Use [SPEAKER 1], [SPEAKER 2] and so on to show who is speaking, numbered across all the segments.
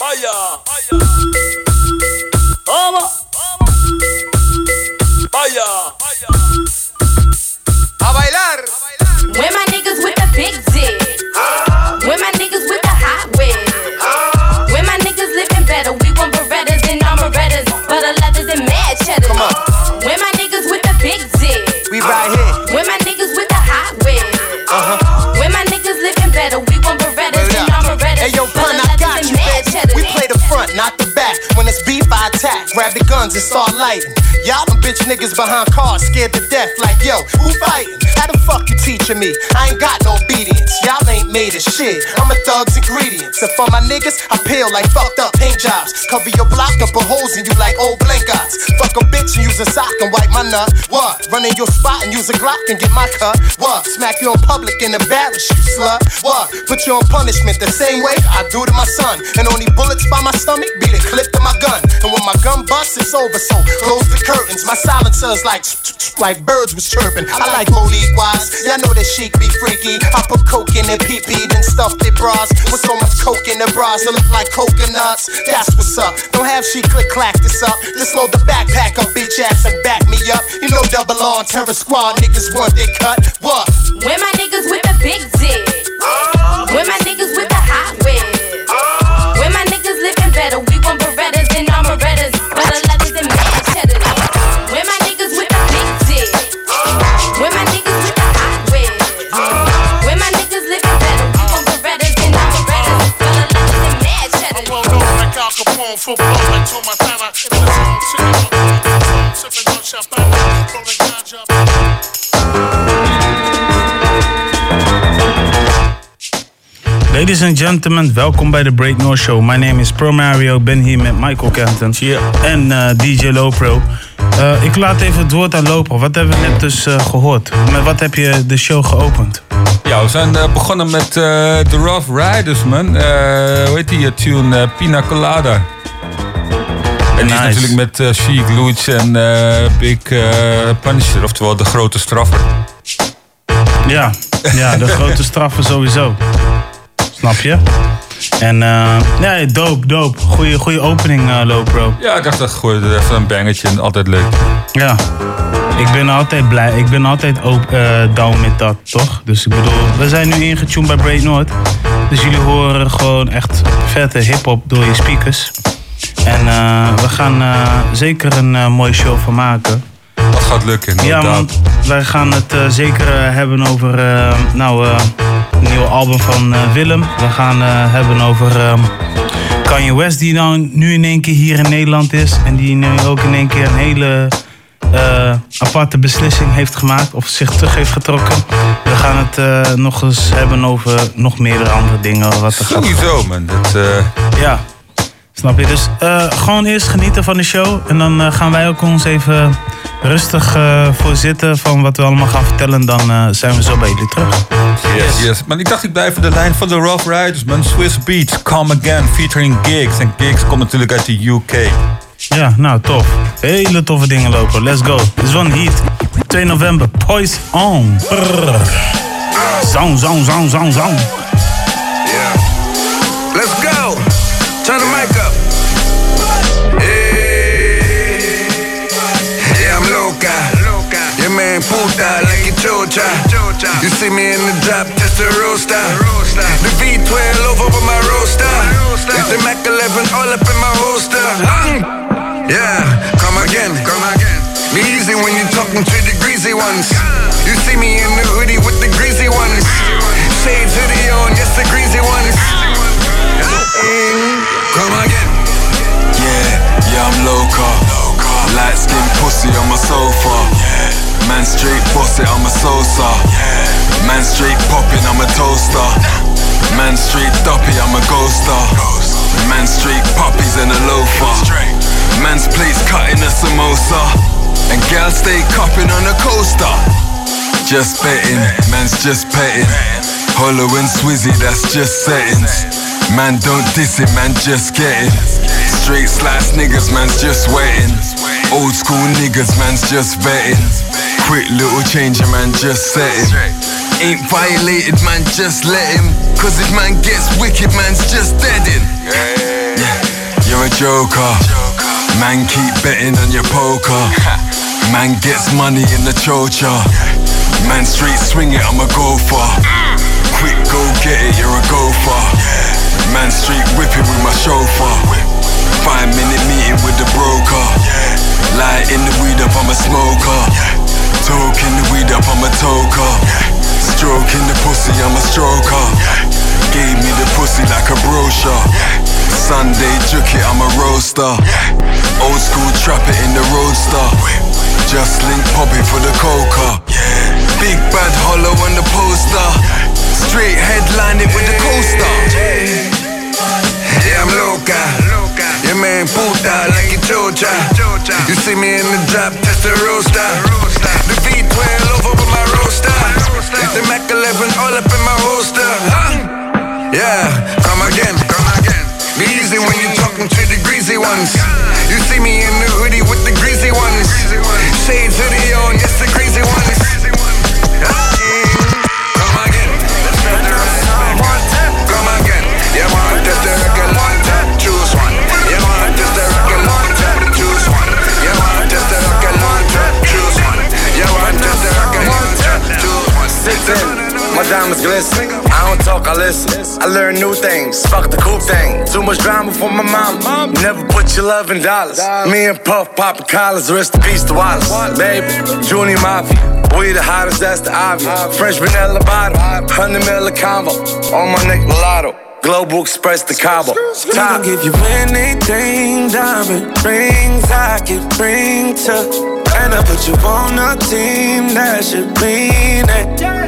[SPEAKER 1] Vaya. Vaya.
[SPEAKER 2] Vamos. Grab the guns and start lighting. Y'all them bitch niggas behind cars, scared to death. Like yo, who fighting? How the fuck you teaching me? I ain't got no obedience. Y'all ain't made of shit. I'm a thug's ingredients. And for my niggas, I peel like fucked up paint jobs. Cover your block and put holes in you like old blank eyes. Fuck a bitch and use a sock and wipe my nut. What? Run in your spot and use a Glock and get my cut. What? Smack you in public and embarrass you, slut. What? Put you on punishment the same way I do to my son. And only bullets by my stomach be the clip to my gun. And when my gun busts, it's over. So close the curtains. My silencer's like like birds was chirping. I like Monique wise. Y'all know that chic be freaky. I put coke in it, pee pee, then stuffed it bras. With so much coke in the bras, it look like coconuts. That's what's up. Don't have she click clack this up. Just load the backpack up, bitch ass, and back me up. You know double on terror squad niggas want they cut. What?
[SPEAKER 3] Where my niggas with the big dick? Where my niggas with
[SPEAKER 4] Capone, football like Joe Montana. In the zone, sipping on champagne, rolling ganja.
[SPEAKER 5] Ladies and gentlemen, welkom bij de Break North Show. My name is Pro Mario, ik ben hier met Michael Kenton en eh, DJ Lopro. Eh ik laat even het woord aan Lopro. Wat hebben we net dus eh, gehoord? Met wat heb je de show geopend?
[SPEAKER 6] Ja, we zijn begonnen met eh, The Rough Riders, man. Eh hoe heet die tune? Pina Colada. En die
[SPEAKER 5] Nice.
[SPEAKER 6] is natuurlijk met Chic, Luch en eh, Big eh, Punisher, oftewel de grote straffer.
[SPEAKER 5] Ja, ja de grote straffen sowieso. Snap je? En ja, dope, dope. Goeie, goeie opening, eh, Lopro.
[SPEAKER 6] Ja, ik dacht dat gooi er even een bangetje altijd leuk.
[SPEAKER 5] Ja. Ik ben altijd blij. Ik ben altijd ook down met dat, toch? Dus ik bedoel, we zijn nu ingetuned bij Break North. Dus jullie horen gewoon echt vette hip-hop door je speakers. En eh, we gaan eh, zeker een eh, mooie show van maken.
[SPEAKER 6] Dat gaat lukken, no
[SPEAKER 5] Ja, want wij gaan het zeker hebben over nou, het nieuwe album van Willem. We gaan hebben over ehm, Kanye West, die nou nu in één keer hier in Nederland is. En die nu ook in één keer een hele aparte beslissing heeft gemaakt. Of zich terug heeft getrokken. We gaan het nog eens hebben over nog meerdere andere dingen. Wat er gaat
[SPEAKER 6] Sowieso, man. Dat,
[SPEAKER 5] ja, snap je. Dus eh, gewoon eerst genieten van de show. En dan eh, gaan wij ook ons even rustig eh, voor zitten van wat we allemaal gaan vertellen. Dan eh, zijn we zo bij jullie terug.
[SPEAKER 6] Yes, yes. Maar ik dacht ik blijf de lijn van de Rough Riders, man. Swiss Beats, Come Again, featuring Gigs. En Gigs komt natuurlijk uit de UK.
[SPEAKER 5] Ja, nou tof. Hele toffe dingen lopen. Let's go. Dit is van Heat. 2 november. Poise on. Brrr. Zang, zang, zang, zang, zang.
[SPEAKER 7] Puta like a chocha. You see me in the drop, just a roaster. The V12 over with my roaster. It's the Mac 11 all up in my holster. Yeah, come again. Come again. Be easy when you talking to the greasy ones. You see me in the hoodie with the greasy ones. Shades hoodie on, yes, the greasy ones. Come again.
[SPEAKER 8] Yeah, yeah, I'm loca. Light skin pussy on my sofa. Man straight boss it, I'm a salsa. Man straight popping, I'm a toaster. Man straight duppy, I'm a ghoster. Man straight puppies and a loafer. Man's plates cutting a samosa. And gal stay cupping on a coaster. Just betting, man's just petting. Hollow and Swizzy, that's just settings. Man, don't diss it, man, just getting. Straight slice niggas, man's just waiting. Old school niggas, man's just vetting. Quick little changer, man, just setting. Ain't violated, man, just let him. Cause if man gets wicked, man's just deadin'. Yeah. You're a joker. Man keep betting on your poker. Man gets money in the chocha. Man straight swing it, I'm a gopher. Quick go get it, you're a gopher. Man straight whipping with my chauffeur. Five minute meeting with the broker. Light in the weed up, I'm a smoker. Toking the weed up, I'm a toker. Stroking the pussy, I'm a stroker. Gave me the pussy like a brochure. Sunday juke it, I'm a roaster. Old school trap it in the roadster. Just link popping for the coca. Big bad hollow on the poster. Straight headline it with the coaster.
[SPEAKER 7] I'm loca. Yeah, man, puta, like a chocha. You see me in the drop, test the roaster. The V12 over with my roaster. It's the Mac 11 all up in my holster. Huh? Yeah, come again, come again. Be easy when you're talking to the greasy ones. You see me in the hoodie with the greasy ones. Shades hoodie on, yes, the crazy ones.
[SPEAKER 1] My diamonds glisten. I don't talk, I listen. I learn new things. Fuck the cool thing. Too much drama for my mom. Never put your love in dollars. Me and Puff popping collars. Rest in peace to Wallace. Baby, Junior Mafia. We the hottest, that's the obvious. French vanilla bottom. 100 mil combo. On my neck, mulatto. Global Express to Cabo. Top.
[SPEAKER 9] give you anything, diamond rings I can bring to. And I put you on a team that should mean it.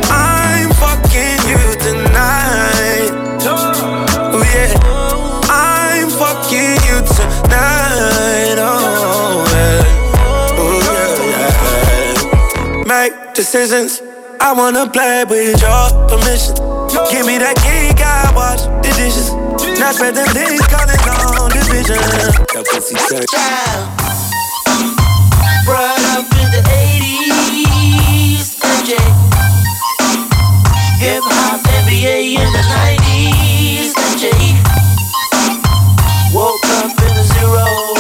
[SPEAKER 9] Decisions. I wanna play with your permission. Give me that key, I watch the dishes. Not spending days calling on the vision. That.
[SPEAKER 10] Brought up in the 80s, MJ. Hip hop NBA in the 90s, MJ. Woke up in the zeros.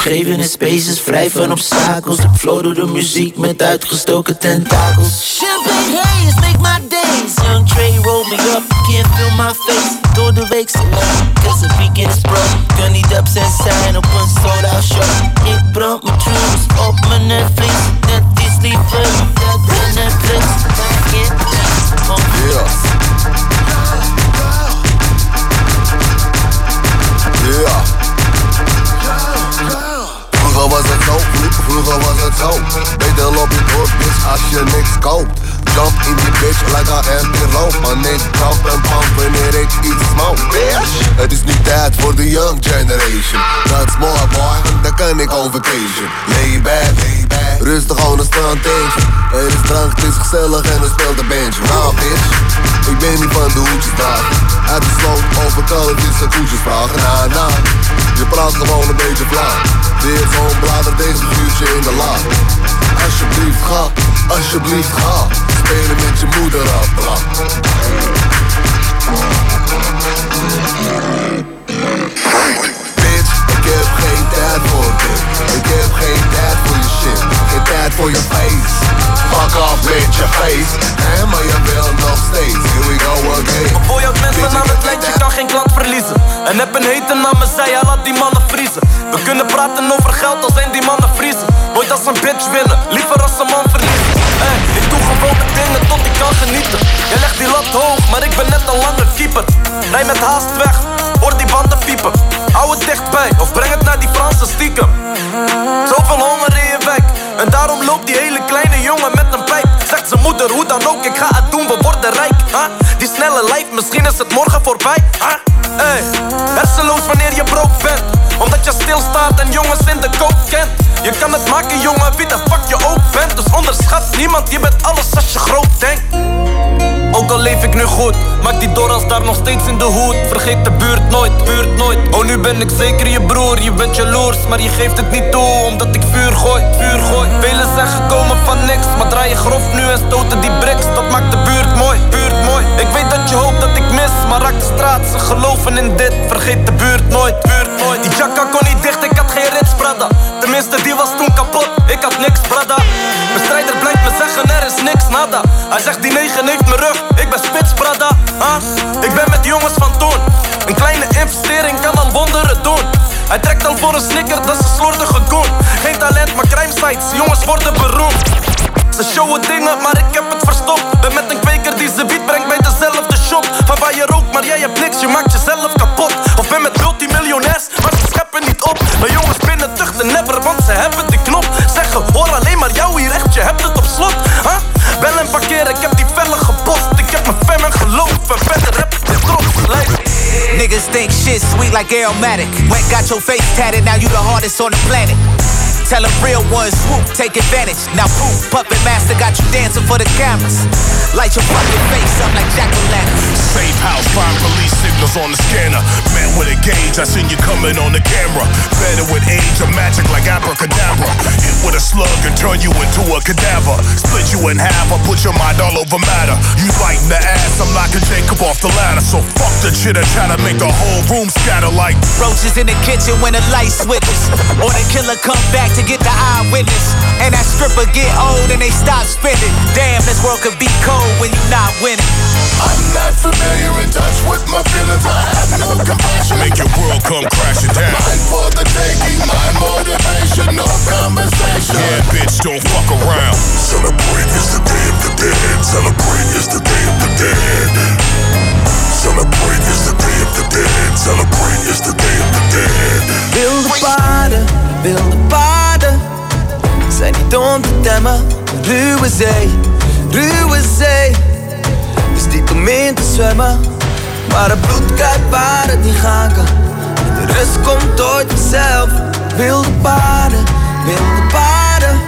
[SPEAKER 10] Geven in spaces, vrij van obstakels. Ik flow door de muziek met uitgestoken tentakels. Champagne haze make my days. Young Trey roll me up, can't feel my face. Door de week cause het weekend is bro. Kan niet upset zijn op een sold out show. Ik brand mijn tunes op mijn Netflix. Net iets liever dat de Netflix.
[SPEAKER 8] Yeah. Yeah. Vroeger was het zo, vroeger was het zo. Beter loop je door, bitch, als je niks koopt. Jump in die bitch like I am rope. Man, ik drop en pump wanneer ik iets smoke, bitch. Het is nu tijd voor de young generation. That's more boy, daar kan ik on vacation. Lay back. Rustig on een strandtentje. Er is drank, het is gezellig en er speelt een bandje. Nou, bitch, ik ben niet van de hoedjes dragen. Uit de sloot over kalletjes en koetjes vragen. Je praat gewoon een beetje vlak. Weer gewoon blader tegen het vuurtje in de laag. Alsjeblieft ga, alsjeblieft ga. Spelen met je moeder af, bla. Bitch, ik heb geen tijd voor dit. Ik heb geen shit. Geen tijd voor je face. Fuck off met je face. Maar je wil nog steeds. Here we go again.
[SPEAKER 9] Jouw mensen aan het lijkt, je kan geen klant verliezen. En heb een hater naar me, zei hij laat die mannen vriezen. We kunnen praten over geld, al zijn die mannen vriezen. Nooit als een bitch winnen, liever als een man verliezen. Hey, ik doe gewoon de dingen tot ik kan genieten. Je legt die lat hoog, maar ik ben net een lange keeper. Rij met haast weg, hoor die banden piepen. Hou het dichtbij, of breng het naar die Franse stiekem. Zoveel honger in je wijk, en daarom loopt die hele kleine jongen met een pijp. Zegt zijn moeder, hoe dan ook, ik ga het doen, we worden rijk. Die snelle lijf, misschien is het morgen voorbij. Hey, hersenloos wanneer je brood bent. Omdat je stilstaat en jongens in de koop kent. Je kan het maken, jongen, wie de fuck je ook bent. Dus onderschat niemand, je bent alles als je groot denkt. Ook al leef ik nu goed, maak die door als daar nog steeds in de hoed. Vergeet de buurt nooit, buurt nooit. Oh, nu ben ik zeker je broer, je bent jaloers, maar je geeft het niet toe, omdat ik vuur gooi, vuur gooi. Velen zijn gekomen van niks, maar draai je grof nu en stoten die bricks. Dat maakt de buurt mooi, buurt mooi. Ik weet dat je hoopt dat ik mis, maar raak de straat. Ze geloven in dit, vergeet de buurt nooit, buurt nooit. Die jacka kon niet dicht, ik had geen rits, brada. Tenminste, die was toen kapot, ik had niks, brada. Bestrijder blijft me zeggen, er is niks, nada. Hij zegt die negen heeft me rug, ik ben spits, brada. Huh? Ik ben met jongens van toen. Een kleine investering kan al wonderen doen. Hij trekt al voor een snicker, dat is een slordige goon. Geen talent, maar crime sites, jongens worden beroemd. Ze showen dingen, maar ik heb het verstopt. Ben met een kweker die ze biedt, brengt je rookt, maar jij hebt niks, je maakt jezelf kapot. Of ben met multimiljonairs, maar ze scheppen niet op. Mijn jongens binnen tuchten never, want ze hebben die knop. Zeggen, hoor alleen maar jou hier echt, je hebt het op slot. Huh? Bel en parkeren, ik heb die vellen gepost. Ik heb mijn fam en geloof, en verder heb ik de trots.
[SPEAKER 11] Niggas think shit sweet like aromatic. Went got your face tatted, now you the hardest on the planet. Tell a real one, swoop, take advantage. Now poof, puppet master got you dancing for the cameras. Light your fucking face up like jack o' lantern.
[SPEAKER 12] Safe house, find police signals on the scanner. Man with a gauge, I seen you coming on the camera. Better with age or magic like abracadabra. Hit with a slug and turn you into a cadaver. Split you in half, I put your mind all over matter. You biting the ass, I'm knocking Jacob off the ladder. So fuck the shit and try to make the whole room scatter like
[SPEAKER 11] Roaches in the kitchen when the light switches. Or the killer come back to get the eyewitness. And that stripper get old and they stop spinning. Damn, this world could be cold when you not winning.
[SPEAKER 12] I'm not familiar in touch with my feelings. I have no compassion. Make your world come crashing down. Mine for the taking, my motivation, no conversation. Yeah, bitch, don't fuck around. Celebrate is the day of the dead. Celebrate is the day of the dead. Celebrate is the day of the dead. Celebrate is the day of the dead.
[SPEAKER 10] Wilde paden, wilde paden Zijn niet om te temmen. Ruwe zee, ruwe zee. Is niet om in te zwemmen. Maar het bloed krijgt waar het niet gaan kan de rust komt ooit vanzelf Wilde paden, wilde paden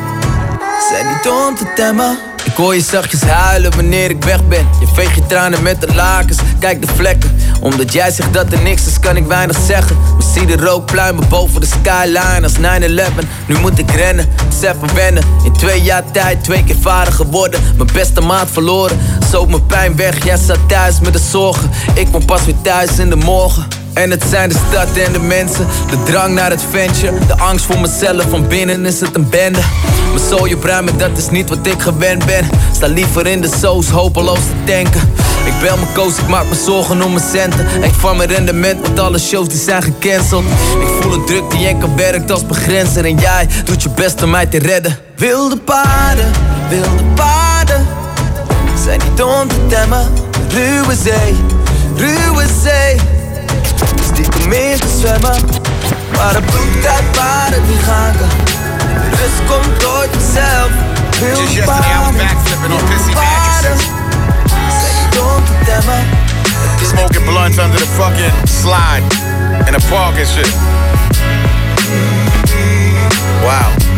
[SPEAKER 10] Zijn niet om te temmen. Ik hoor je zachtjes huilen wanneer ik weg ben. Je veegt je tranen met de lakens, kijk de vlekken Omdat jij zegt dat er niks is, kan ik weinig zeggen. Maar zie de rookpluimen boven de skyline als 9-11 Nu moet ik rennen, even wennen. In twee jaar tijd, twee keer vader geworden. Mijn beste maat verloren, zoop mijn pijn weg Jij zat thuis met de zorgen, ik kom pas weer thuis in de morgen en het zijn de stad en de mensen, de drang naar het ventje, de angst voor mezelf, van binnen is het een bende. Mijn soul je pruimen, dat is niet wat ik gewend ben. Sta liever in de soos, hopeloos te denken. Ik bel mijn coach, ik maak me zorgen om mijn centen. Ik van mijn rendement, want alle shows die zijn gecanceld. Ik voel een druk die enkel werkt als begrenzer. En jij doet je best om mij te redden. Wilde paarden, wilde paarden. Zijn niet om te temmen. Ruwe zee, ruwe zee. Is niet in te zwemmen. Maar het bloed uit waar het niet gaan kan. De rust komt ooit vanzelf. Wilde
[SPEAKER 13] Just yesterday I was backflipping on pissy mattresses.
[SPEAKER 10] Zijn niet om te temmen.
[SPEAKER 13] Smoking blunts under the fucking slide in the park and shit. Wow.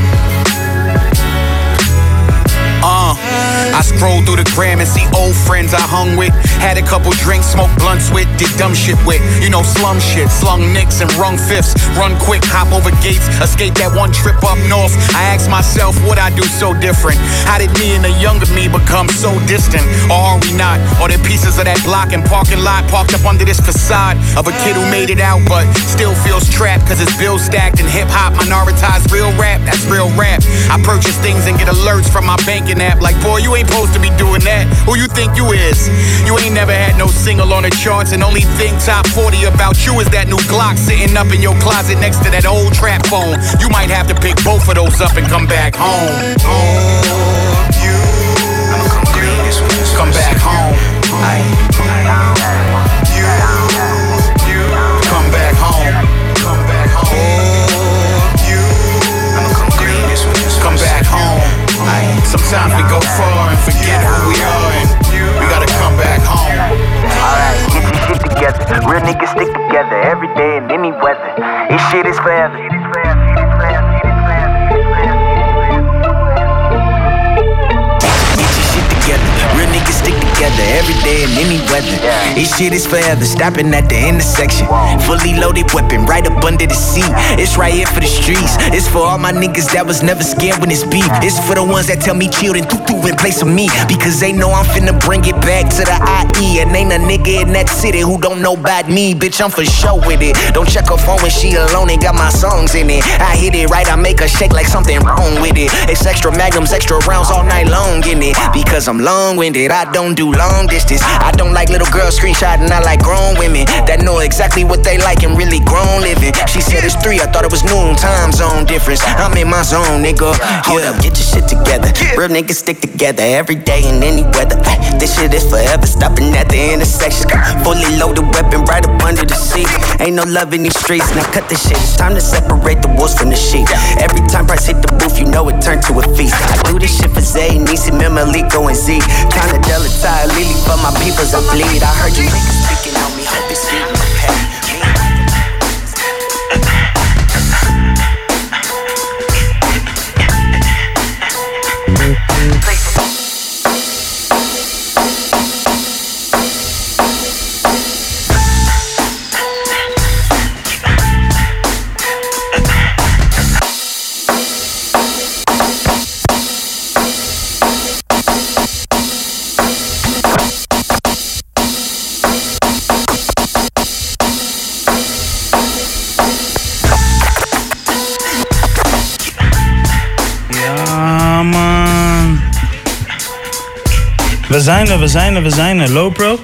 [SPEAKER 13] I scroll through the gram and see old friends I hung with. Had a couple drinks, smoked blunts with, did dumb shit with. You know, slum shit, slung nicks and rung fifths. Run quick, hop over gates, escape that one trip up north. I ask myself, what I do so different? How did me and the younger me become so distant? Or are we not? Are there pieces of that block and parking lot parked up under this facade of a kid who made it out but still feels trapped cause his bills stacked and hip hop minoritized real rap? That's real rap. I purchase things and get alerts from my banking app like, boy, you ain't supposed to be doing that. Who you think you is? You ain't never had no single on the charts, and only thing top 40 about you is that new Glock sitting up in your closet next to that old trap phone. You might have to pick both of those up and come back home. Come back home. Come
[SPEAKER 10] This shit is forever,
[SPEAKER 14] stopping at the intersection. Fully loaded weapon, right up under the seat. It's right here for the streets. It's for all my niggas that was never scared when it's beef. It's for the ones that tell me chill and through in place of me. Because they know I'm finna bring it back to the IE. And ain't a nigga in that city who don't know about me. Bitch, I'm for sure with it. Don't check her phone when she alone and got my songs in it. I hit it right, I make her shake like something wrong with it. It's extra magnums, extra rounds all night long in it. Because I'm long winded, I don't do long distance. I don't like little girls screenshotting, I like grown women that know exactly what they like and really grown living. She said it's three, I thought it was noon, time zone difference. I'm in my zone, nigga. Hold up, get your shit together. Real niggas stick together every day in any weather. This shit is forever, stopping at the intersection. Fully loaded weapon right up under the seat. Ain't no love in these streets, now cut this shit. It's time to separate the wolves from the sheep. Every time Price hit the booth, you know it turned to a feast. I do this shit for Zay, Nisi, Mimelico, and Z. Tryna Delatire, Lily but my peoples, I bleed. I heard you niggas speaking on me, hope it's you.
[SPEAKER 5] Zijn er, we zijn er, we zijn er. Lopro,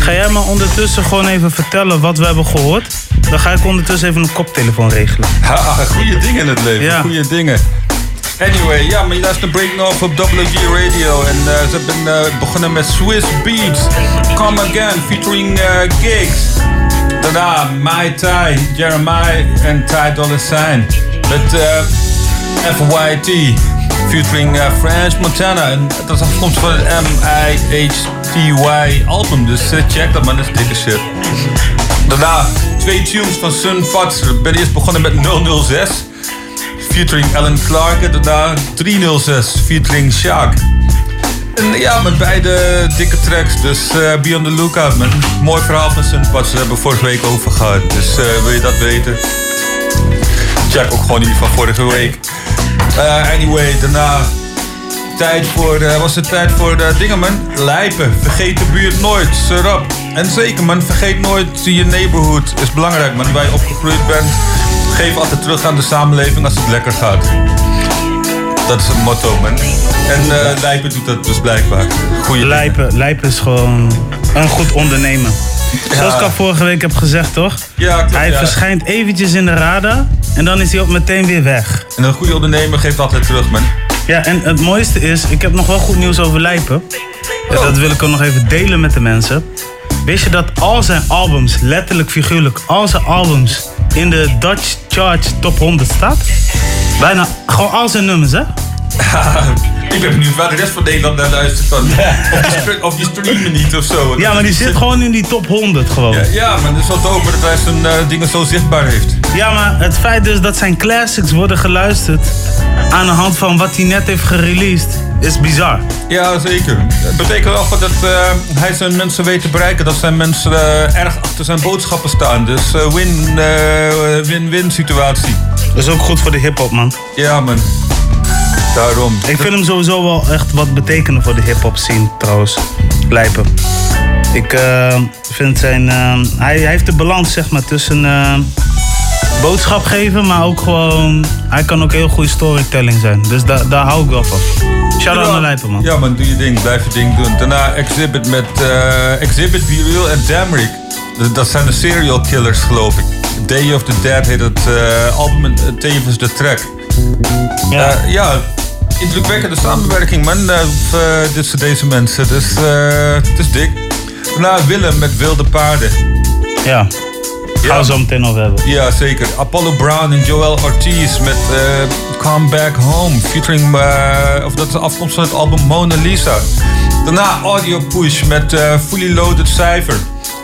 [SPEAKER 5] ga jij maar ondertussen gewoon even vertellen wat we hebben gehoord? Dan ga ik ondertussen even een koptelefoon regelen.
[SPEAKER 6] Ha, goede dingen in het leven,
[SPEAKER 5] Ja.
[SPEAKER 6] goede dingen. Anyway, ja, maar je luistert naar Break North op WG Radio. En eh, ze hebben eh, begonnen met Swiss Beats. Come Again, featuring eh, Gigs. Daarna My Ty, Jeremiah en Ty Dolla Sign. Met FYT, featuring eh, French Montana. En dat afkomstig van het M-I-H-T-Y album. Dus eh, check dat man, dat is dikke shit. Daarna twee tunes van Sun Fats. Ik ben eerst begonnen met 006. Featuring Alan Clark. En daarna 306. Featuring Shaq. En ja, met beide dikke tracks. Dus eh be on the lookout, man. Mooi verhaal van Sun. Daar hebben we vorige week over gehad. Dus wil je dat weten? Check ook gewoon die van vorige week. Eh, anyway, daarna tijd voor, eh, was het tijd voor de dingen, man. Lijpen. Vergeet de buurt nooit. Serap. En zeker, man. Vergeet nooit je neighborhood. Is belangrijk, man. Waar je opgegroeid bent. Geef altijd terug aan de samenleving als het lekker gaat. Dat is het motto, man. En eh Lijpen doet dat dus blijkbaar. Goeie
[SPEAKER 5] Lijpen, Lijpen is gewoon een goed ondernemer. Zoals ik al vorige week heb gezegd, toch?
[SPEAKER 6] Ja, klopt,
[SPEAKER 5] Hij
[SPEAKER 6] ja.
[SPEAKER 5] verschijnt eventjes in de radar en dan is hij ook meteen weer weg.
[SPEAKER 6] En een goede ondernemer geeft altijd terug, man.
[SPEAKER 5] Ja, en het mooiste is, ik heb nog wel goed nieuws over Lijpen. Ja, dat wil ik ook nog even delen met de mensen. Wist je dat al zijn albums, letterlijk figuurlijk, al zijn albums in de Dutch Charts Top 100 staat? Bijna, gewoon al zijn nummers, hè?
[SPEAKER 6] ik ben benieuwd waar de rest van Nederland naar luistert dan. Of die, streamen niet of zo.
[SPEAKER 5] Ja, maar die zit gewoon in die top 100 gewoon.
[SPEAKER 6] Ja, ja maar dat is wel dope dat hij zijn eh, dingen zo zichtbaar heeft.
[SPEAKER 5] Ja, maar het feit dus dat zijn classics worden geluisterd aan de hand van wat hij net heeft gereleased, is bizar.
[SPEAKER 6] Ja, zeker. Het betekent wel dat eh, hij zijn mensen weet te bereiken. Dat zijn mensen eh, erg achter zijn boodschappen staan. Dus eh, win, win-win situatie.
[SPEAKER 5] Dat is ook goed voor de hip-hop, man.
[SPEAKER 6] Ja, man. Daarom.
[SPEAKER 5] Ik vind hem sowieso wel echt wat betekenen voor de hip-hop scene, trouwens. Lijpen. Ik eh, vind zijn. eh, hij, hij heeft de balans, zeg maar, tussen eh, boodschap geven, maar ook gewoon. Hij kan ook heel goede storytelling zijn. Dus da, daar hou ik wel van. Shout out
[SPEAKER 6] Ja.
[SPEAKER 5] naar Lijpen, man.
[SPEAKER 6] Ja man, doe je ding. Blijf je ding doen. Daarna Exhibit met Exhibit, Be Real en Damrick. Dat- zijn de serial killers, geloof ik. Day of the Dead heet het album en tevens de track. Ja, ja indrukwekkende samenwerking man. eh, tussen deze mensen. Dus eh, het is dik. Daarna Willem met Wilde Paarden.
[SPEAKER 5] Ja. Gaan we zo meteen nog hebben.
[SPEAKER 6] Ja, zeker. Apollo Brown en Joel Ortiz met eh, Come Back Home. Featuring, of dat is afkomst van het album Mona Lisa. Daarna Audio Push met Fully Loaded Cypher.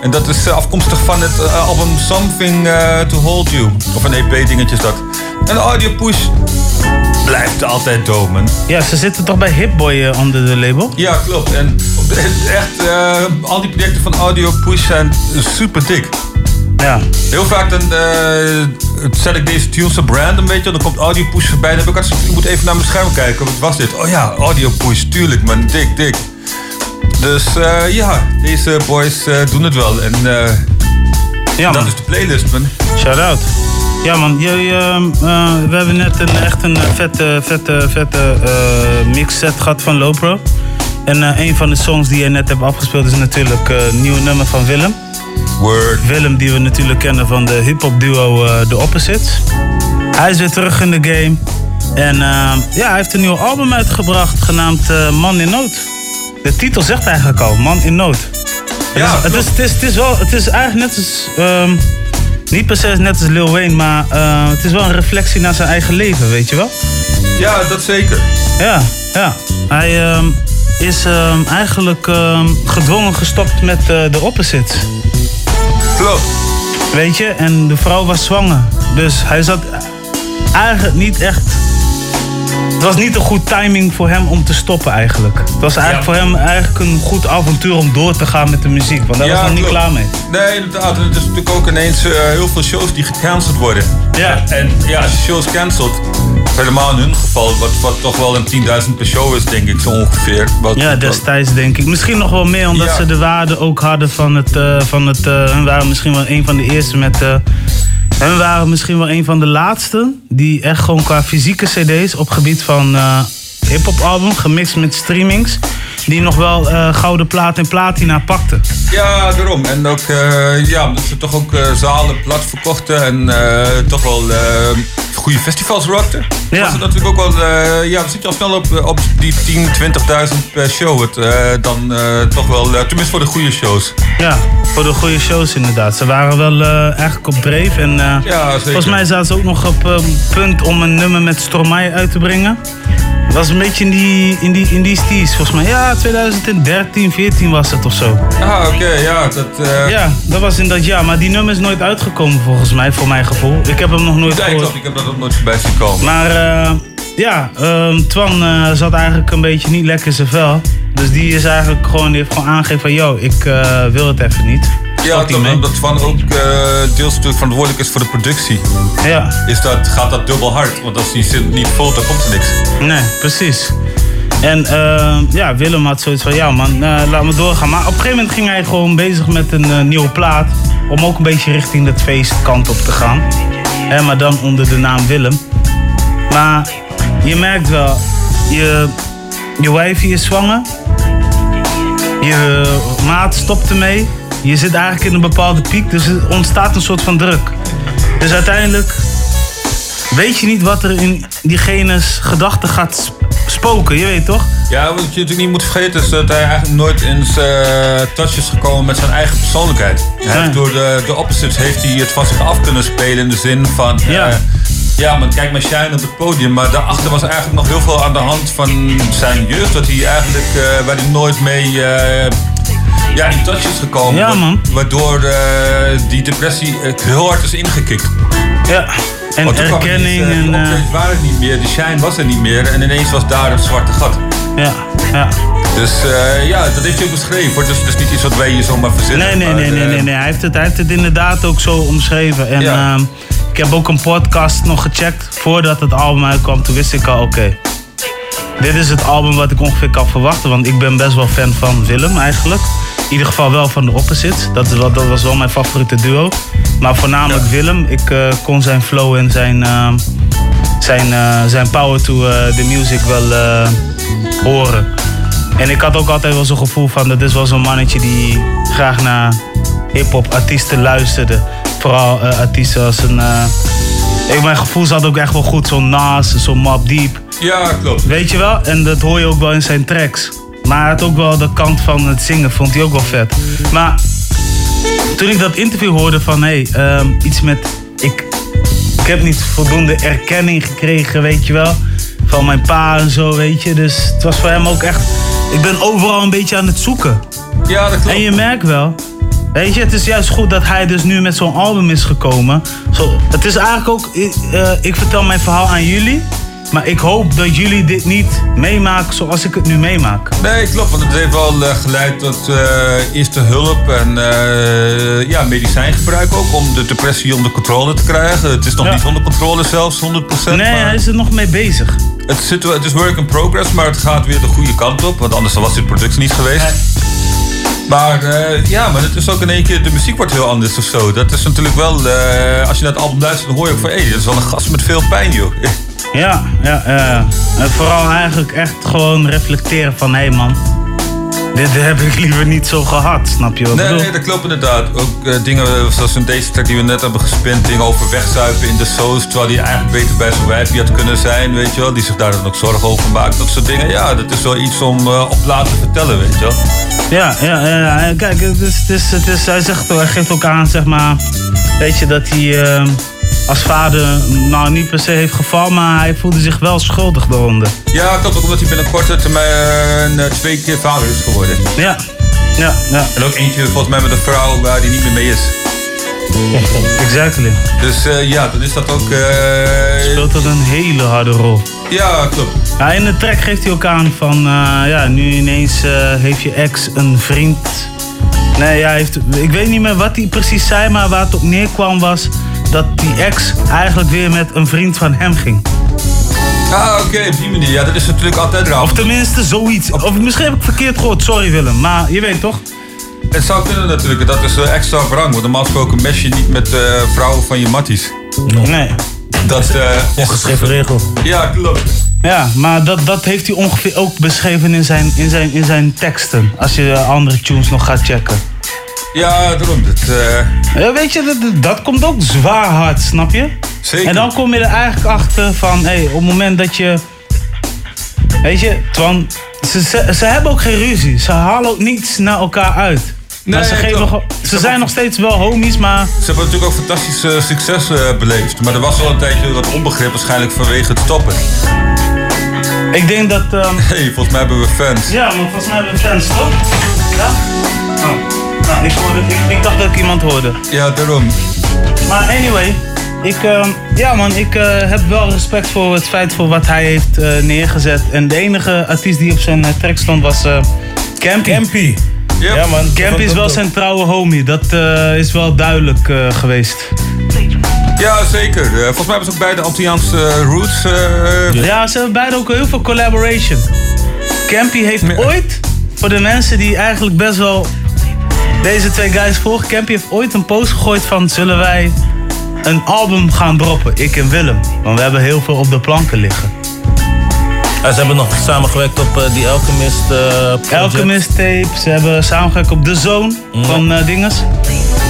[SPEAKER 6] En dat is eh, afkomstig van het eh, album Something eh, to Hold You. Of een EP-dingetje is dat. En Audio Push blijft altijd dope, man.
[SPEAKER 5] Ja, ze zitten toch bij Hipboy onder de label?
[SPEAKER 6] Ja, klopt. En echt, al die projecten van Audio Push zijn super dik.
[SPEAKER 5] Ja.
[SPEAKER 6] Heel vaak dan zet ik deze tunes op random, weet je. Dan komt Audio Push voorbij. Dan heb ik altijd ik moet even naar mijn scherm kijken. Wat was dit? Oh ja, Audio Push, tuurlijk man. Dik, dik. Dus eh, ja, deze boys eh, doen het wel. En eh,
[SPEAKER 5] Ja,
[SPEAKER 6] dat
[SPEAKER 5] man.
[SPEAKER 6] is de playlist, man.
[SPEAKER 5] Shout out. Ja man, jullie, ehm, eh, we hebben net een, echt een vette, vette, vette eh mixset gehad van Lopro. En een van de songs die je net hebt afgespeeld is natuurlijk een nieuwe nummer van Willem.
[SPEAKER 6] Word.
[SPEAKER 5] Willem die we natuurlijk kennen van de hip-hop duo The Opposites. Hij is weer terug in de game. En ehm, ja, hij heeft een nieuw album uitgebracht genaamd Man in Nood. De titel zegt eigenlijk al, Man in Nood.
[SPEAKER 6] Ja,
[SPEAKER 5] het, is, het, is, het, is wel, het is eigenlijk net als. ehm, niet per se net als Lil Wayne, maar eh, het is wel een reflectie naar zijn eigen leven, weet je wel?
[SPEAKER 6] Ja, dat zeker.
[SPEAKER 5] Ja, ja. Hij ehm, is ehm, eigenlijk gedwongen gestopt met eh, de opposites.
[SPEAKER 6] Klopt.
[SPEAKER 5] Weet je, en de vrouw was zwanger. Dus hij zat eigenlijk niet echt. Het was niet een goed timing voor hem om te stoppen eigenlijk. Het was eigenlijk voor hem eigenlijk een goed avontuur om door te gaan met de muziek. Want hij was nog niet klaar mee.
[SPEAKER 6] Nee, inderdaad. Het is natuurlijk ook ineens eh, heel veel shows die gecanceld worden.
[SPEAKER 5] Ja.
[SPEAKER 6] En ja, als je shows cancelt, helemaal in hun geval, wat, wat toch wel een 10.000 per show is, denk ik zo ongeveer. Wat,
[SPEAKER 5] Ja,
[SPEAKER 6] wat-
[SPEAKER 5] destijds denk ik. Misschien nog wel meer, omdat
[SPEAKER 6] Ja.
[SPEAKER 5] ze de waarde ook hadden van het. eh, van het hun waren misschien wel een van de eerste met. Eh hun waren misschien wel een van de laatste. die echt gewoon qua fysieke CD's op gebied van eh hip-hop album, gemixt met streamings. Die nog wel eh, gouden plaat en platina pakten.
[SPEAKER 6] Ja, daarom. En ook, eh, ja, omdat ze toch ook eh, zalen plat verkochten en toch wel goede festivals rockten.
[SPEAKER 5] Ja.
[SPEAKER 6] Was het natuurlijk ook wel, ja, dan zit je al snel op, op die 10, 20.000 per show. Het, dan toch wel, tenminste voor de goede shows.
[SPEAKER 5] Ja, voor de goede shows inderdaad. Ze waren wel eigenlijk op dreef. En
[SPEAKER 6] Ja, zeker.
[SPEAKER 5] volgens mij zaten ze ook nog op punt om een nummer met Stromae uit te brengen. Dat was een beetje in die, in die, in die steez. Volgens mij, ja, 2013, 14 was het of zo.
[SPEAKER 6] Ah, oké, ja. Dat, eh,
[SPEAKER 5] Ja, dat was in dat jaar. Maar die nummer is nooit uitgekomen volgens mij, voor mijn gevoel. Ik heb hem nog nooit gehoord.
[SPEAKER 6] klopt, ik heb dat ook nooit voorbij zien komen.
[SPEAKER 5] Maar eh, ja, ehm, Twan eh, zat eigenlijk een beetje niet lekker in zijn vel. Dus die is eigenlijk gewoon, die heeft gewoon aangegeven van... yo, ik eh, wil het even niet.
[SPEAKER 6] Ja,
[SPEAKER 5] hiermee.
[SPEAKER 6] omdat Van ook eh, deels natuurlijk verantwoordelijk is voor de productie.
[SPEAKER 5] Ja.
[SPEAKER 6] Is dat, gaat dat dubbel hard. Want als die zit niet vol, dan komt er niks.
[SPEAKER 5] Nee, precies. En eh, ja, Willem had zoiets van, ja man, eh, laat me doorgaan. Maar op een gegeven moment ging hij gewoon bezig met een nieuwe plaat. Om ook een beetje richting het feestkant op te gaan. Hè, maar dan onder de naam Willem. Maar je merkt wel, je, je wijfie is zwanger. Je maat stopt ermee. Je zit eigenlijk in een bepaalde piek. Dus er ontstaat een soort van druk. Dus uiteindelijk weet je niet wat er in diegene's gedachten gaat sp- spoken. Je weet toch?
[SPEAKER 6] Ja, wat je natuurlijk niet moet vergeten is dat hij eigenlijk nooit in zijn eh, touch is gekomen met zijn eigen persoonlijkheid. Hij heeft door de, de opposites heeft hij het van zich af kunnen spelen in de zin van... eh.
[SPEAKER 5] Ja,
[SPEAKER 6] man, kijk maar shine op het podium. Maar daarachter was eigenlijk nog heel veel aan de hand van zijn jeugd. Dat hij eigenlijk, eh waar hij nooit mee eh, ja, in touch is gekomen.
[SPEAKER 5] Ja, man.
[SPEAKER 6] Waardoor eh, die depressie heel hard is ingekikt.
[SPEAKER 5] Ja. En
[SPEAKER 6] Want kwam
[SPEAKER 5] erkenning en...
[SPEAKER 6] De
[SPEAKER 5] eh,
[SPEAKER 6] optredens waren het niet meer, die shine was er niet meer. En ineens was daar het zwarte gat.
[SPEAKER 5] ja, ja.
[SPEAKER 6] Dus ja, dat heeft hij ook beschreven. hoor. Dus het is niet iets wat wij hier zomaar verzinnen.
[SPEAKER 5] Nee, nee,
[SPEAKER 6] maar,
[SPEAKER 5] nee, nee, nee, nee. Hij, heeft het, hij heeft het inderdaad ook zo omschreven. En
[SPEAKER 6] Ja.
[SPEAKER 5] ehm, ik heb ook een podcast nog gecheckt voordat het album uitkwam. Toen wist ik al, oké. dit is het album wat ik ongeveer kan verwachten. Want ik ben best wel fan van Willem eigenlijk. In ieder geval wel van de Opposites. Dat, is wel, dat was wel mijn favoriete duo. Maar voornamelijk Willem. Ik eh, kon zijn flow en zijn, ehm, zijn, eh, zijn power to eh, the music wel eh, horen. En ik had ook altijd wel zo'n gevoel van... dat is wel zo'n mannetje die graag naar hip-hop artiesten luisterde. Vooral eh, artiesten als een... eh, ik, mijn gevoel zat ook echt wel goed. Zo'n Nas, zo'n Mob Deep.
[SPEAKER 6] Ja, klopt.
[SPEAKER 5] Weet je wel? En dat hoor je ook wel in zijn tracks. Maar hij had ook wel de kant van het zingen, vond hij ook wel vet. Maar toen ik dat interview hoorde van... hé, hey, ehm, iets met... Ik, ik heb niet voldoende erkenning gekregen, weet je wel. Van mijn pa en zo, weet je. Dus het was voor hem ook echt... Ik ben overal een beetje aan het zoeken.
[SPEAKER 6] Ja, dat klopt.
[SPEAKER 5] En je merkt wel... Weet je, het is juist goed dat hij dus nu met zo'n album is gekomen. Zo, het is eigenlijk ook... eh, ik vertel mijn verhaal aan jullie. Maar ik hoop dat jullie dit niet meemaken zoals ik het nu meemaak.
[SPEAKER 6] Nee, klopt. Want het heeft wel eh, geleid tot eh, eerste hulp en eh, ja, medicijngebruik ook. Om de depressie onder controle te krijgen. Het is nog
[SPEAKER 5] Ja.
[SPEAKER 6] niet onder controle zelfs, 100%.
[SPEAKER 5] Nee,
[SPEAKER 6] maar
[SPEAKER 5] hij is er nog mee bezig.
[SPEAKER 6] het, zit, wel- het is work in progress, maar het gaat weer de goede kant op. Want anders was dit product niet geweest. Maar eh, ja, maar het is ook in één keer, de muziek wordt heel anders of zo. Dat is natuurlijk wel, eh, als je naar het album luistert, dan hoor je ook van, hé, dit is wel een gast met veel pijn, joh.
[SPEAKER 5] Ja, ja, ja. En vooral eigenlijk echt gewoon reflecteren van... hé hey man, dit heb ik liever niet zo gehad, snap je wat ik
[SPEAKER 6] Nee,
[SPEAKER 5] bedoel?
[SPEAKER 6] nee, dat klopt inderdaad. Ook eh, dingen zoals in deze track die we net hebben gespint, dingen over wegzuipen in de soos, terwijl die eigenlijk beter bij zijn wijfje had kunnen zijn, weet je wel. Die zich daar dan ook zorgen over maakt. Dat soort dingen, ja, dat is wel iets om eh, op laten vertellen, weet je wel.
[SPEAKER 5] Ja, ja, ja. Kijk, het is, het is, het is, hij, zegt, hij geeft ook aan, zeg maar... Weet je, dat hij eh, als vader nou niet per se heeft gevallen... maar hij voelde zich wel schuldig daaronder.
[SPEAKER 6] Ja, klopt ook omdat hij binnen korte termijn eh, twee keer vader is geworden.
[SPEAKER 5] Ja, ja, ja.
[SPEAKER 6] En ook eentje volgens mij met een vrouw waar hij niet meer mee is.
[SPEAKER 5] Exactly.
[SPEAKER 6] Dus eh, ja, dan is dat ook... eh,
[SPEAKER 5] Speelt dat een hele harde rol.
[SPEAKER 6] Ja, klopt.
[SPEAKER 5] Ja, in de track geeft hij ook aan van, ja, nu ineens heeft je ex een vriend. Nee, hij heeft, ik weet niet meer wat hij precies zei, maar waar het op neerkwam was dat die ex eigenlijk weer met een vriend van hem ging.
[SPEAKER 6] Ah, oké, op die manier. Ja, dat is natuurlijk altijd raar.
[SPEAKER 5] Of tenminste zoiets. Of misschien heb ik verkeerd gehoord, sorry Willem, maar je weet toch?
[SPEAKER 6] Het zou kunnen natuurlijk, dat is eh, extra wrang. Want normaal gesproken mes je niet met eh, vrouwen van je matties.
[SPEAKER 5] Nee.
[SPEAKER 6] Dat eh
[SPEAKER 15] Ongeschreven regel.
[SPEAKER 6] Ja, klopt.
[SPEAKER 5] Ja, maar dat, dat heeft hij ongeveer ook beschreven in zijn, in zijn, in zijn teksten. Als je andere tunes nog gaat checken.
[SPEAKER 6] Ja, daarom. Dat, eh,
[SPEAKER 5] Ja, weet je, dat, dat komt ook zwaar hard, snap je?
[SPEAKER 6] Zeker.
[SPEAKER 5] En dan kom je er eigenlijk achter van, hé, op het moment dat je. Weet je, Twan, ze, ze, ze hebben ook geen ruzie. Ze halen ook niets naar elkaar uit. maar
[SPEAKER 6] Nee,
[SPEAKER 5] ze, geven, ze zijn nog steeds wel homies, maar.
[SPEAKER 6] Ze hebben natuurlijk ook fantastisch eh, succes eh, beleefd. Maar er was wel een tijdje wat onbegrip waarschijnlijk vanwege het stoppen.
[SPEAKER 5] Ik denk dat. ehm,
[SPEAKER 6] hey, volgens mij hebben we fans.
[SPEAKER 5] Ja, maar volgens mij hebben we fans, toch? Ja? Nou, ik, hoorde, ik, ik dacht dat ik iemand hoorde.
[SPEAKER 6] Ja, daarom.
[SPEAKER 5] Maar anyway, ik, ehm, ja man, ik eh, heb wel respect voor het feit voor wat hij heeft eh, neergezet. En de enige artiest die op zijn eh, track stond was eh Campy.
[SPEAKER 15] Campy.
[SPEAKER 6] Yep.
[SPEAKER 15] Ja, man.
[SPEAKER 5] Campy is wel zijn trouwe homie, dat eh, is wel duidelijk eh, geweest.
[SPEAKER 6] Ja, zeker. Volgens mij hebben ze ook beide Antilliaanse roots. eh,
[SPEAKER 5] Ja, ze hebben beide ook heel veel collaboration. Campy heeft ooit, voor de mensen die eigenlijk best wel deze twee guys volgen, Campy heeft ooit een post gegooid van zullen wij een album gaan droppen, ik en Willem. Want we hebben heel veel op de planken liggen.
[SPEAKER 15] Ja, ze hebben nog samengewerkt op eh, die Alchemist project.
[SPEAKER 5] Alchemist tape, ze hebben samengewerkt op The Zone van eh Dinges.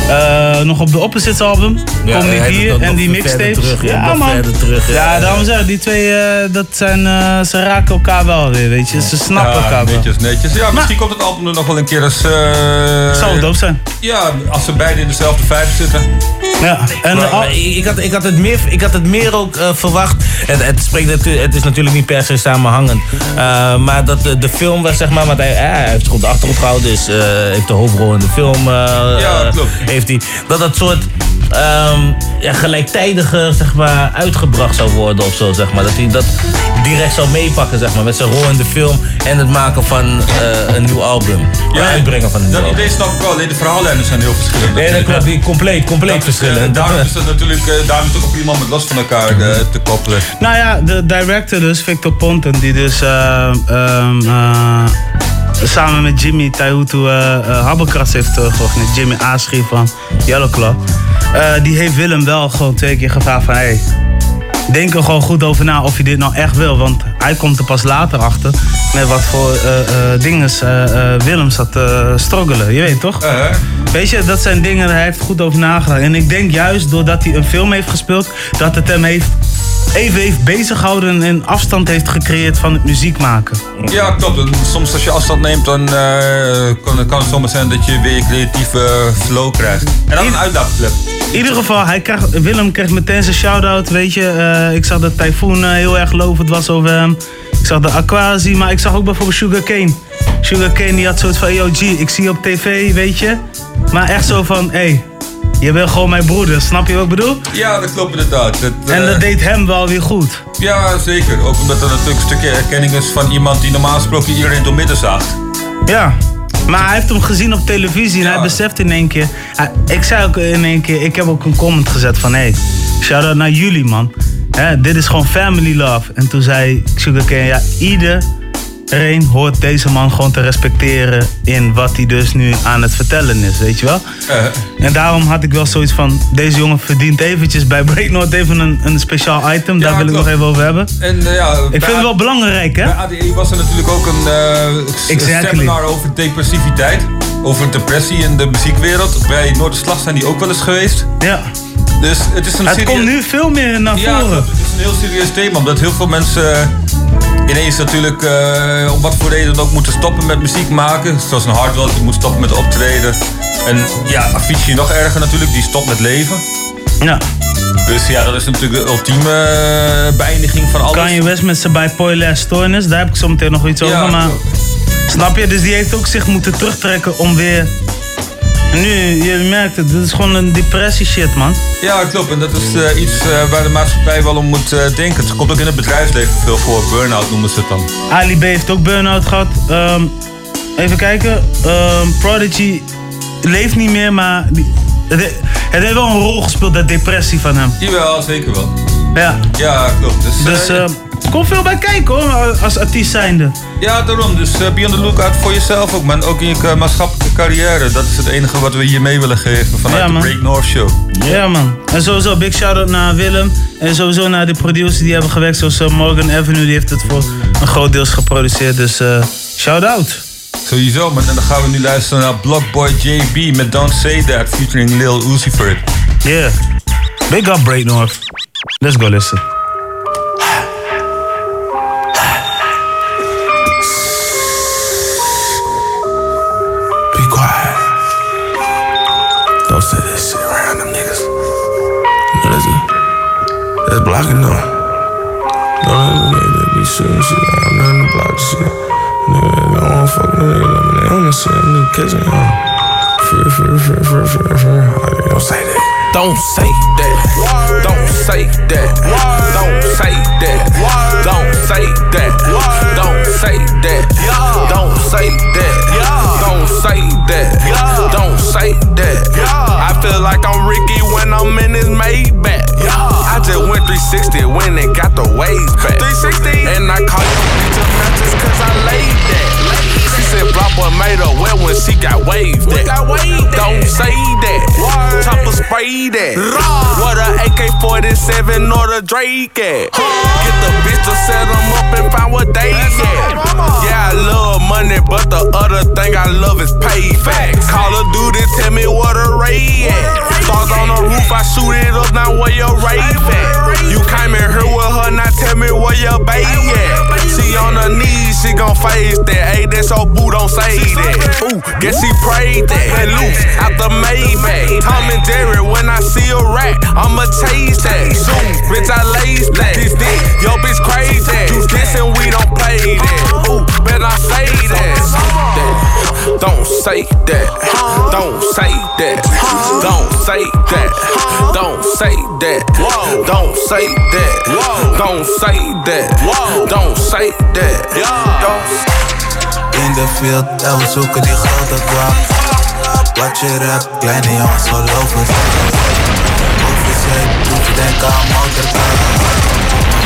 [SPEAKER 5] Eh, nog op de Opposites album.
[SPEAKER 15] Ja,
[SPEAKER 5] Kom
[SPEAKER 15] doet
[SPEAKER 5] hier en die mixtapes.
[SPEAKER 15] terug, ja,
[SPEAKER 5] man.
[SPEAKER 15] terug, ja.
[SPEAKER 5] ja, daarom zeg ik, die twee, eh, dat zijn, eh, ze raken elkaar wel weer, weet je. Ze snappen
[SPEAKER 6] ja,
[SPEAKER 5] elkaar wel.
[SPEAKER 6] netjes, netjes. Ja, misschien komt het album er nog wel een keer als... eh
[SPEAKER 5] Zou dope zijn.
[SPEAKER 6] Ja, als ze beide in dezelfde vijf zitten.
[SPEAKER 5] Ja, en
[SPEAKER 15] Maar, maar ik, ik had, ik, had het meer, ik had het meer ook eh, verwacht. Het, het, spreekt, het is natuurlijk niet per se samenhangend. Eh, maar dat de, de film was, zeg maar, want hij, eh, hij heeft goed de achtergrond gehouden. Dus eh, heeft de hoofdrol in de film. eh,
[SPEAKER 6] Ja, klopt.
[SPEAKER 15] Heeft hij. Dat dat soort ehm, ja, gelijktijdiger, zeg maar, uitgebracht zou worden of zo, zeg maar. Dat hij dat direct zou meepakken, zeg maar. Met zijn rol in de film en het maken van eh, een nieuw album.
[SPEAKER 6] Ja,
[SPEAKER 15] uitbrengen van een nieuw
[SPEAKER 6] Dat
[SPEAKER 15] album.
[SPEAKER 6] idee snap ik wel, alleen de verhaallijnen zijn heel verschillend.
[SPEAKER 15] Nee, dat klopt. Die compleet, compleet
[SPEAKER 6] Dat is, eh,
[SPEAKER 15] verschillend.
[SPEAKER 6] daarom is het natuurlijk, eh, daarom is het ook op iemand met los van elkaar eh, te koppelen.
[SPEAKER 5] Nou ja, de director dus, Victor Ponten, die dus eh, ehm, eh, samen met Jimmy Taihutu eh uh, Habbekras heeft uh, georganiseerd. Jimmy Aschrie van Yellow Club. Eh, die heeft Willem wel gewoon twee keer gevraagd van... Hey, denk er gewoon goed over na of je dit nou echt wil. Want hij komt er pas later achter met wat voor eh, eh, dingen eh, eh, Willem zat te struggelen. Je weet toch? Weet je, dat zijn dingen, hij heeft goed over nagedacht. En ik denk juist doordat hij een film heeft gespeeld, dat het hem heeft, even heeft bezighouden en afstand heeft gecreëerd van het muziek maken.
[SPEAKER 6] Ja, klopt. Soms als je afstand neemt, dan eh, kan, kan het zomaar zijn dat je weer creatieve flow krijgt. En dan een uitlaatklep.
[SPEAKER 5] In ieder geval, hij krijgt, Willem kreeg meteen zijn shout-out, weet je. Eh, ik zag dat Typhoon eh, heel erg lovend was over hem. Ik zag de Aquasi, maar ik zag ook bijvoorbeeld Sugar Cane. Sugar Cane die had zoiets van, yo G, ik zie je op tv, weet je. Maar echt zo van, hé, hey, je bent gewoon mijn broeder, snap je wat ik bedoel?
[SPEAKER 6] Ja, dat klopt inderdaad. Dat,
[SPEAKER 5] En
[SPEAKER 6] eh,
[SPEAKER 5] dat deed hem wel weer goed.
[SPEAKER 6] Ja, zeker. Ook omdat er natuurlijk een stukje erkenning is van iemand die normaal gesproken iedereen door midden zaagt.
[SPEAKER 5] Ja. Maar hij heeft hem gezien op televisie en hij beseft in één keer. ik zei ook in één keer, ik heb ook een comment gezet van hé, hey, shout out naar jullie man. Hè, dit is gewoon family love. En toen zei Sugarcane, ja, iedereen hoort deze man gewoon te respecteren in wat hij dus nu aan het vertellen is, weet je wel? En daarom had ik wel zoiets van, deze jongen verdient eventjes bij Breaknote even een, een speciaal item. Daar
[SPEAKER 6] Ja,
[SPEAKER 5] wil ik nog even over hebben.
[SPEAKER 6] En, eh, ja,
[SPEAKER 5] Ik vind het wel belangrijk, hè?
[SPEAKER 6] Bij ADE was er natuurlijk ook een eh,
[SPEAKER 5] Exactly.
[SPEAKER 6] seminar over depressiviteit. Over depressie in de muziekwereld. Bij Noorderslag zijn die ook wel eens geweest.
[SPEAKER 5] Ja.
[SPEAKER 6] Dus het is een
[SPEAKER 5] Het komt nu veel meer naar
[SPEAKER 6] Ja,
[SPEAKER 5] voren.
[SPEAKER 6] klopt. het is een heel serieus thema. Omdat heel veel mensen eh, ineens natuurlijk eh, om wat voor reden dan ook moeten stoppen met muziek maken. Zoals een Hardwell, die moet stoppen met optreden. En ja, Avicii nog erger natuurlijk, die stopt met leven.
[SPEAKER 5] Ja.
[SPEAKER 6] Dus ja, dat is natuurlijk de ultieme eh, beëindiging van alles.
[SPEAKER 5] Kanye West met zijn bipolaire stoornis, daar heb ik zo meteen nog iets over. Maar snap je? Dus die heeft ook zich moeten terugtrekken om weer. Nu, je merkt het, dit is gewoon een depressie shit, man.
[SPEAKER 6] Ja, klopt. En dat is eh, iets eh, waar de maatschappij wel om moet eh, denken. Het komt ook in het bedrijfsleven veel voor. Burn-out noemen ze het dan.
[SPEAKER 5] Ali B heeft ook burn-out gehad. Ehm, even kijken. Ehm, Prodigy leeft niet meer, maar die- het, he- het heeft wel een rol gespeeld, dat depressie van hem.
[SPEAKER 6] Jawel, zeker wel.
[SPEAKER 5] Ja.
[SPEAKER 6] Ja, klopt. Dus,
[SPEAKER 5] Dus er komt veel bij kijken hoor, als artiest zijnde.
[SPEAKER 6] Ja, daarom. Dus eh, be on the lookout voor jezelf ook, man. Ook in je eh, maatschappelijke carrière. Dat is het enige wat we hier mee willen geven vanuit
[SPEAKER 5] Ja,
[SPEAKER 6] de. Break North Show.
[SPEAKER 5] Ja man. En sowieso big shout-out naar Willem. En sowieso naar de producers die hebben gewerkt. Zoals Morgan Avenue, die heeft het voor een groot deels geproduceerd. Dus eh shout-out.
[SPEAKER 6] Sowieso, man. En dan gaan we nu luisteren naar Blockboy JB met Don't Say That featuring Lil Uzi Vert.
[SPEAKER 5] Yeah. Big up Break North. Let's go listen.
[SPEAKER 16] That's blocking them. No, that nigga that be shooting shit out there in the block shit. Nigga, they don't wanna fuck with nigga, I mean, they on the shit, nigga catching on. Free, free, free, free, free, free. Oh, they don't say that.
[SPEAKER 17] Don't say that. Don't say that. Don't say that. Don't say that. 360 when it got the waves back. Her wet when she got waved at. Don't say that. Chopper spray that. What a AK-47 or the Drake at. Get the bitch to set them up and find what they at. Yeah, I love money, but the other thing I love is payback. Call a dude and tell me what a ray at. Stars on the roof, I shoot it up, now where your rave at? You came in here with her, now tell me where your baby at. She on her knees, she gon' face that. Hey, that's your boo, don't say that. Ooh, guess she prayed that. And loose out the Maybach. Tom and Jerry, when I see a rat, I'ma chase that. Soon, bitch, I lace that. This dick, yo bitch crazy. You dissing, we don't play that. Ooh, better not say that. Don't say that. Don't say that. Don't say that. Don't say that. Don't say that. Don't say that. Don't say that.
[SPEAKER 18] In de field, en we zoeken die grote kwak. Wat je rap, kleine jongens geloven het. Overzet, doet je denken aan motorkap.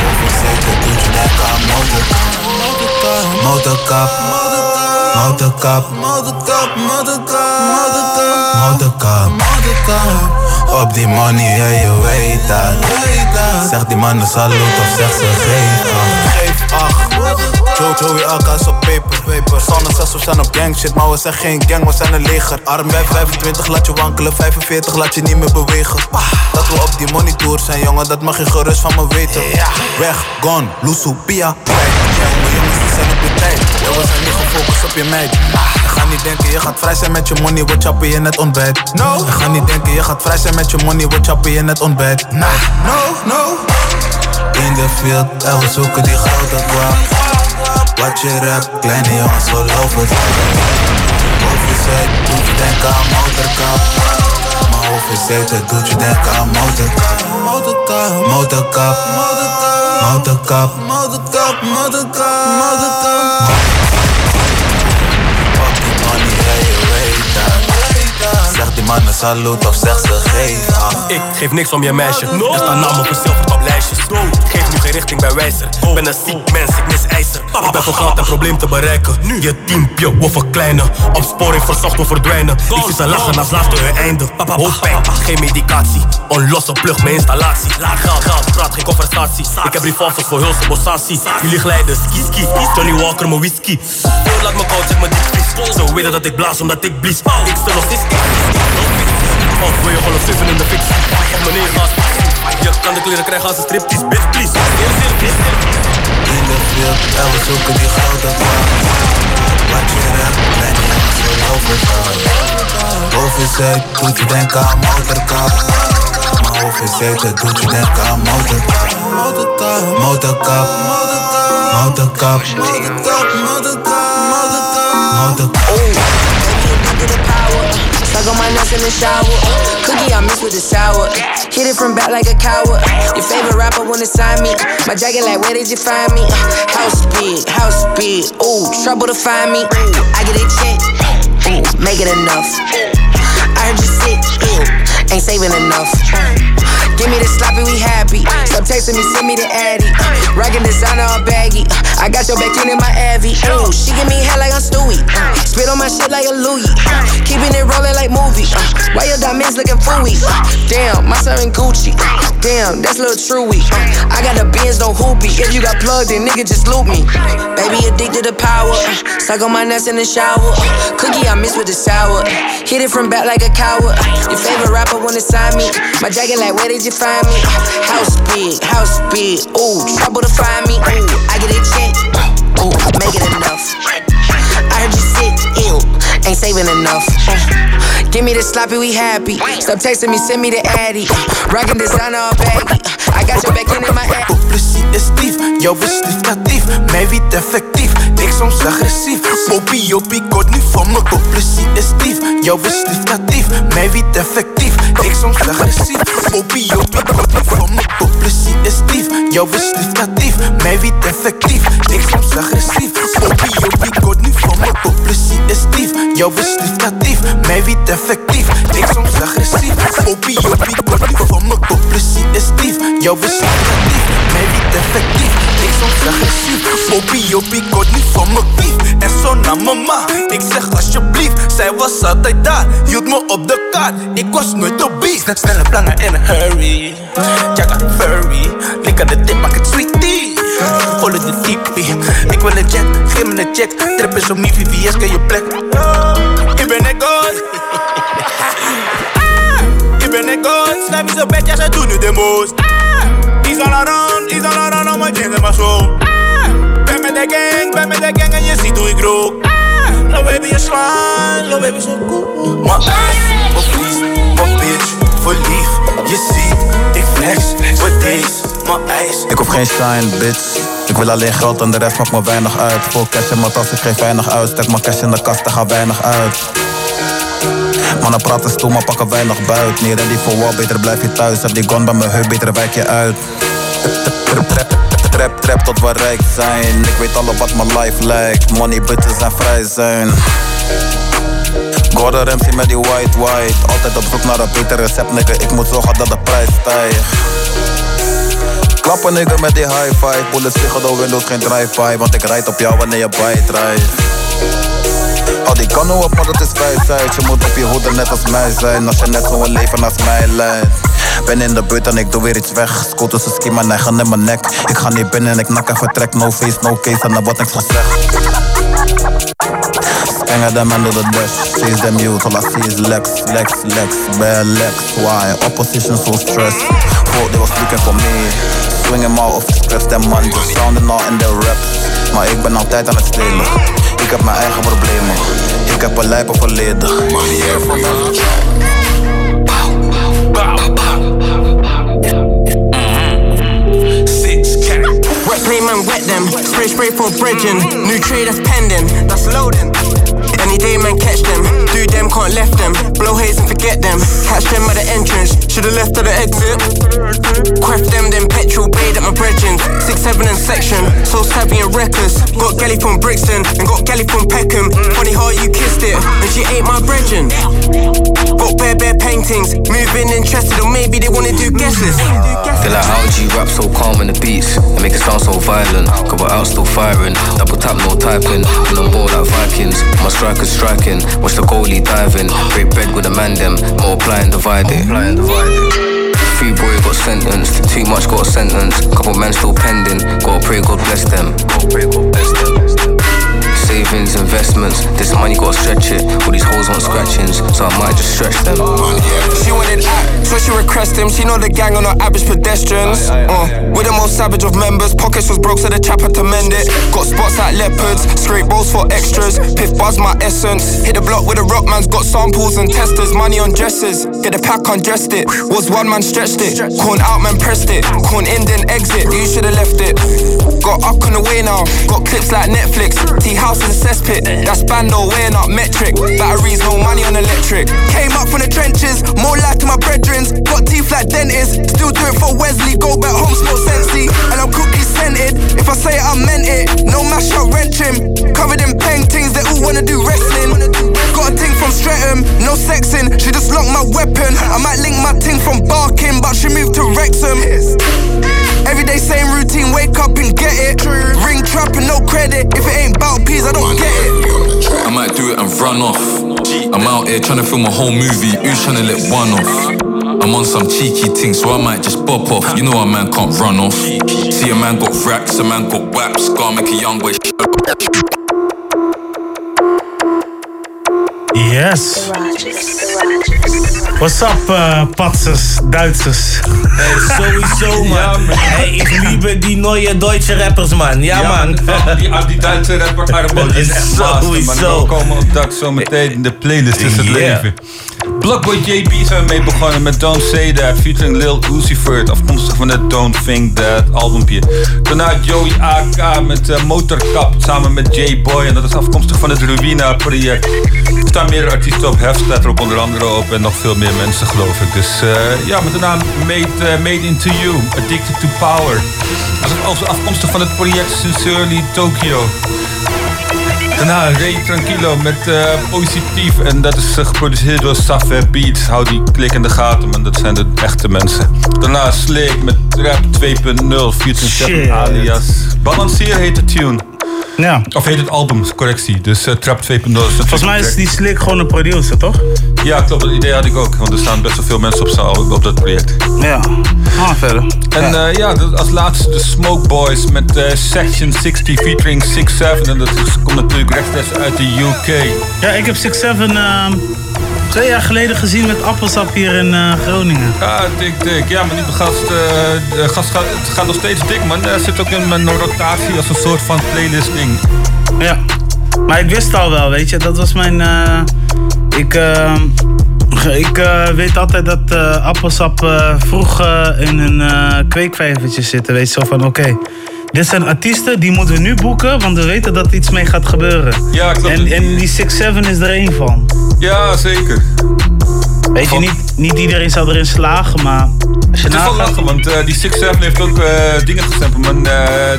[SPEAKER 18] Overzet, doet je denken aan motorkap. Motorkap, motorkap, motorkap, motorkap, motorkap, motorkap. Op die money, ja je weet dat. Zeg die mannen salut of zeg ze geef acht. Geef acht. Joe, Joey Alka's op paper, paper. Zonder zes, we staan op gang shit, maar we zijn geen gang, we zijn een leger. Arm bij 25, laat je wankelen, 45, laat je niet meer bewegen. Dat we op die money tour zijn, jongen, dat mag je gerust van me weten. Weg, gone, loesoe, pia. Jongen, jongens, die zijn op je tijd. We zijn niet gefocust op je meid. Gaat niet denken, je gaat vrij zijn met je money, we chappen je net ontbijt. No. Gaat niet denken, je gaat vrij zijn met je money, we chappen je net ontbijt. Nah, no, no. In de field, en we zoeken die grote kwak. Wat je rap, kleine jongens geloven het. Overzet, doet je denken aan motorkap. Mijn hoofd Overzeker doet je denken aan motorkap. Motorkap, motorkap, motorkap, motorkap, motorkap, motorkap. Die mannen salut of zeg ze geef af.
[SPEAKER 9] Ik geef niks om je meisje. Er staan namen voor zilvertop lijstjes. Geef nu geen richting bij wijzer. Ben een ziek mens, ik mis ijzer. Ik ben van geld en probleem te bereiken. Je teampje wil verkleinen. Opsporing verzocht of verdwijnen. Ik zie ze lachen als laatste hun einde. Hoofdpijn, geen medicatie. Onlosse plug, mijn installatie. Geld, geld, praat geen conversatie. Ik heb revolvers voor hulse bossatie. Jullie glijden, ski, ski. Johnny Walker, mijn whisky. Veel laat me koud, zeg me diepvries. Ze weten dat ik blaas omdat ik blies. Ik stel nog steeds of wil je gewoon zeven in de fix? Of meneer gaat Je kan de kleren krijgen als een striptease, bitch please
[SPEAKER 18] In de field, en we zoeken die gouden baan. Wat je rap, ben je zo overgaan. Overzet doet je denken aan motorkap. Maar overzet doet je denken aan motorkap. Motorkap, motorkap, motorkap, motorkap, motorkap,
[SPEAKER 19] Suck on my nuts in the shower. Cookie I mix with the sour. Hit it from back like a coward. Your favorite rapper wanna sign me. My jacket like where did you find me? Uh, house big, house big. Ooh, trouble to find me. Ooh, I get a check. Ooh, make it enough. I heard you sick. Ew, ain't saving enough. Give me the sloppy, we happy. Stop texting me, send me the addy. Rockin' designer all baggy. Uh, I got your back in my Abby. Ooh, she give me head like I'm Stewie. Spit on my shit like a Louis. Uh, keeping it rolling like movie. Uh, why your diamonds looking fooey? Damn, my son in Gucci. Damn, that's little Truey. I got the Benz, no hoopy. If you got plugged in, nigga, just loop me. Baby, addicted to power. Suck on my nuts in the shower. Cookie, I miss with the sour. Hit it from back like a coward. Your favorite rapper wanna sign me. My jacket like, where did you find me? House big, house big. Ooh, trouble to find me. Ooh, I get a check. Ooh, make it enough. I heard you sick, ill, ain't saving enough. Give me the sloppy, we happy. Stop texting me, send me the addy. Rockin' designer all baggy. I got your back in my ass.
[SPEAKER 20] Publicie is dief, jouw is liefdatief. Mij wiet effectief, ik soms agressief. Bobby, Jopie, kort nu van me. Publicie is dief, jouw is liefdatief. Mij wiet effectief, ik soms agressief. Bobby, Jopie, kort nu van me. Publicie is dief, jouw is liefdatief. Mij wiet effectief, ik soms agressief. Bobby, Jopie, kort nu van me. Publicie is dief, jouw is liefdatief. Mij wiet effectief, ik soms agressief. Jopie, kort nu van me. Publicie is dief, jouw is liefdatief. Mij wiet effectief, ik soms agressief. Bobby, Jopie, kort nu van. Pief, en zo naar mama. Ik zeg alsjeblieft, zij was altijd daar. Hield me op de kaart, ik was nooit op beat. Net snelle plannen in a hurry. Got furry. Aan de tip, maak het sweetie. Follow the TP. Ik wil een jet, geef me een check. Trip is mijn VVS, kan je plek. Ik ben een god. Ah, Ik ben een god. Snap je zo bad, ja, ze doen nu de most. Ah, Is all around, is all around, al mijn jeans en mijn zo. Ben met de gang, ben met de gang en je ziet hoe ik rook. Lo baby, je slaan, lo baby, zo cool. Ijs, mijn vlies, mijn bitch, verliefd. Je ziet, ik flex, voor deze, mijn ijs.
[SPEAKER 21] Ik hoef geen shine, bitch. Ik wil alleen geld en de rest maakt me weinig uit. Vol cash in mijn tas, ik geef weinig uit. Stek mijn cash in de kast, er gaat weinig uit. Mannen praten stoel, maar pakken weinig buit. Niet ready voor war, beter blijf je thuis. Heb die gun bij mijn heup, beter wijk je uit. Trap, trap tot we rijk zijn. Ik weet alle wat mijn life lijkt. Money, bitches en vrij zijn. Gordon Ramsay met die white white. Altijd op zoek naar een beter recept, nigga. Ik moet zorgen dat de prijs stijgt. Klappen nigga met die high five. Bullets vliegen door windows, geen drive-by. Want ik rijd op jou wanneer je bijt Al die kannen op, maar dat is wijsheid. Je moet op je hoede net als mij zijn. Als je net zo'n leven als mij leidt. Ben in de buurt en ik doe weer iets weg. Schoot tussen ski, maar neigen in mijn nek. Ik ga niet binnen en ik nak en vertrek. No face, no case en er wordt niks gezegd. Scanger them under the dash. Chase them youth, all I see is Lex, Lex, Lex, bare Lex. Why? Opposition so stressed. Thought they was looking for me. Swinging my office scripts, them man just sounding all in their raps. Maar ik ben altijd aan het stelen. Ik heb mijn eigen problemen. Ik heb een lijpe verleden. Money every
[SPEAKER 22] Wet play man, wet them. Spray, spray for bridging. New trade that's pending, that's loading.
[SPEAKER 23] Any day, man, catch them. Do them, can't left them. Blow haze and forget them. Catch them at the entrance. Should've left at the exit. Craft them, then petrol paid at my brethren. Six, seven, and section. So savvy and reckless. Got Galley from Brixton and got Galley from Peckham. Funny how you kissed it, and she ain't my brethren. Got bare, bare paintings. Moving interested, or maybe they wanna do guesses.
[SPEAKER 24] Feel like how do you rap so calm in the beats and make it sound so violent? Couple out still firing, double tap no typing. On board like Vikings, my strikers striking. Watch the goalie diving, break bread with a man them, multiply and divide it. Few boy got sentenced, too much got a sentence. Couple men still pending, gotta pray God bless them. Gotta pray God bless them. Savings, investments, this money gotta stretch it. All these hoes want scratchings, so I might just stretch them.
[SPEAKER 23] She wanted act, so she request him. She know the gang on not average pedestrians. Uh, we're the most savage of members. Pockets was broke, so the chap had to mend it. Got spots like leopards, scrape balls for extras. Piff buzz my essence. Hit the block with a rock man's got samples and testers. Money on dresses. Get the pack undressed it. Was one man stretched it. Corn out man pressed it. Corn in then exit. You should've left it. Got up on the way now. Got clips like Netflix. Tea house a cesspit. That's bando weighing up metric. Batteries, no money on electric. Came up from the trenches. More life to my brethrens. Got teeth like dentists. Still do it for Wesley. Go back home, smell sensey. And I'm cookie scented. If I say it, I meant it. No mash up, rent trim. Covered in paintings. They all wanna do wrestling. Got a ting from Streatham. No sexing. She just locked my weapon. I might link my ting from Barking, but she moved to Wrexham. Everyday same routine. Wake up and get it. Ring trap and no credit. If it ain't bout peas, I don't get it.
[SPEAKER 25] I might do it and run off. I'm out here trying to film a whole movie. Who's trying to let one off? I'm on some cheeky thing, so I might just bop off. You know a man can't run off. See a man got racks, a man got waps. Gotta make a young boy.
[SPEAKER 5] Yes. What's up, uh, patsers, Duitsers?
[SPEAKER 15] Hey, sowieso, man. hey, ik liebe die neue deutsche rappers, man. Ja, man.
[SPEAKER 6] Die, die Duitse rapper Arbo, die is echt master, man.
[SPEAKER 15] Sowieso.
[SPEAKER 6] We komen op dat zo meteen in de playlist is het
[SPEAKER 15] Yeah.
[SPEAKER 6] leven. Blockboy JB zijn we mee begonnen met Don't Say That, featuring Lil Uzi Vert, afkomstig van het Don't Think That albumpje. Daarna Joey AK met eh, Motorkap, samen met J-Boy, en dat is afkomstig van het Ruina project. Er staan meerdere artiesten op, Hef staat er onder andere op, en nog veel meer mensen geloof ik. Dus eh, ja, met naam Made, eh, Made Into You, Addicted to Power. Dat is afkomstig van het project Sincerely Tokyo. Daarna Ray Tranquilo met eh, Positief. En dat is eh, geproduceerd door Safé Beats. Hou die klik in de gaten, man. Dat zijn de echte mensen. Daarna Sleek met Trap 2.0. Featuring
[SPEAKER 5] Shit.
[SPEAKER 6] Stefan alias. Balanceer heet de tune.
[SPEAKER 5] Ja.
[SPEAKER 6] Of heet het album, correctie. Dus eh, Trap 2.0 is natuurlijk
[SPEAKER 5] Volgens mij is die Slick gewoon een producer, toch?
[SPEAKER 6] Ja, klopt. Dat idee had ik ook. Want er staan best wel veel mensen op, op dat project.
[SPEAKER 5] Ja. Ah, verder.
[SPEAKER 6] En ja, ja dat- als laatste de Smoke Boys met eh, Section 60 featuring 6-7. En dat is- komt natuurlijk rechtstreeks uit de UK.
[SPEAKER 5] Ja, ik heb 6-7 ehm, twee jaar geleden gezien met appelsap hier in eh, Groningen.
[SPEAKER 6] Ja, dik, dik. Ja, maar die gast, eh, de gast gaat, het gaat nog steeds dik, man. Hij zit ook in mijn rotatie als een soort van playlist ding.
[SPEAKER 5] Ja. Maar ik wist al wel, weet je. Dat was mijn... eh, ik ehm, ik eh, weet altijd dat eh, appelsap eh, vroeg eh, in een eh kweekvijvertje zitten. Weet je, zo van oké. dit zijn artiesten, die moeten we nu boeken, want we weten dat er iets mee gaat gebeuren.
[SPEAKER 6] Ja, klopt.
[SPEAKER 5] En, en die 6-7 is er één van.
[SPEAKER 6] Ja, zeker.
[SPEAKER 5] Weet je, niet, niet iedereen zal erin slagen, maar als je
[SPEAKER 6] Het is wel lachen, want eh, die 6-7 heeft ook eh, dingen gestemd. Eh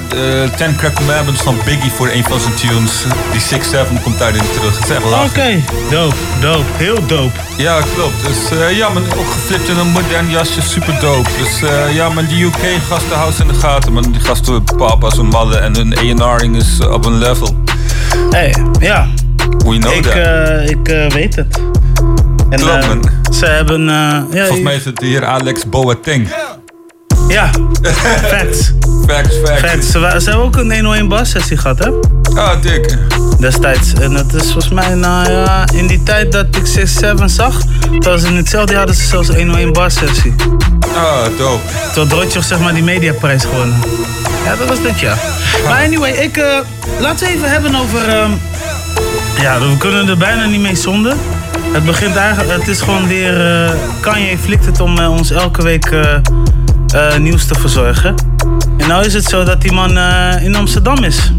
[SPEAKER 6] de Ten Crack Commandments van Biggie voor een van zijn tunes. Die 6-7 komt daarin terug. Het is echt lachen.
[SPEAKER 5] Oké, dope, dope, heel dope.
[SPEAKER 6] Ja, klopt. Dus ja, man, ook geflipt in een modern jasje, super dope. Dus ja, man, die UK-gasten houden ze in de gaten. Man, die gasten papa als een malle en hun A&Ring is op een level.
[SPEAKER 5] Hey, ja.
[SPEAKER 6] We know
[SPEAKER 5] ik,
[SPEAKER 6] that.
[SPEAKER 5] ik weet het. En, eh. Ze hebben... eh, ja,
[SPEAKER 6] Volgens mij is het de heer Alex Boateng.
[SPEAKER 5] Ja, facts.
[SPEAKER 6] Facts, facts.
[SPEAKER 5] Facts. Ze, hebben ook een 101 bas sessie gehad, hè?
[SPEAKER 6] Ah, dik.
[SPEAKER 5] Destijds. En dat is volgens mij, nou ja, in die tijd dat ik 6-7 zag, was in hetzelfde jaar hadden ze zelfs een 101 bas sessie.
[SPEAKER 6] Ah, dope.
[SPEAKER 5] Toen had Rotjoch zeg maar die mediaprijs gewonnen. Ja, dat was dit jaar. Maar anyway, ik, eh, laten we even hebben over... ehm, ja, we kunnen er bijna niet mee zonder. Het begint eigenlijk, het is gewoon weer... eh Kanye flikt het om eh, ons elke week eh, nieuws te verzorgen. En nou is het zo dat die man in Amsterdam is.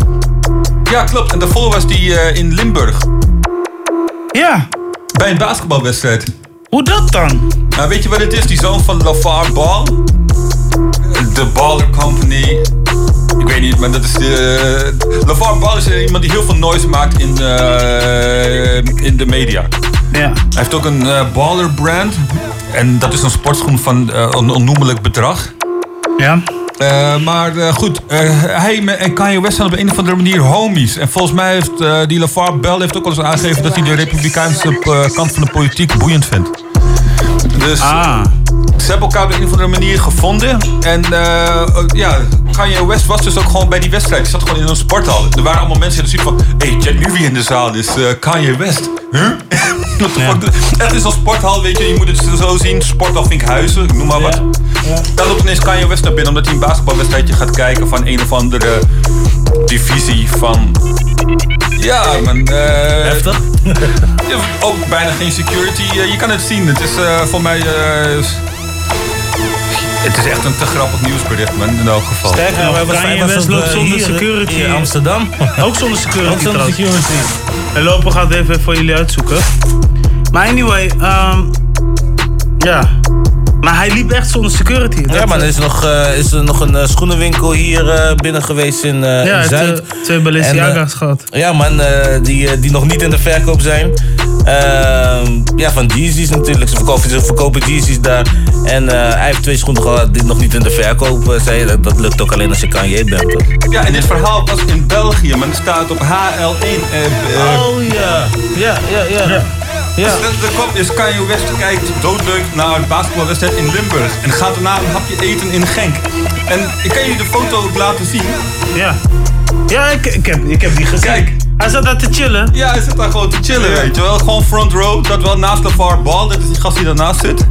[SPEAKER 6] Ja, klopt. En daarvoor was die in Limburg.
[SPEAKER 5] Ja.
[SPEAKER 6] Bij een basketbalwedstrijd.
[SPEAKER 5] Hoe dat dan?
[SPEAKER 6] Nou, weet je wat het is? Die zoon van LaVar Ball. De Baller Company. Ik weet niet, maar dat is de... LaVar Ball is iemand die heel veel noise maakt in in de media.
[SPEAKER 5] Ja.
[SPEAKER 6] Hij heeft ook een eh, Baller brand. En dat is een sportschoen van eh, een onnoemelijk bedrag.
[SPEAKER 5] Ja.
[SPEAKER 6] Eh, maar goed, hij en Kanye West zijn op een of andere manier homies. En volgens mij heeft die LaVar Bell heeft ook al eens aangegeven dat hij de republikeinse kant van de politiek boeiend vindt. Dus ze hebben elkaar op een of andere manier gevonden. En eh, ja, Kanye West was dus ook gewoon bij die wedstrijd. Hij zat gewoon in een sporthal. Er waren allemaal mensen die zoiets van... Hé, hey, wie in de zaal is. eh, Kanye West. Huh? Fuck? Het is een sporthal, weet je. Je moet het zo zien. Sporthal Vinkhuizen, ik noem maar wat. Dan loopt ineens Kanye West naar binnen... omdat hij een basketbalwedstrijdje gaat kijken... van een of andere divisie van... Ja, man. Heftig. ook bijna geen security. Eh, je kan het zien. Het is eh, voor mij... eh, het is echt een te grappig nieuwsbericht, man. In elk geval.
[SPEAKER 15] Sterker wij
[SPEAKER 5] Kanye
[SPEAKER 15] was
[SPEAKER 5] West loopt
[SPEAKER 15] eh,
[SPEAKER 5] zonder
[SPEAKER 15] hier,
[SPEAKER 5] security.
[SPEAKER 15] in Amsterdam.
[SPEAKER 5] Ook zonder security.
[SPEAKER 15] Ook zonder
[SPEAKER 5] trouwens.
[SPEAKER 15] security.
[SPEAKER 5] En lopen gaat even voor jullie uitzoeken. Maar anyway, ehm ja. Maar hij liep echt zonder security.
[SPEAKER 15] Ja,
[SPEAKER 5] Dat,
[SPEAKER 15] maar er
[SPEAKER 5] eh,
[SPEAKER 15] is, nog, eh, is er nog een eh, schoenenwinkel hier eh, binnen geweest in, eh
[SPEAKER 5] Ja,
[SPEAKER 15] in
[SPEAKER 5] het,
[SPEAKER 15] Zuid.
[SPEAKER 5] eh, twee Balenciaga's
[SPEAKER 15] En,
[SPEAKER 5] gehad.
[SPEAKER 15] Ja, man, eh, die, die nog niet in de verkoop zijn. Ehm, ja, van Yeezys natuurlijk. Ze verkopen, ze verkopen Yeezys daar. En eh, hij heeft twee schoenen gehad die nog niet in de verkoop zijn. Dat, dat lukt ook alleen als je Kanye bent. toch?
[SPEAKER 6] Ja, en dit verhaal was in België, maar er staat op HL1. eh, eh,
[SPEAKER 15] Oh ja, ja, ja, ja.
[SPEAKER 6] Dus de kop is Kanye West kijkt doodleuk naar een basketbalwedstrijd in Limburg. En gaat daarna een hapje eten in Genk. En ik kan jullie de foto ook laten zien.
[SPEAKER 5] Ja. Ja, ik, ik, heb, ik heb die gezien.
[SPEAKER 6] Kijk.
[SPEAKER 5] Hij zat daar te chillen.
[SPEAKER 6] Ja, hij zit daar gewoon te chillen, weet je wel. Gewoon front row, dat wel naast LeVar Ball. Dat is die gast die daarnaast zit.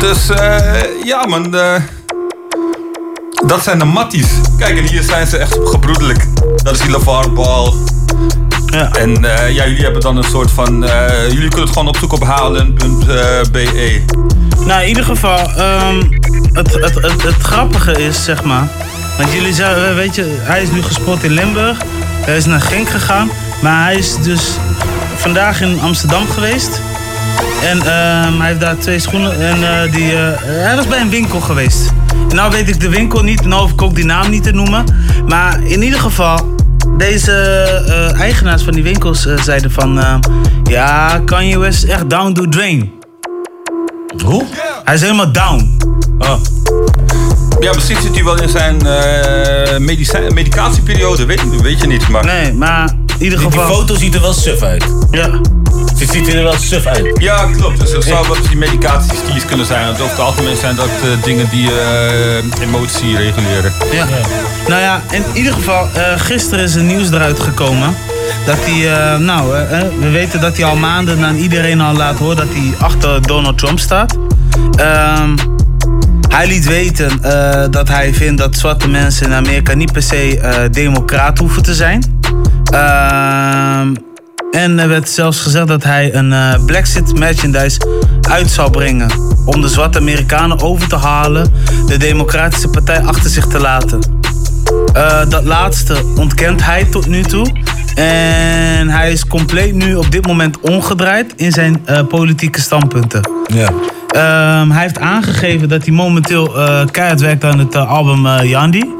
[SPEAKER 6] Dus eh, ja man, eh, dat zijn de matties. Kijk, en hier zijn ze echt gebroedelijk. Dat is die LeVar Ball.
[SPEAKER 5] Ja.
[SPEAKER 6] En eh, ja, jullie hebben dan een soort van... eh, jullie kunnen het gewoon opzoeken op halen.be.
[SPEAKER 5] Nou, in ieder geval, ehm, het, het, het, het grappige is, zeg maar. Want jullie zeiden, weet je, hij is nu gespot in Limburg. Hij is naar Genk gegaan. Maar hij is dus vandaag in Amsterdam geweest. En ehm, hij heeft daar twee schoenen. En eh, die, eh, hij was bij een winkel geweest. En nou weet ik de winkel niet. Nou hoef ik ook die naam niet te noemen. Maar in ieder geval, deze eh, eigenaars van die winkels eh, zeiden van... eh, ja, Kanye West is echt down to drain.
[SPEAKER 15] Hoe?
[SPEAKER 5] Hij is helemaal down.
[SPEAKER 6] Oh. Ja, misschien zit hij wel in zijn medicatieperiode, weet, weet je niet. Maar...
[SPEAKER 5] Nee, maar in ieder
[SPEAKER 15] Die, die
[SPEAKER 5] geval...
[SPEAKER 15] foto ziet er wel suf uit.
[SPEAKER 5] Ja.
[SPEAKER 15] Ze ziet er wel suf uit.
[SPEAKER 6] Ja, klopt. Dus dat zou wel die medicaties die kunnen zijn. Want over het algemeen zijn dat eh, dingen die eh, emotie reguleren.
[SPEAKER 5] Ja. Nou ja, in ieder geval, eh, gisteren is er nieuws eruit gekomen. Dat hij, eh, nou, we weten dat hij al maanden aan iedereen al laat horen dat hij achter Donald Trump staat. Ehm, hij liet weten eh, dat hij vindt dat zwarte mensen in Amerika niet per se eh democraat hoeven te zijn. Ehm, en er werd zelfs gezegd dat hij een eh Brexit merchandise uit zou brengen. Om de zwarte Amerikanen over te halen de Democratische Partij achter zich te laten. Eh, dat laatste ontkent hij tot nu toe. En hij is compleet nu op dit moment omgedraaid in zijn eh, politieke standpunten.
[SPEAKER 15] Ja.
[SPEAKER 5] Ehm, hij heeft aangegeven dat hij momenteel keihard werkt aan het album Yandi.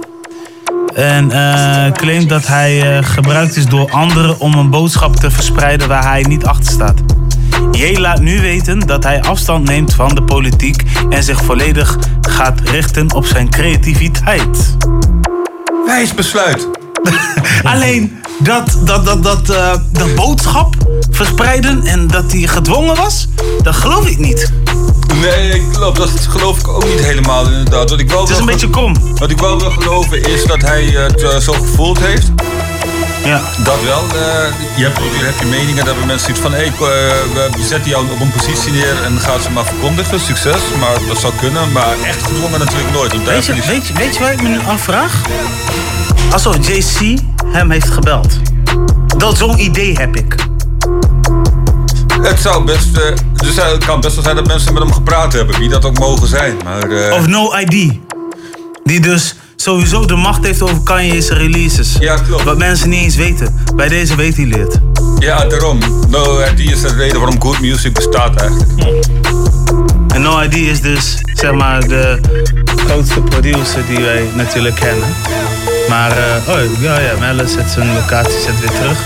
[SPEAKER 5] En eh, claimt dat hij eh, gebruikt is door anderen om een boodschap te verspreiden waar hij niet achter staat. J laat nu weten dat hij afstand neemt van de politiek en zich volledig gaat richten op zijn creativiteit.
[SPEAKER 6] Wijs besluit.
[SPEAKER 5] Alleen dat, dat, dat, dat, dat boodschap verspreiden en dat hij gedwongen was, dat geloof ik niet.
[SPEAKER 6] Nee, klopt. Dat geloof ik ook niet helemaal inderdaad. Wat ik wel
[SPEAKER 5] Het is een beetje krom.
[SPEAKER 6] Wat ik wel wil geloven is dat hij het eh, zo gevoeld heeft.
[SPEAKER 5] Ja.
[SPEAKER 6] Dat wel. eh, je hebt, heb je meningen, daar hebben mensen zoiets van... Hey, eh, we zetten jou op een positie neer en gaan ze maar verkondigen. Succes. Maar dat zou kunnen. Maar echt gedwongen natuurlijk nooit.
[SPEAKER 5] Weet je,
[SPEAKER 6] heb je
[SPEAKER 5] weet, je, weet je waar ik me nu afvraag? Alsof JC hem heeft gebeld. Dat zo'n idee heb ik.
[SPEAKER 6] Het zou best... eh, dus het kan best wel zijn dat mensen met hem gepraat hebben. Wie dat ook mogen zijn. Maar... eh,
[SPEAKER 5] Of No ID. Die dus sowieso de macht heeft over Kanye's releases.
[SPEAKER 6] Ja, klopt.
[SPEAKER 5] Wat mensen niet eens weten. Bij deze weet hij het.
[SPEAKER 6] Ja, daarom. No ID is de reden waarom good music bestaat eigenlijk.
[SPEAKER 5] En No ID is dus, zeg maar, de grootste producer die wij natuurlijk kennen. Maar, eh, oh ja, ja, Melle zet zijn locatie zet weer terug.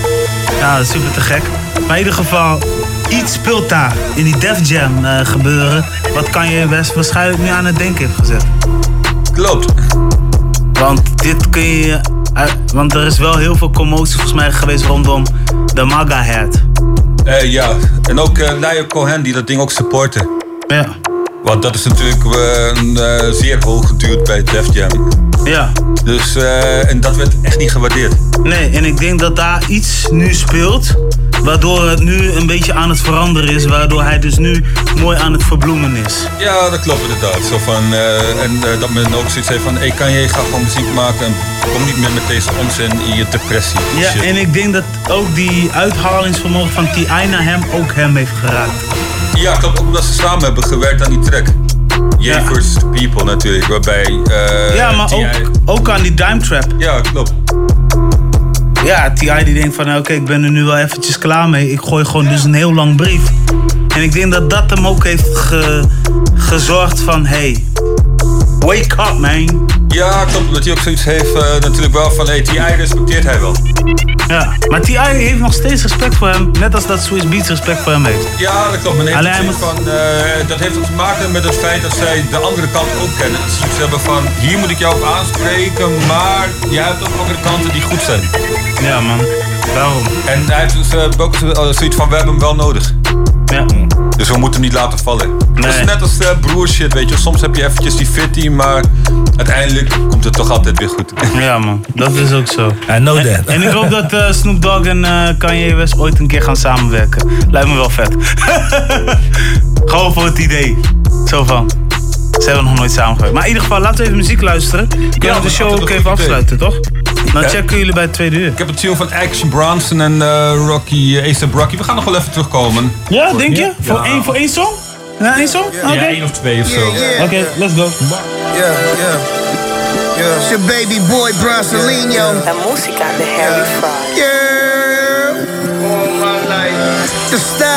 [SPEAKER 5] Ja, super te gek. Maar in ieder geval, iets speelt daar in die Def Jam eh, gebeuren. Wat kan je best waarschijnlijk nu aan het denken heeft gezet.
[SPEAKER 6] Klopt.
[SPEAKER 5] Want dit kun je. eh, want er is wel heel veel commotie volgens mij geweest rondom de MAGA-hat.
[SPEAKER 6] Eh, ja, en ook uh, Niall Cohen die dat ding ook supporten.
[SPEAKER 5] Ja.
[SPEAKER 6] Want dat is natuurlijk een, eh, zeer hoog geduurd bij Def Jam.
[SPEAKER 5] Ja.
[SPEAKER 6] Dus, en dat werd echt niet gewaardeerd.
[SPEAKER 5] Nee, en ik denk dat daar iets nu speelt. Waardoor het nu een beetje aan het veranderen is. Waardoor hij dus nu mooi aan het verbloemen is.
[SPEAKER 6] Ja, dat klopt inderdaad. Zo van, eh, en eh, dat men ook zoiets heeft van, hey, kan je ga gewoon muziek maken en kom niet meer met deze onzin in je depressie.
[SPEAKER 5] Ja,
[SPEAKER 6] Shit.
[SPEAKER 5] en ik denk dat ook die uithalingsvermogen van T.I. naar hem ook hem heeft geraakt.
[SPEAKER 6] Ja, klopt. Ook omdat ze samen hebben gewerkt aan die track. Versus the People natuurlijk, waarbij... eh,
[SPEAKER 5] ja, maar ook, ook aan die Dime Trap.
[SPEAKER 6] Ja, klopt.
[SPEAKER 5] Ja, T.I. die denkt van, oké, ik ben er nu wel eventjes klaar mee. Ik gooi gewoon dus een heel lang brief. En ik denk dat dat hem ook heeft ge- gezorgd van, hey, wake up man.
[SPEAKER 6] Ja, klopt. Omdat hij ook zoiets heeft eh, natuurlijk wel van, hey, T.I. respecteert hij wel.
[SPEAKER 5] Ja, maar T.I. heeft nog steeds respect voor hem. Net als dat Swiss Beats respect voor hem heeft.
[SPEAKER 6] Ja, dat klopt. Maar
[SPEAKER 5] Alleen
[SPEAKER 6] is van, eh, dat heeft ook te maken met het feit dat zij de andere kant ook kennen. Dat ze hebben van, hier moet ik jou op aanspreken, maar jij hebt ook andere kanten die goed zijn.
[SPEAKER 5] Ja man, daarom.
[SPEAKER 6] En hij heeft dus eh, ook zo- zoiets van, we hebben hem wel nodig.
[SPEAKER 5] Ja.
[SPEAKER 6] Dus we moeten hem niet laten vallen. Dat is net als uh, broershit, weet je. Soms heb je eventjes die fitty, maar uiteindelijk komt het toch altijd weer goed.
[SPEAKER 5] Ja man, dat is ook zo.
[SPEAKER 15] I know
[SPEAKER 5] En,
[SPEAKER 15] that.
[SPEAKER 5] en ik hoop dat eh, Snoop Dogg en eh, Kanye West ooit een keer gaan samenwerken. Lijkt me wel vet. Gewoon voor het idee. Zo van. Ze hebben nog nooit samengewerkt. Maar in ieder geval, laten we even muziek luisteren. Kunnen we de show ook even
[SPEAKER 6] idee.
[SPEAKER 5] afsluiten, toch? Dan
[SPEAKER 6] Ja.
[SPEAKER 5] checken jullie bij het tweede uur.
[SPEAKER 6] Ik heb een tune van Action Bronson en eh, Rocky, uh, A$AP Rocky. We gaan nog wel even terugkomen.
[SPEAKER 5] Ja, denk je? Voor,
[SPEAKER 6] Ja.
[SPEAKER 5] één, voor één song? Ja, één song? Oké.
[SPEAKER 6] Ja, één of twee of zo.
[SPEAKER 5] Oké, let's go.
[SPEAKER 26] Yeah, yeah. Yeah. It's your baby boy Bronsolino.
[SPEAKER 19] La música de Harry Fraud.
[SPEAKER 26] Yeah. All my life. The style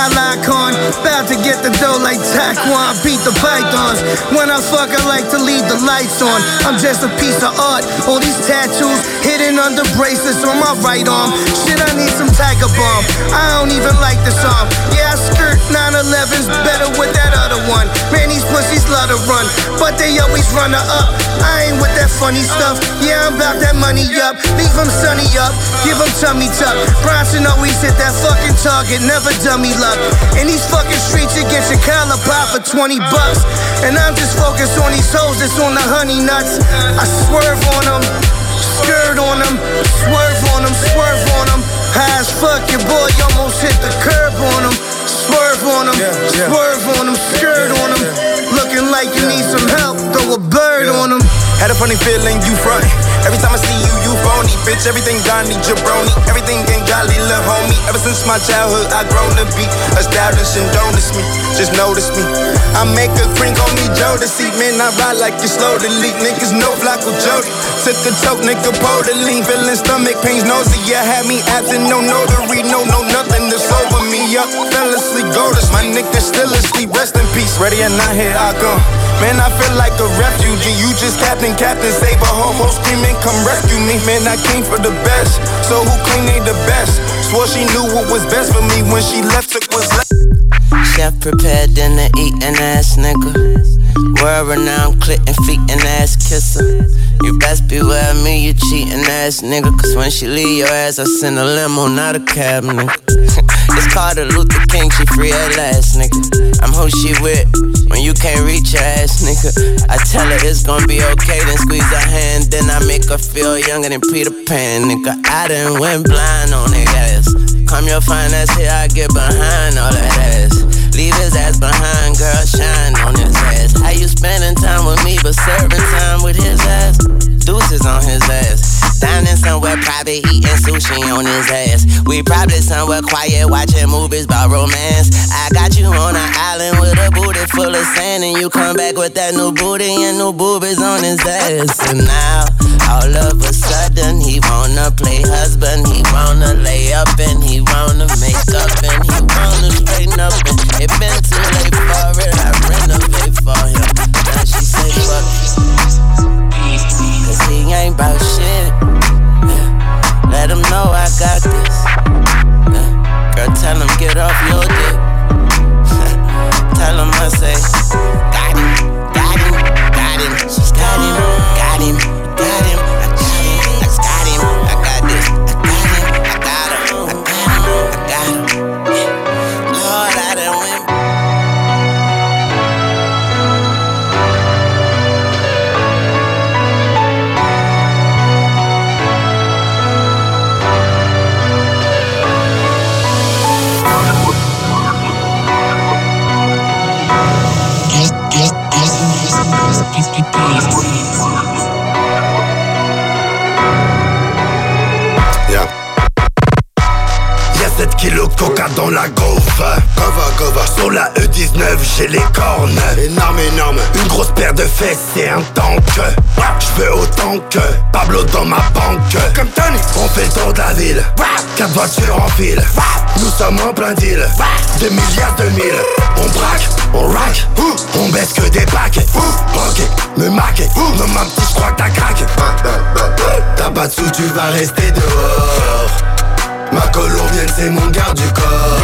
[SPEAKER 26] get the dough like Taquan, beat the pythons. When I fuck, I like to leave the lights on. I'm just a piece of art. All these tattoos hidden under bracelets on my right arm. Shit, I need some Tiger Balm. I don't even like the song. Yeah, I skirt 911s better with that other one. Man, these pussies love to run, but they always run her up. I ain't with that funny stuff. Yeah, I'm about that money up. Leave them sunny up, give them tummy tuck. Bronson always hit that fucking target, never dummy luck. In these fucking streets, you get your collar pop for 20 bucks. And I'm just focused on these hoes that's on the honey nuts. I swerve on them, skirt on them, swerve on them, swerve on them. High as fuck, your boy almost hit the curb on them. Swerve on them, swerve on them, skirt on them. Looking like you need some help, throw a bird on them.
[SPEAKER 23] Had a funny feeling you frontin'. Every time I see you, you phony. Bitch, everything gone, need jabroni. Everything ain't golly, little homie. Ever since my childhood, I grown to be established and don't diss me. Just notice me. I make a cream on me, Joe to see. Man, I ride like you slow to leak. Niggas no Flacco Jody. Took a toke, nigga, pour the lean. Feeling stomach pains, nosy. Yeah, had me absent, no notary, no, no, nothing to me up. Fell asleep, golders. My nigga still asleep, rest in peace. Ready or not, here I come. Man, I feel like a refugee. You just captain, captain, save a homo screaming, come rescue me. Man, I came for the best. So who claim they the best? Swore she knew what was best for me when she left, took was left.
[SPEAKER 27] Chef prepared dinner, eating ass nigga. World renowned, clit and feet and ass kisser. You best beware of me, you cheating ass nigga. Cause when she leave your ass, I send a limo, not a cab nigga. it's called a Luther King, she free at last nigga. I'm who she with when you can't reach your ass nigga. I tell her it's gonna be okay, then squeeze her hand. Then I make her feel younger than Peter Pan, nigga. I done went blind on that ass. Come your fine ass here, I get behind all that ass. Leave his ass behind, girl, shine on his ass. How you spending time with me, but serving time with his ass? Deuces on his ass. Dining somewhere private, eating sushi on his ass. We probably somewhere quiet, watching movies about romance. I got you on an island with a booty full of sand, and you come back with that new booty and new boobies on his ass. And now, all of a sudden, he wanna play husband, he wanna lay up and he wanna make up and he wanna straighten up. And it been too late for it, I renovate for him. Now she say, fuck Cause he ain't about shit. Let him know I got this. Yeah. Girl, tell him get off your dick. tell him I say, got him, got him, got him. She's got him,
[SPEAKER 23] Yeah. Y'a 7 kilos coca dans la gaufre Gova, gova Sur la E19 j'ai les cornes. Énorme, énorme. Une grosse paire de fesses c'est un tank. Je veux autant que Pablo dans ma banque. Comme Tony. On fait le tour de la ville. Quatre voitures en file Nous sommes en plein deal. Des milliards de mille. On braque, on rack. On baisse que des paquets Banquet, me marquer Non ma petite je crois que t'as craqué T'as pas de sous tu vas rester dehors Ma colombienne c'est mon garde du corps.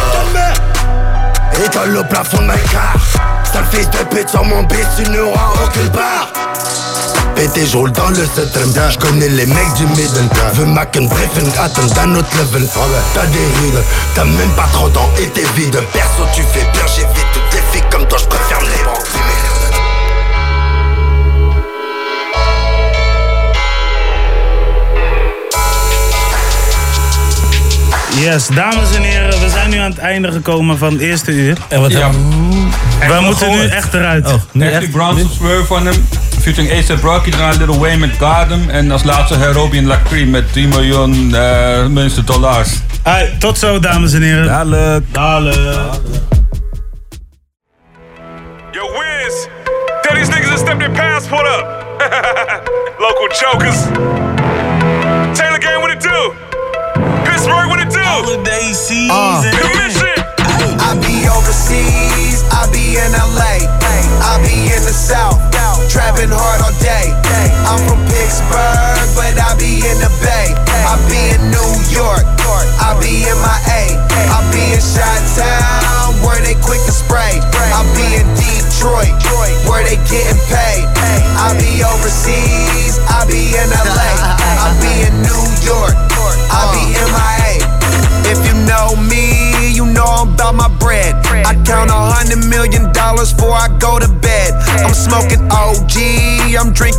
[SPEAKER 23] École au plafond de ma car Sale fils de pute sur mon beat tu n'auras aucune part. Pété je roule dans le septembre Je connais les mecs du middle Veux maken breffen attends d'un autre level. T'as des rides, t'as même pas 30 ans et t'es vide. Perso tu fais bien j'évite toutes les filles comme toi je préfère
[SPEAKER 5] Yes, dames en heren, we zijn nu aan het einde gekomen van het eerste uur.
[SPEAKER 15] En wat
[SPEAKER 6] Ja.
[SPEAKER 5] We moeten nu echt eruit.
[SPEAKER 15] Oh,
[SPEAKER 6] Ashley Brown Swerve van hem. Featuring A$AP Rocky, daarna Little Wayne met Gotham. En als laatste Herobi en Lacree met 3 miljoen eh mensen dollars.
[SPEAKER 5] Hey, tot zo, dames en heren.
[SPEAKER 15] Dadelijk.
[SPEAKER 5] Dadelijk.
[SPEAKER 28] Yo, Wiz, tell these niggas to step their passport up. Local jokers. Taylor Gang, what it do? Pittsburgh, what it do?
[SPEAKER 5] Holiday season. Uh.
[SPEAKER 28] Commission.
[SPEAKER 26] I be overseas, I be in LA, I be in the South, trapping hard all day. I'm from Pittsburgh, but I be in the Bay. I be in New York,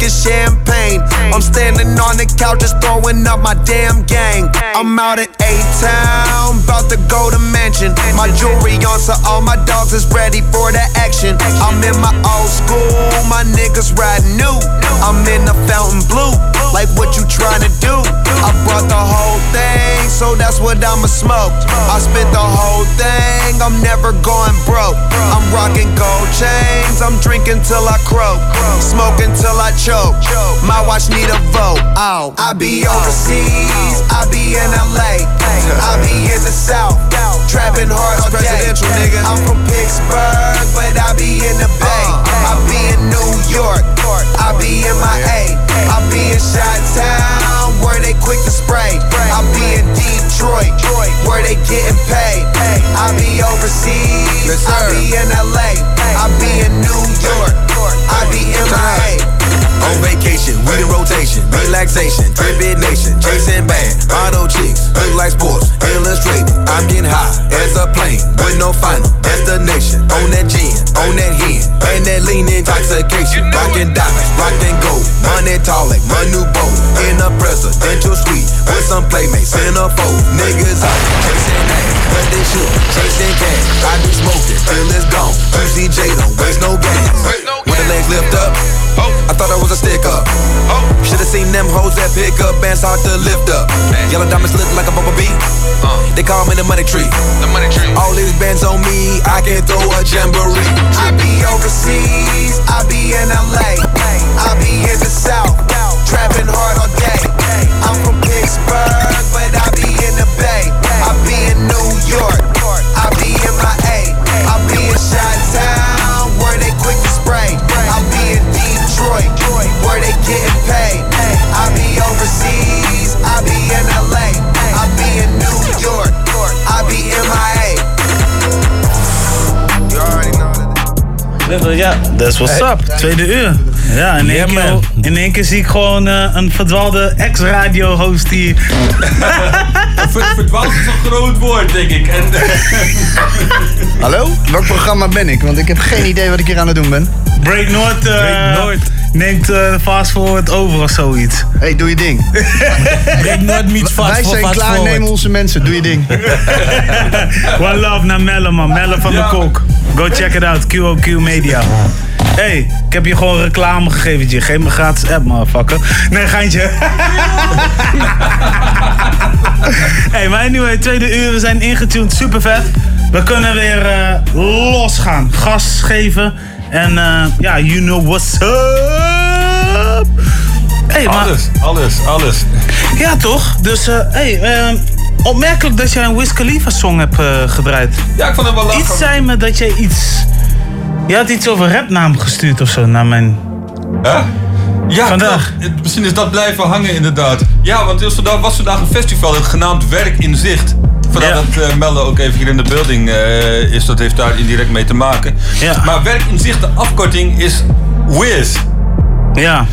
[SPEAKER 26] drinking champagne. I'm standing on the couch just throwing up my damn gang. I'm out at A-Town, about to go to mansion. My jewelry on, so all my dogs is ready for the action. I'm in my old school, my niggas ride new. I'm in the fountain blue, like what you trying to do? I brought the whole thing, so that's what I'ma smoke. I spent the whole thing, I'm never going broke. I'm rocking gold chains, I'm drinking till I croak. Smoking till I choke. My watch need a vote. Oh, I be overseas, I be in LA, I be in the South, trapping hard all day.
[SPEAKER 23] Presidential, nigga.
[SPEAKER 26] I'm from Pittsburgh, but I be in the Bay. Uh-huh. I be in New York, I be in my A, I be in Chi-Town, where they quick to spray. I be in Detroit, where they getting paid. I be overseas, I be in LA, I be in New York, I be in my A.
[SPEAKER 23] On vacation, we in rotation, relaxation, tribute nation, chasing bad, model chicks, look like sports, illustrated. I'm getting high as a plane with no final destination. On that gin, on that hen, and that lean intoxication. Rockin' diamonds, rockin' gold, money tall like my new boat. In a presidential suite with some playmates in a fold. Niggas out chasing ass, but they should chasing cash. I be smoking till it's gone. Juicy J don't waste no gas. When the legs lift up. I thought I was a stick up. Oh. Should've seen them hoes that pick up bands hard to lift up. Yellow diamonds look like a bumblebee. Uh. They call me the money tree. The money tree. All these bands on me, I can throw a jamboree.
[SPEAKER 26] I be overseas. overseas, I be in LA. I be in the South, trapping hard all day. I'm from Pittsburgh, but I be in the Bay. I be in New York, overseas, I be in LA. I be in New York, I be in my You already know that.
[SPEAKER 15] Ja,
[SPEAKER 5] That's what's up. Tweede uur. Ja, in één, keer, in één keer zie ik gewoon eh, een verdwaalde ex-radio-host die...
[SPEAKER 6] Verdwaald is een groot woord, denk ik. En,
[SPEAKER 28] Hallo? Welk programma ben ik? Want ik heb geen idee wat ik hier aan het doen ben.
[SPEAKER 5] Break Noord, eh, neemt eh, fast forward over of zoiets.
[SPEAKER 28] hey, doe je ding.
[SPEAKER 15] Break Noord meets fast
[SPEAKER 28] Wij zijn
[SPEAKER 15] fast
[SPEAKER 28] klaar,
[SPEAKER 15] forward.
[SPEAKER 28] nemen onze mensen. Doe je ding.
[SPEAKER 5] One love naar Melle, man. Melle van de Kok. Go check it out. QOQ Media. Hey, ik heb je gewoon reclame gegeven. Geef me gratis app, motherfucker. Nee, geintje. hey, maar anyway, tweede uur. We zijn ingetuned. Super vet. We kunnen weer eh, losgaan. Gas geven. En eh, ja, you know what's up. Hey, maar,
[SPEAKER 6] alles, alles, alles.
[SPEAKER 5] ja, toch? Dus, eh hey, opmerkelijk dat jij een Wiz Khalifa song hebt eh, gedraaid.
[SPEAKER 6] Ja, ik vond het wel lachen.
[SPEAKER 5] Iets zei me dat jij iets... Je had iets over rapnaam gestuurd of zo naar mijn...
[SPEAKER 6] Huh? Ja,
[SPEAKER 5] Vandaag.
[SPEAKER 6] Misschien is dat blijven hangen inderdaad. Ja, want er was vandaag, was vandaag een festival genaamd Werk in Zicht. Vandaar dat eh, Melle ook even hier in de building eh, is. Dat heeft daar indirect mee te maken. Maar Werk in Zicht, de afkorting is WIZ.
[SPEAKER 5] Ja.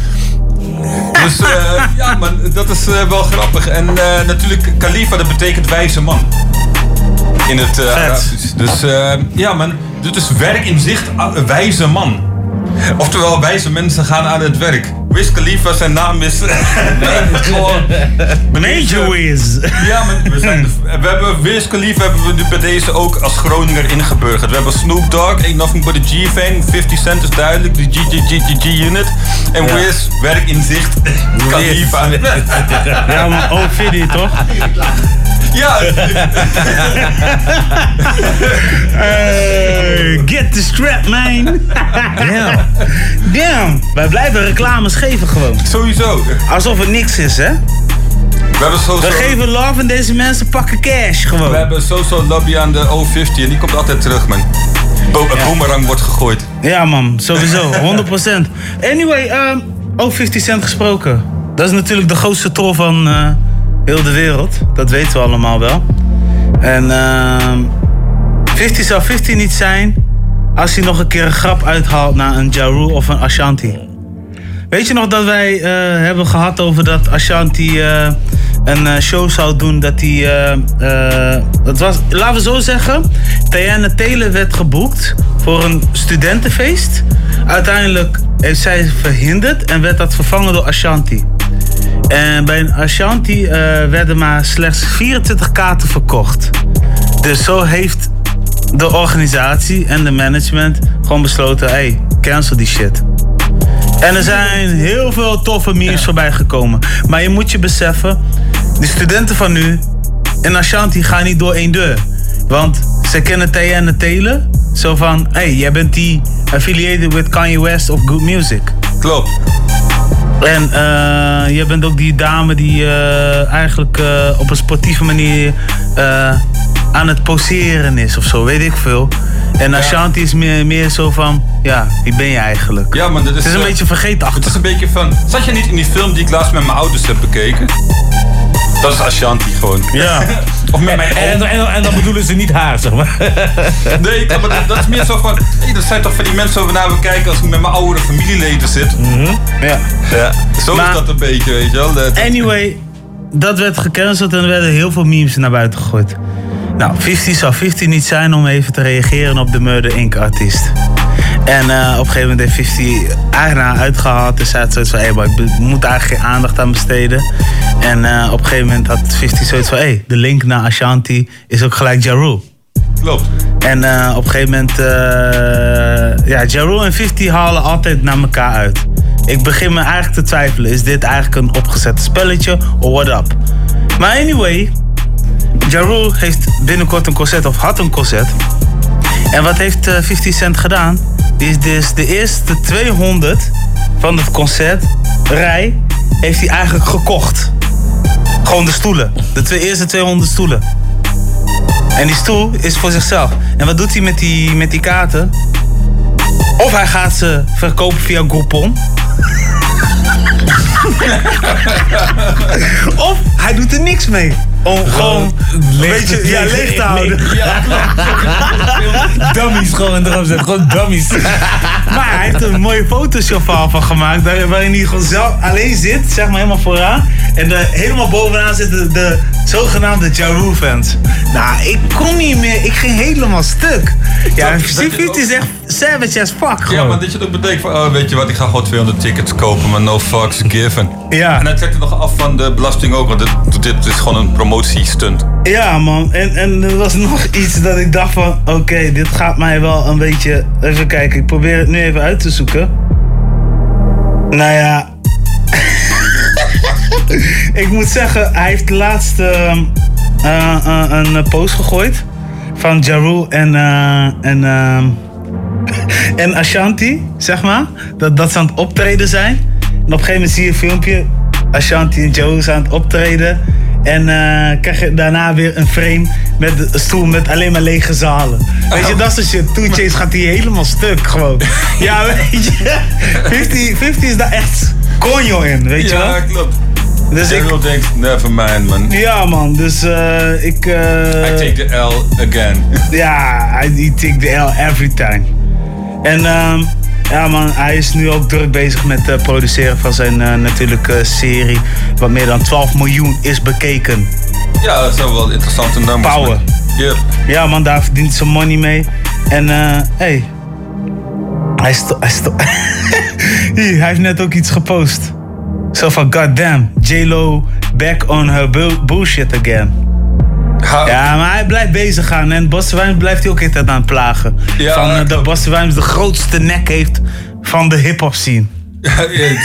[SPEAKER 6] Dus eh, ja, man, dat is wel grappig. En natuurlijk, Khalifa, dat betekent wijze man. In het Arabisch. Dus ja, man. Dit is werk in zicht, wijze man. Oftewel, wijze mensen gaan aan het werk. Wiz Khalifa, zijn naam is... gewoon...
[SPEAKER 5] Major Wiz.
[SPEAKER 6] Ja, maar we, zijn de- we hebben Wiz Khalifa hebben we nu bij deze ook als Groninger ingeburgerd. We hebben Snoop Dogg, Ain't Nothing But A G-Fang, 50 Cent is duidelijk, de GGGG-unit. En
[SPEAKER 5] Ja.
[SPEAKER 6] Wiz, werk in zicht, Khalifa.
[SPEAKER 5] Ja, maar oh, Fiddy, toch?
[SPEAKER 6] Ja.
[SPEAKER 5] Hey, get the strap, man. Damn. Damn. Wij blijven reclames geven gewoon.
[SPEAKER 6] Sowieso.
[SPEAKER 5] Alsof het niks is, hè?
[SPEAKER 6] We hebben sowieso...
[SPEAKER 5] We geven love en deze mensen pakken cash gewoon.
[SPEAKER 6] We hebben sowieso lobby aan de O50 en die komt altijd terug, man. Bo een boomerang wordt gegooid.
[SPEAKER 5] Ja, man, sowieso. 100%. Anyway, ehm over 50 Cent gesproken. Dat is natuurlijk de grootste troll van eh, heel de wereld. Dat weten we allemaal wel. En ehm 50 zou 50 niet zijn als hij nog een keer een grap uithaalt naar een Ja Rule of een Ashanti. Weet je nog dat wij eh, hebben gehad over dat Ashanti eh, een eh, show zou doen dat hij... dat was, laten we zo zeggen, Diana Taylor werd geboekt voor een studentenfeest. Uiteindelijk heeft zij verhinderd en werd dat vervangen door Ashanti. En bij een Ashanti werden maar slechts 24 kaarten verkocht. Dus zo heeft de organisatie en de management gewoon besloten: hey, cancel die shit. En er zijn heel veel toffe memes voorbij gekomen. Maar je moet je beseffen, de studenten van nu en Ashanti gaan niet door één deur. Want ze kennen Diana Taylor. Zo van, hey, jij bent die affiliated with Kanye West of Good Music.
[SPEAKER 6] Klopt.
[SPEAKER 5] En eh, jij bent ook die dame die eh, eigenlijk eh, op een sportieve manier aan het poseren is of zo, weet ik veel. En Ashanti is meer, meer zo van, ja, wie ben je eigenlijk?
[SPEAKER 6] Ja, maar dat is,
[SPEAKER 5] Het is een
[SPEAKER 6] eh,
[SPEAKER 5] beetje vergeetachtig.
[SPEAKER 6] Het is een beetje van... Zat je niet in die film die ik laatst met mijn ouders heb bekeken? Dat is Ashanti gewoon.
[SPEAKER 5] Ja.
[SPEAKER 6] Of met mijn
[SPEAKER 15] En, en, en dan bedoelen ze niet haar, zeg maar.
[SPEAKER 6] Nee, maar dat, dat is meer zo van... Hey, dat zijn toch van die mensen waar we naar kijken als ik met mijn oudere familieleden zit.
[SPEAKER 5] Ja.
[SPEAKER 6] ja. Zo
[SPEAKER 5] Maar-
[SPEAKER 6] is dat een beetje, weet je wel. Dat-
[SPEAKER 5] Anyway, dat werd gecanceld en er werden heel veel memes naar buiten gegooid. Nou, 50 zou 50 niet zijn om even te reageren op de Murder Inc. artiest. En eh, op een gegeven moment heeft 50 eigenlijk uitgehaald en zei het zoiets van... hé, maar ik moet eigenlijk geen aandacht aan besteden. En eh, op een gegeven moment had 50 zoiets van... hé, de link naar Ashanti is ook gelijk Ja Rule.
[SPEAKER 6] Klopt.
[SPEAKER 5] En eh, op een gegeven moment... ja, Ja Rule en 50 halen altijd naar elkaar uit. Ik begin me eigenlijk te twijfelen. Is dit eigenlijk een opgezet spelletje of what up? Maar anyway... Ja Rule heeft binnenkort een concert of had een concert. En wat heeft eh, 50 Cent gedaan? die is dus de eerste 200 van het concert, rij, heeft hij eigenlijk gekocht. Gewoon de stoelen. De twee, eerste 200 stoelen. En die stoel is voor zichzelf. En wat doet hij met die, met die kaarten? Of hij gaat ze verkopen via Groupon. of hij doet er niks mee. Om gewoon een beetje ja, leeg te houden.
[SPEAKER 15] Ja, dummies gewoon erop zetten. Gewoon dummies.
[SPEAKER 5] Maar hij heeft een mooie Photoshop van gemaakt. Waarin hij gewoon zelf alleen zit, zeg maar helemaal vooraan. En de, helemaal bovenaan zitten de zogenaamde Ja Rule fans. Nou, ik kon niet meer. Ik ging helemaal stuk. Ja, C50 is echt savage as fuck
[SPEAKER 6] Ja, maar dat je ook betekent van, oh, weet je wat, ik ga gewoon 200 tickets kopen, maar no fucks given.
[SPEAKER 5] Ja.
[SPEAKER 6] En hij trekt het nog af van de belasting ook, want dit, dit is gewoon een promotiestunt.
[SPEAKER 5] Ja, man. En, en er was nog iets dat ik dacht van... Oké, dit gaat mij wel een beetje... Even kijken, ik probeer het nu even uit te zoeken. Nou ja... ik moet zeggen, hij heeft laatst ehm, eh, eh, een eh, post gegooid... van Jaru en... en en Ashanti, zeg maar. Dat, dat ze aan het optreden zijn. En op een gegeven moment zie je een filmpje. Ashanti en Joe zijn aan het optreden. En eh, krijg je daarna weer een frame met een stoel met alleen maar lege zalen. Weet je, dat soort shit. Two Chainz gaat die helemaal stuk gewoon. Ja, weet je. 50, 50 is daar echt conjo in, weet je wel.
[SPEAKER 6] Ja, klopt.
[SPEAKER 5] Dus
[SPEAKER 6] Dus
[SPEAKER 5] ik-
[SPEAKER 6] denkt, never mind man.
[SPEAKER 5] Ja man, dus eh, ik... eh,
[SPEAKER 6] I take the L again.
[SPEAKER 5] Ja, hij die take the L every time. En ehm, ja man, hij is nu ook druk bezig met het produceren van zijn eh, natuurlijk eh, serie. Wat meer dan 12 miljoen is bekeken.
[SPEAKER 6] Ja, dat zijn wel interessante nummers.
[SPEAKER 5] Power.
[SPEAKER 6] Yep.
[SPEAKER 5] Ja man, daar verdient zijn money mee. En eh, hey, hij, sto- hij, sto- Hier, hij heeft net ook iets gepost. Zo van, goddamn, J-Lo back on her bu- bullshit again. Ja, maar hij blijft bezig gaan. En Bosse Wijms blijft hij ook altijd aan het plagen.
[SPEAKER 6] Ja,
[SPEAKER 5] van eh, dat Bosse Wijms de grootste nek heeft van de hip-hop scene.
[SPEAKER 6] Ja,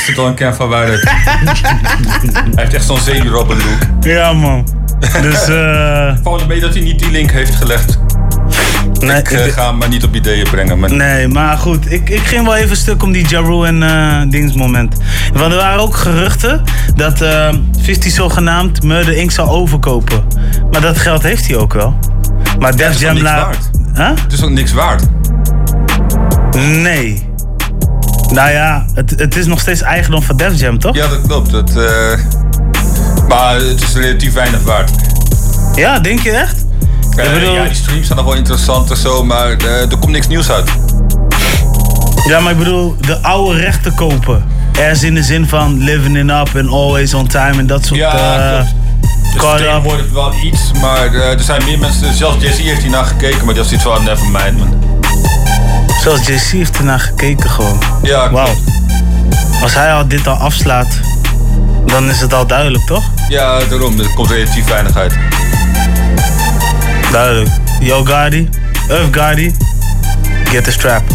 [SPEAKER 6] zit wel een kern van waarheid. hij heeft echt zo'n zenuwrobben look.
[SPEAKER 5] Ja man. Dus eh.
[SPEAKER 6] Het mee dat hij niet die link heeft gelegd?
[SPEAKER 5] Nee,
[SPEAKER 6] ik eh, ga hem maar niet op ideeën brengen. Maar...
[SPEAKER 5] Nee, maar goed. Ik, ik ging wel even stuk om die Ja Rule en eh dingsmoment. Want er waren ook geruchten dat eh 50 zogenaamd Murder Inc. zou overkopen. Maar dat geld heeft hij ook wel. Maar Def
[SPEAKER 6] het is
[SPEAKER 5] Jam laat... Huh?
[SPEAKER 6] Het is ook niks waard.
[SPEAKER 5] Nee. Nou ja, het, het is nog steeds eigendom van Def Jam, toch?
[SPEAKER 6] Ja, dat klopt. Eh, maar het is relatief weinig waard.
[SPEAKER 5] Ja, denk je echt? Ik bedoel-
[SPEAKER 6] Ja, die streams zijn nog wel interessant en zo, maar eh, er komt niks nieuws uit.
[SPEAKER 5] Ja, maar ik bedoel, de oude rechten kopen. Ergens in de zin van living it up and always on time en dat soort...
[SPEAKER 6] Ja, klopt. Dus
[SPEAKER 5] up.
[SPEAKER 6] tegenwoordig wel iets, maar eh, er zijn meer mensen, zelfs Jay-Z heeft hier naar gekeken, maar die had zoiets van, never mind man.
[SPEAKER 5] Zelfs JC heeft ernaar gekeken gewoon.
[SPEAKER 6] Ja,
[SPEAKER 5] Wauw. Als hij al dit al afslaat, dan is het al duidelijk, toch?
[SPEAKER 6] Ja, daarom, er komt relatief weinig uit.
[SPEAKER 5] Duidelijk. Yo, Gardy. Earth Gardy. Get the strap.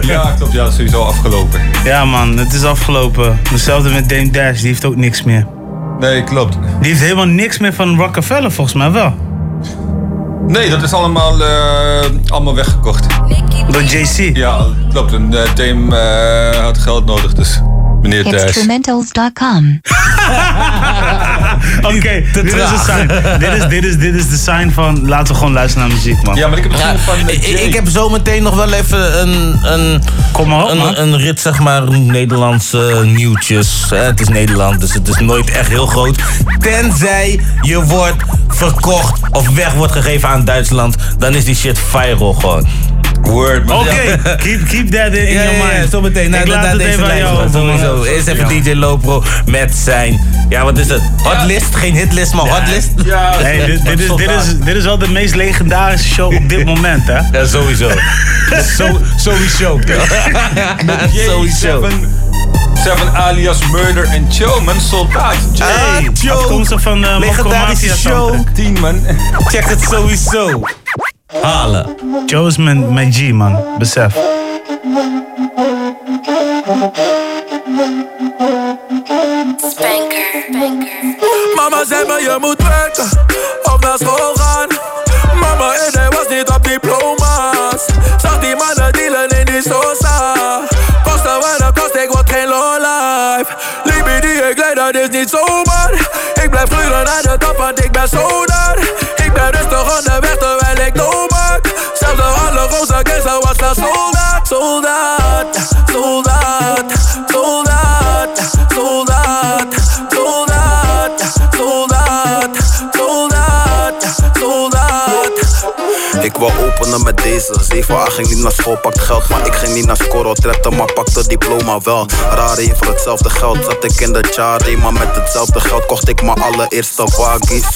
[SPEAKER 6] Ja, klopt, ja, dat is sowieso afgelopen.
[SPEAKER 5] Ja, man, het is afgelopen. Hetzelfde met Dame Dash, die heeft ook niks meer.
[SPEAKER 6] Nee, klopt.
[SPEAKER 5] Die heeft helemaal niks meer van Rockefeller, volgens mij wel.
[SPEAKER 6] Nee, dat is allemaal, eh, allemaal weggekocht.
[SPEAKER 5] Door JC?
[SPEAKER 6] Ja, klopt. En eh, Dame eh, had geld nodig, dus meneer Dash.
[SPEAKER 29] Instrumentals.com.
[SPEAKER 5] Oké, dit is de sign. dit, is, dit, is, dit is de sign van laten we gewoon luisteren naar muziek, man.
[SPEAKER 6] Ja, maar ik heb
[SPEAKER 15] Ja, ik, ik heb zometeen nog wel even een, een,
[SPEAKER 5] Kom maar op, man.
[SPEAKER 15] een, een rit, zeg maar, Nederlandse nieuwtjes. Hè, Het is Nederland, dus het is nooit echt heel groot. Tenzij je wordt verkocht of weg wordt gegeven aan Duitsland, dan is die shit viral gewoon.
[SPEAKER 6] Word, man.
[SPEAKER 5] Oké, keep, keep that in
[SPEAKER 15] Ja,
[SPEAKER 5] your
[SPEAKER 15] ja, ja,
[SPEAKER 5] mind.
[SPEAKER 15] zometeen. Nou,
[SPEAKER 5] ik laat
[SPEAKER 15] na
[SPEAKER 5] het
[SPEAKER 15] deze
[SPEAKER 5] even aan jou
[SPEAKER 15] sowieso. Eerst even
[SPEAKER 5] Ja.
[SPEAKER 15] DJ Lopro met zijn... Ja, wat is het? Hotlist? Geen hitlist, maar hotlist?
[SPEAKER 6] Ja,
[SPEAKER 5] Hey, dit, dit, is, dit, is, dit is wel de meest legendarische show op dit moment, hè?
[SPEAKER 15] Ja, sowieso. Zo, sowieso. Sowieso.
[SPEAKER 6] J7, 7 alias Murder and Joe, man. Soldaat.
[SPEAKER 5] Hey,
[SPEAKER 15] Joe.
[SPEAKER 5] afkomstig van de
[SPEAKER 15] Legendarische
[SPEAKER 5] Mafia
[SPEAKER 15] show.
[SPEAKER 6] 10, man.
[SPEAKER 15] Check het sowieso halen.
[SPEAKER 5] Joseman mijn, mijn G, man. Besef. Spanker. spanker.
[SPEAKER 17] Mama zei me je moet werken op naar school gaan. Mama en hij was niet op diploma's. Zag die mannen dealen in die sosa. Kosten wat het kost, ik word geen lowlife. Libby die ik leid, is niet zomaar. Ik blijf groeien naar de top, want ik ben zo soldaat. Soldaat, soldaat, soldaat,
[SPEAKER 21] Ik wou openen met deze. 7 ging niet naar school, pakt geld Maar ik ging niet naar scoren, trapte maar pakte diploma wel. Rari, voor hetzelfde geld zat ik in de Chari Maar met hetzelfde geld kocht ik mijn allereerste waggies.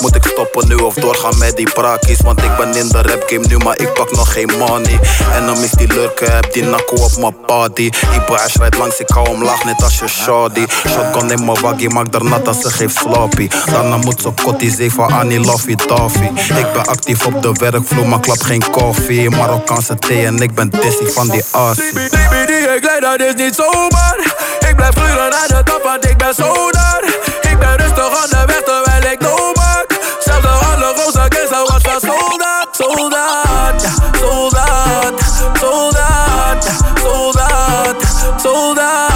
[SPEAKER 21] Moet ik stoppen nu of doorgaan met die prakies Want ik ben in de rap game nu, maar ik pak nog geen money. En dan mis die lurken, heb die nakko op mijn body Die baas rijdt langs, ik hou hem laag net als je shawty Shotgun in mijn waggie, maak daar nat als ze geeft sloppy Daarna moet ze kotti 7 Annie Loffy Toffee Ik ben actief op de werkvloer, maar klap geen koffie Marokkaanse thee en ik ben dizzy van die assie
[SPEAKER 17] BBD, ik leid, dat is niet zomaar. Ik blijf gluren naar de top, want ik ben zo daar. Ik ben rustig onderweg terwijl ik no maak. Zelfs de alle roze gangster was soldaat. Soldaat, soldaat, soldaat, soldaat, soldaat, soldaat,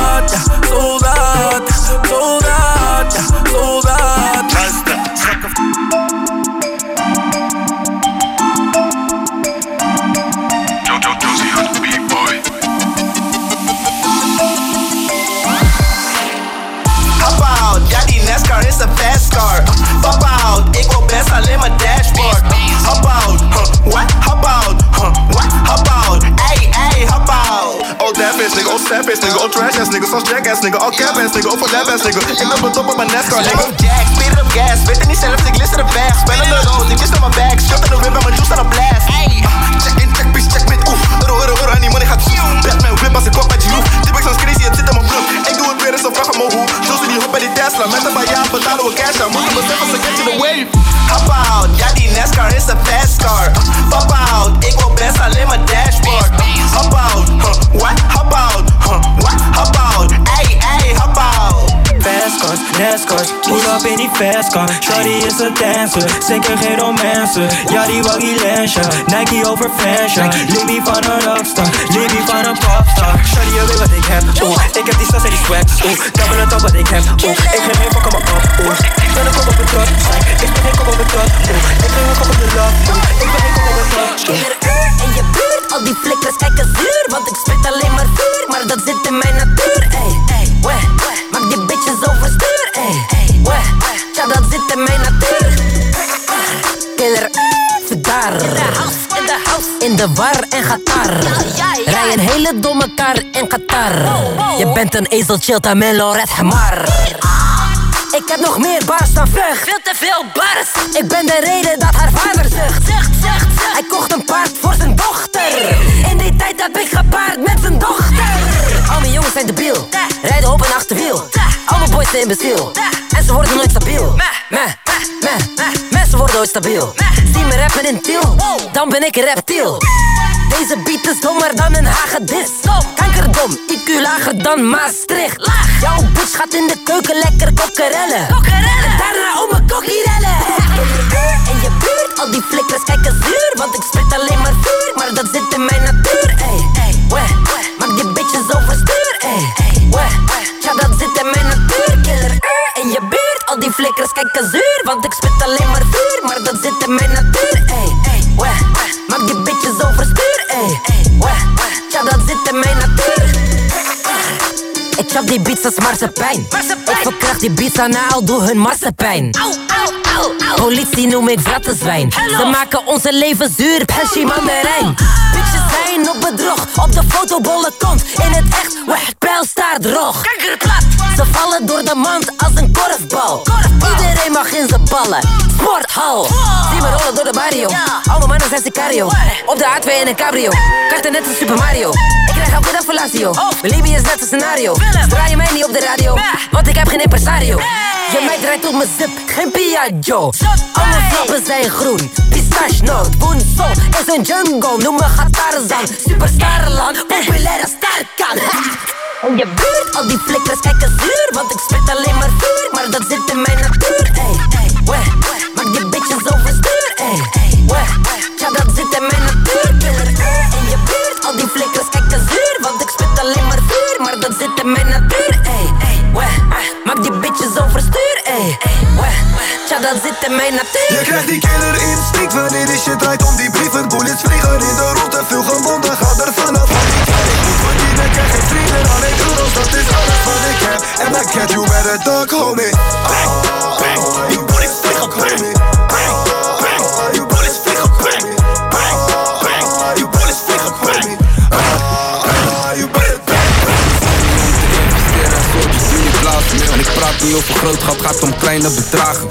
[SPEAKER 26] is een fast car. Pop out, ik wil best alleen mijn dashboard. Hop out, huh, what? Hop out, huh, what? Hop out, ey, ey, hop out.
[SPEAKER 29] Oh, that bitch nigga, oh, step bitch nigga, oh, trash ass nigga, zoals jackass nigga, oh, cap ass nigga, oh, voor that ass nigga. Ik ben bedoeld op mijn NASCAR nigga.
[SPEAKER 26] Jack, speed op gas, weet het niet zelf, ik list in de bag. Spellen de rood, ik wist op mijn bag. Shot in whip en mijn juice aan de blast.
[SPEAKER 29] Uh, check in, check bitch, check met oef. Euro, euro, euro en die money gaat zoef. Batman whip als ik walk met je. Die ik zo'n crazy, het zit in mijn bloed. Ik doe het weer eens op vraag aan mijn hoe. Juice in die hop bij die Tesla, met een paar jaar betalen we cash aan. Moeten beseffen, ze catch in the wave.
[SPEAKER 26] Hop out, ja die NASCAR is een fast car. Pop
[SPEAKER 30] NASCARs, pull up in die fast car. Shorty is a dancer, zeker geen romancer Ja die waggy Lancia, Nike over fashion. Libby van een rockstar, Libby van een popstar. Shorty je weet wat ik heb, oeh Ik heb die sas en die swag, oeh Double het op wat ik heb, oeh Ik geef geen fuck aan me op, oeh Ik ben een kop op het trot, ik ben geen kop op het trot, oeh Ik ben een kop op de love, oeh Ik ben geen kop op trot, oeh
[SPEAKER 19] In je buurt, al die flikkers kijken zuur Want ik spit alleen maar vuur, maar dat zit in mijn natuur. Ey, ey, weh, maak die bitches overstuur Ey, weh, ja dat zit in mijn natuur Killer, daar In de house, in de house. In de war en Qatar Rij een hele domme kar in Qatar. Je bent een ezel, chillt aan Melo, red hamar ik heb nog meer bars dan vlucht. Veel te veel bars. Ik ben de reden dat haar vader zucht. Zucht, zucht, zucht. Hij kocht een paard voor zijn dochter. In die tijd heb ik gepaard met zijn dochter. Al mijn jongens zijn debiel. Rijden op een achterwiel. Al mijn boys zijn imbeciel. En ze worden nooit stabiel. Meh, meh, meh, Mensen worden nooit stabiel. Zie me rappen in tiel. Dan ben ik een reptiel. Deze beat is dommer dan een hagedis. Kankerdom, IQ lager dan Maastricht. Jouw bitch gaat in de keuken lekker kokkerellen. En daarna om mijn kokkierellen. In je buurt, al die flikkers kijken zuur. Want ik spit alleen maar vuur, maar dat zit in mijn natuur. Ey, ey, weh, maak die bitches overstuur. Ey, ey, weh, ja dat zit in mijn natuur. Killer, in je buurt, al die flikkers kijken zuur. Want ik spit alleen maar vuur, maar dat zit in mijn natuur. Ey, ey, weh, maak die bitches overstuur. Ey, ey, weh, ja dat zit in mijn natuur. Ik chop die beats als marsepein. Ik verkracht die beats aan al doe hun marsepein. Politie noem ik vrattenzwijn. Ze maken onze leven zuur, pensie mandarijn. Bitches zijn op bedrog, op de fotobolle kont. In het echt, wacht, pijl staat droog. Ze vallen door de mand als een korfbal. Iedereen mag in zijn ballen. Sporthal. Zie me rollen door de barrio. Al mijn mannen zijn sicario. Op de A2 in een cabrio. Karten net als Super Mario. Ik krijg elke dag fellatio. Mijn leven is net een scenario. Ze draaien mij niet op de radio. Want ik heb geen impresario. Je meid rijdt op mijn zip, geen Piaggio. Al mijn flappen zijn groen. Pistache noot, Woensel is een jungle. Noem me Gatarzan. Superstarland, populaire sterkan. In je buurt, al die flikkers kijken zuur Want ik spit alleen maar vuur, maar dat zit in mijn natuur Ey, ey, weh, maar dat zit in mijn natuur Ey, ey, weh, maak die bitches overstuur Ey, ey, weh,
[SPEAKER 31] dat zit in mijn natuur.
[SPEAKER 32] Je krijgt die killer instinct wanneer die shit draait om die brieven. Bullets vliegen in de rond en veel gewonden Ga er vanaf. Van die kant Ik moet verdienen, ik heb geen vrienden Alleen euro's, dat is alles wat ik heb. En I get you better duck, homie. Bang, bang, you bullets vliegen,
[SPEAKER 33] Praat niet over groot geld, gaat om kleine bedragen.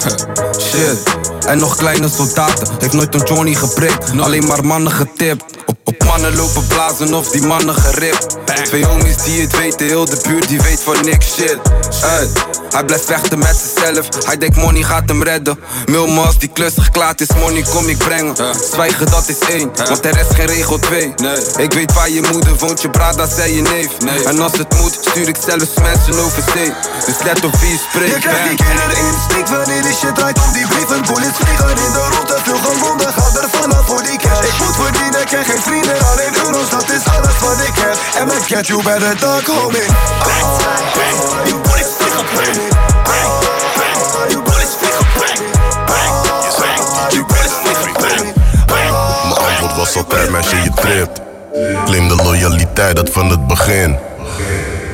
[SPEAKER 33] Shit. En nog kleine soldaten, heeft nooit een Johnny geprikt. Alleen maar mannen getipt. Op, op mannen lopen blazen of die mannen geript. Twee homies die het weten, heel de buurt die weet van niks shit. Uit. Hij blijft vechten met zichzelf, hij denkt money gaat hem redden. Milma als die klus geklaard is, money kom ik brengen. Zwijgen dat is één, want er is geen regel twee. Ik weet waar je moeder woont, je brada zei je neef. En als het moet, stuur ik zelfs mensen over zee. Dus let op wie je spreekt.
[SPEAKER 32] Je krijgt die killer instinct wanneer die shit draait om die brieven Bullets vliegen in de rond en veel gewonden Ga er vanaf voor die cash. Ik moet verdienen, ik heb geen vrienden Alleen euro's, dat is alles wat ik heb. En my get you better duck, homie Bang, bang, you bullets vliegen, bang Bang, bang, you bang, bang.
[SPEAKER 12] Mijn antwoord was altijd, meisje, je tript. Claim de loyaliteit, dat van het begin.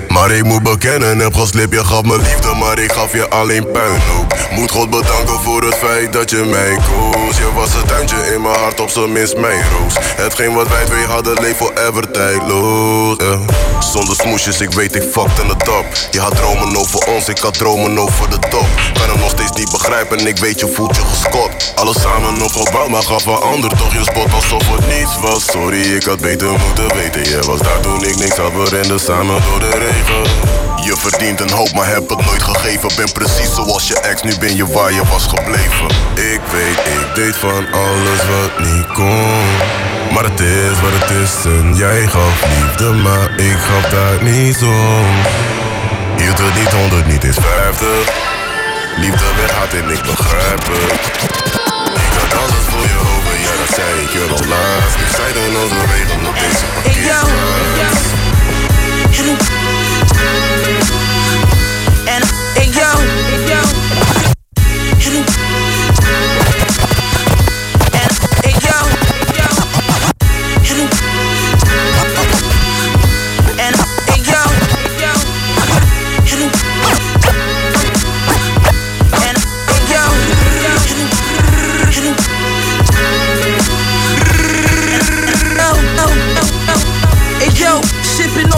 [SPEAKER 12] Maar ik moet bekennen, heb geslip, je gaf me liefde, maar ik gaf je alleen puinhoop. Moet God bedanken voor het feit dat je mij koos. Je was het tuintje in mijn hart, op zijn minst mijn roos. Hetgeen wat wij twee hadden, leef forever tijdloos. Zonder smoesjes, ik weet ik fucked in de top. Je had dromen over ons, ik had dromen over de top. Kan hem nog steeds niet begrijpen, ik weet je voelt je gescot. Alles samen opgebouwd, maar gaf een ander toch je spot alsof het niets was. Sorry, ik had beter moeten weten. Je was daar toen ik niks had, we samen door de. Je verdient een hoop, maar heb het nooit gegeven. Ben precies zoals je ex, nu ben je waar je was gebleven. Ik weet, ik deed van alles wat niet kon. Maar het is wat het is en jij gaf liefde, maar ik gaf daar niet om. Hield het niet honderd, niet eens vijftig. Liefde weg had en ik begrijp het. Ik had alles voor je over, ja dat zei ik je al laatst. Ik zei dan onze wegen op deze.
[SPEAKER 31] En hey yo, Hey yo. Hey yo.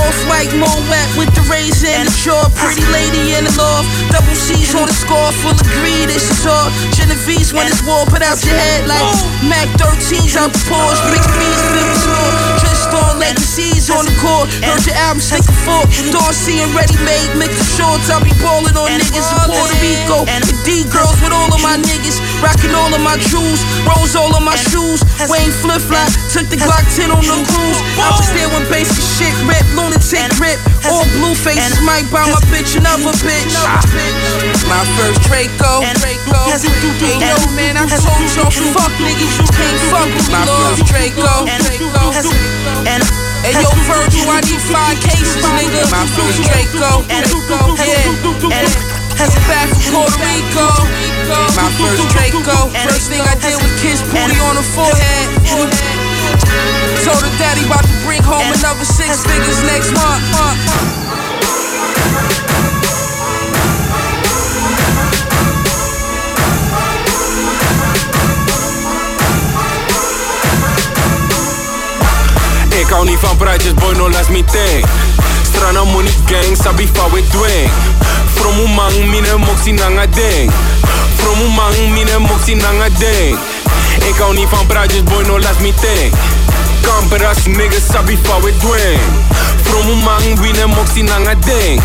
[SPEAKER 31] Sipping off white Moet with the razor and the jaw. Pretty lady in the loft. Double C's on the score, full of greed. This is all. Genovese when it's war, put out your head like Mac 13s out the Porsche. Big B's, big store. Just on legacies on the court. Heard your album, stick a fork. Dorsey and ready made, mix the shorts. I'll be balling on niggas in Puerto Rico. The D girls with all of my niggas. Rocking all of my jewels. Rose all of my shoes. Wayne flip flop. Took the Glock 10 on the cruise. I was there when basic shit rip. Lunatic rip. All blue faces. Might buy my bitch another bitch. My first Draco. Hey yo, man, I told y'all fuck niggas. You can't fuck with my first Draco. And Hey yo, Virgil, I need five cases, nigga. My first Draco. Yeah. And back from Puerto Rico. My first Draco. First thing I did was kiss Pooty on the forehead. Told her daddy about to bring home another six figures next month.
[SPEAKER 17] Ik hou niet van praatjes, boy, no las me thing. rana money gang sabi fawe dweng. From umang mine moxie nanga deng. Fromu mang mine moxie nanga deng. Ik hou niet van praatjes boy no laat me think Kamperas niggas sabi fawe dweng. Fromu mang mine moxie nanga deng.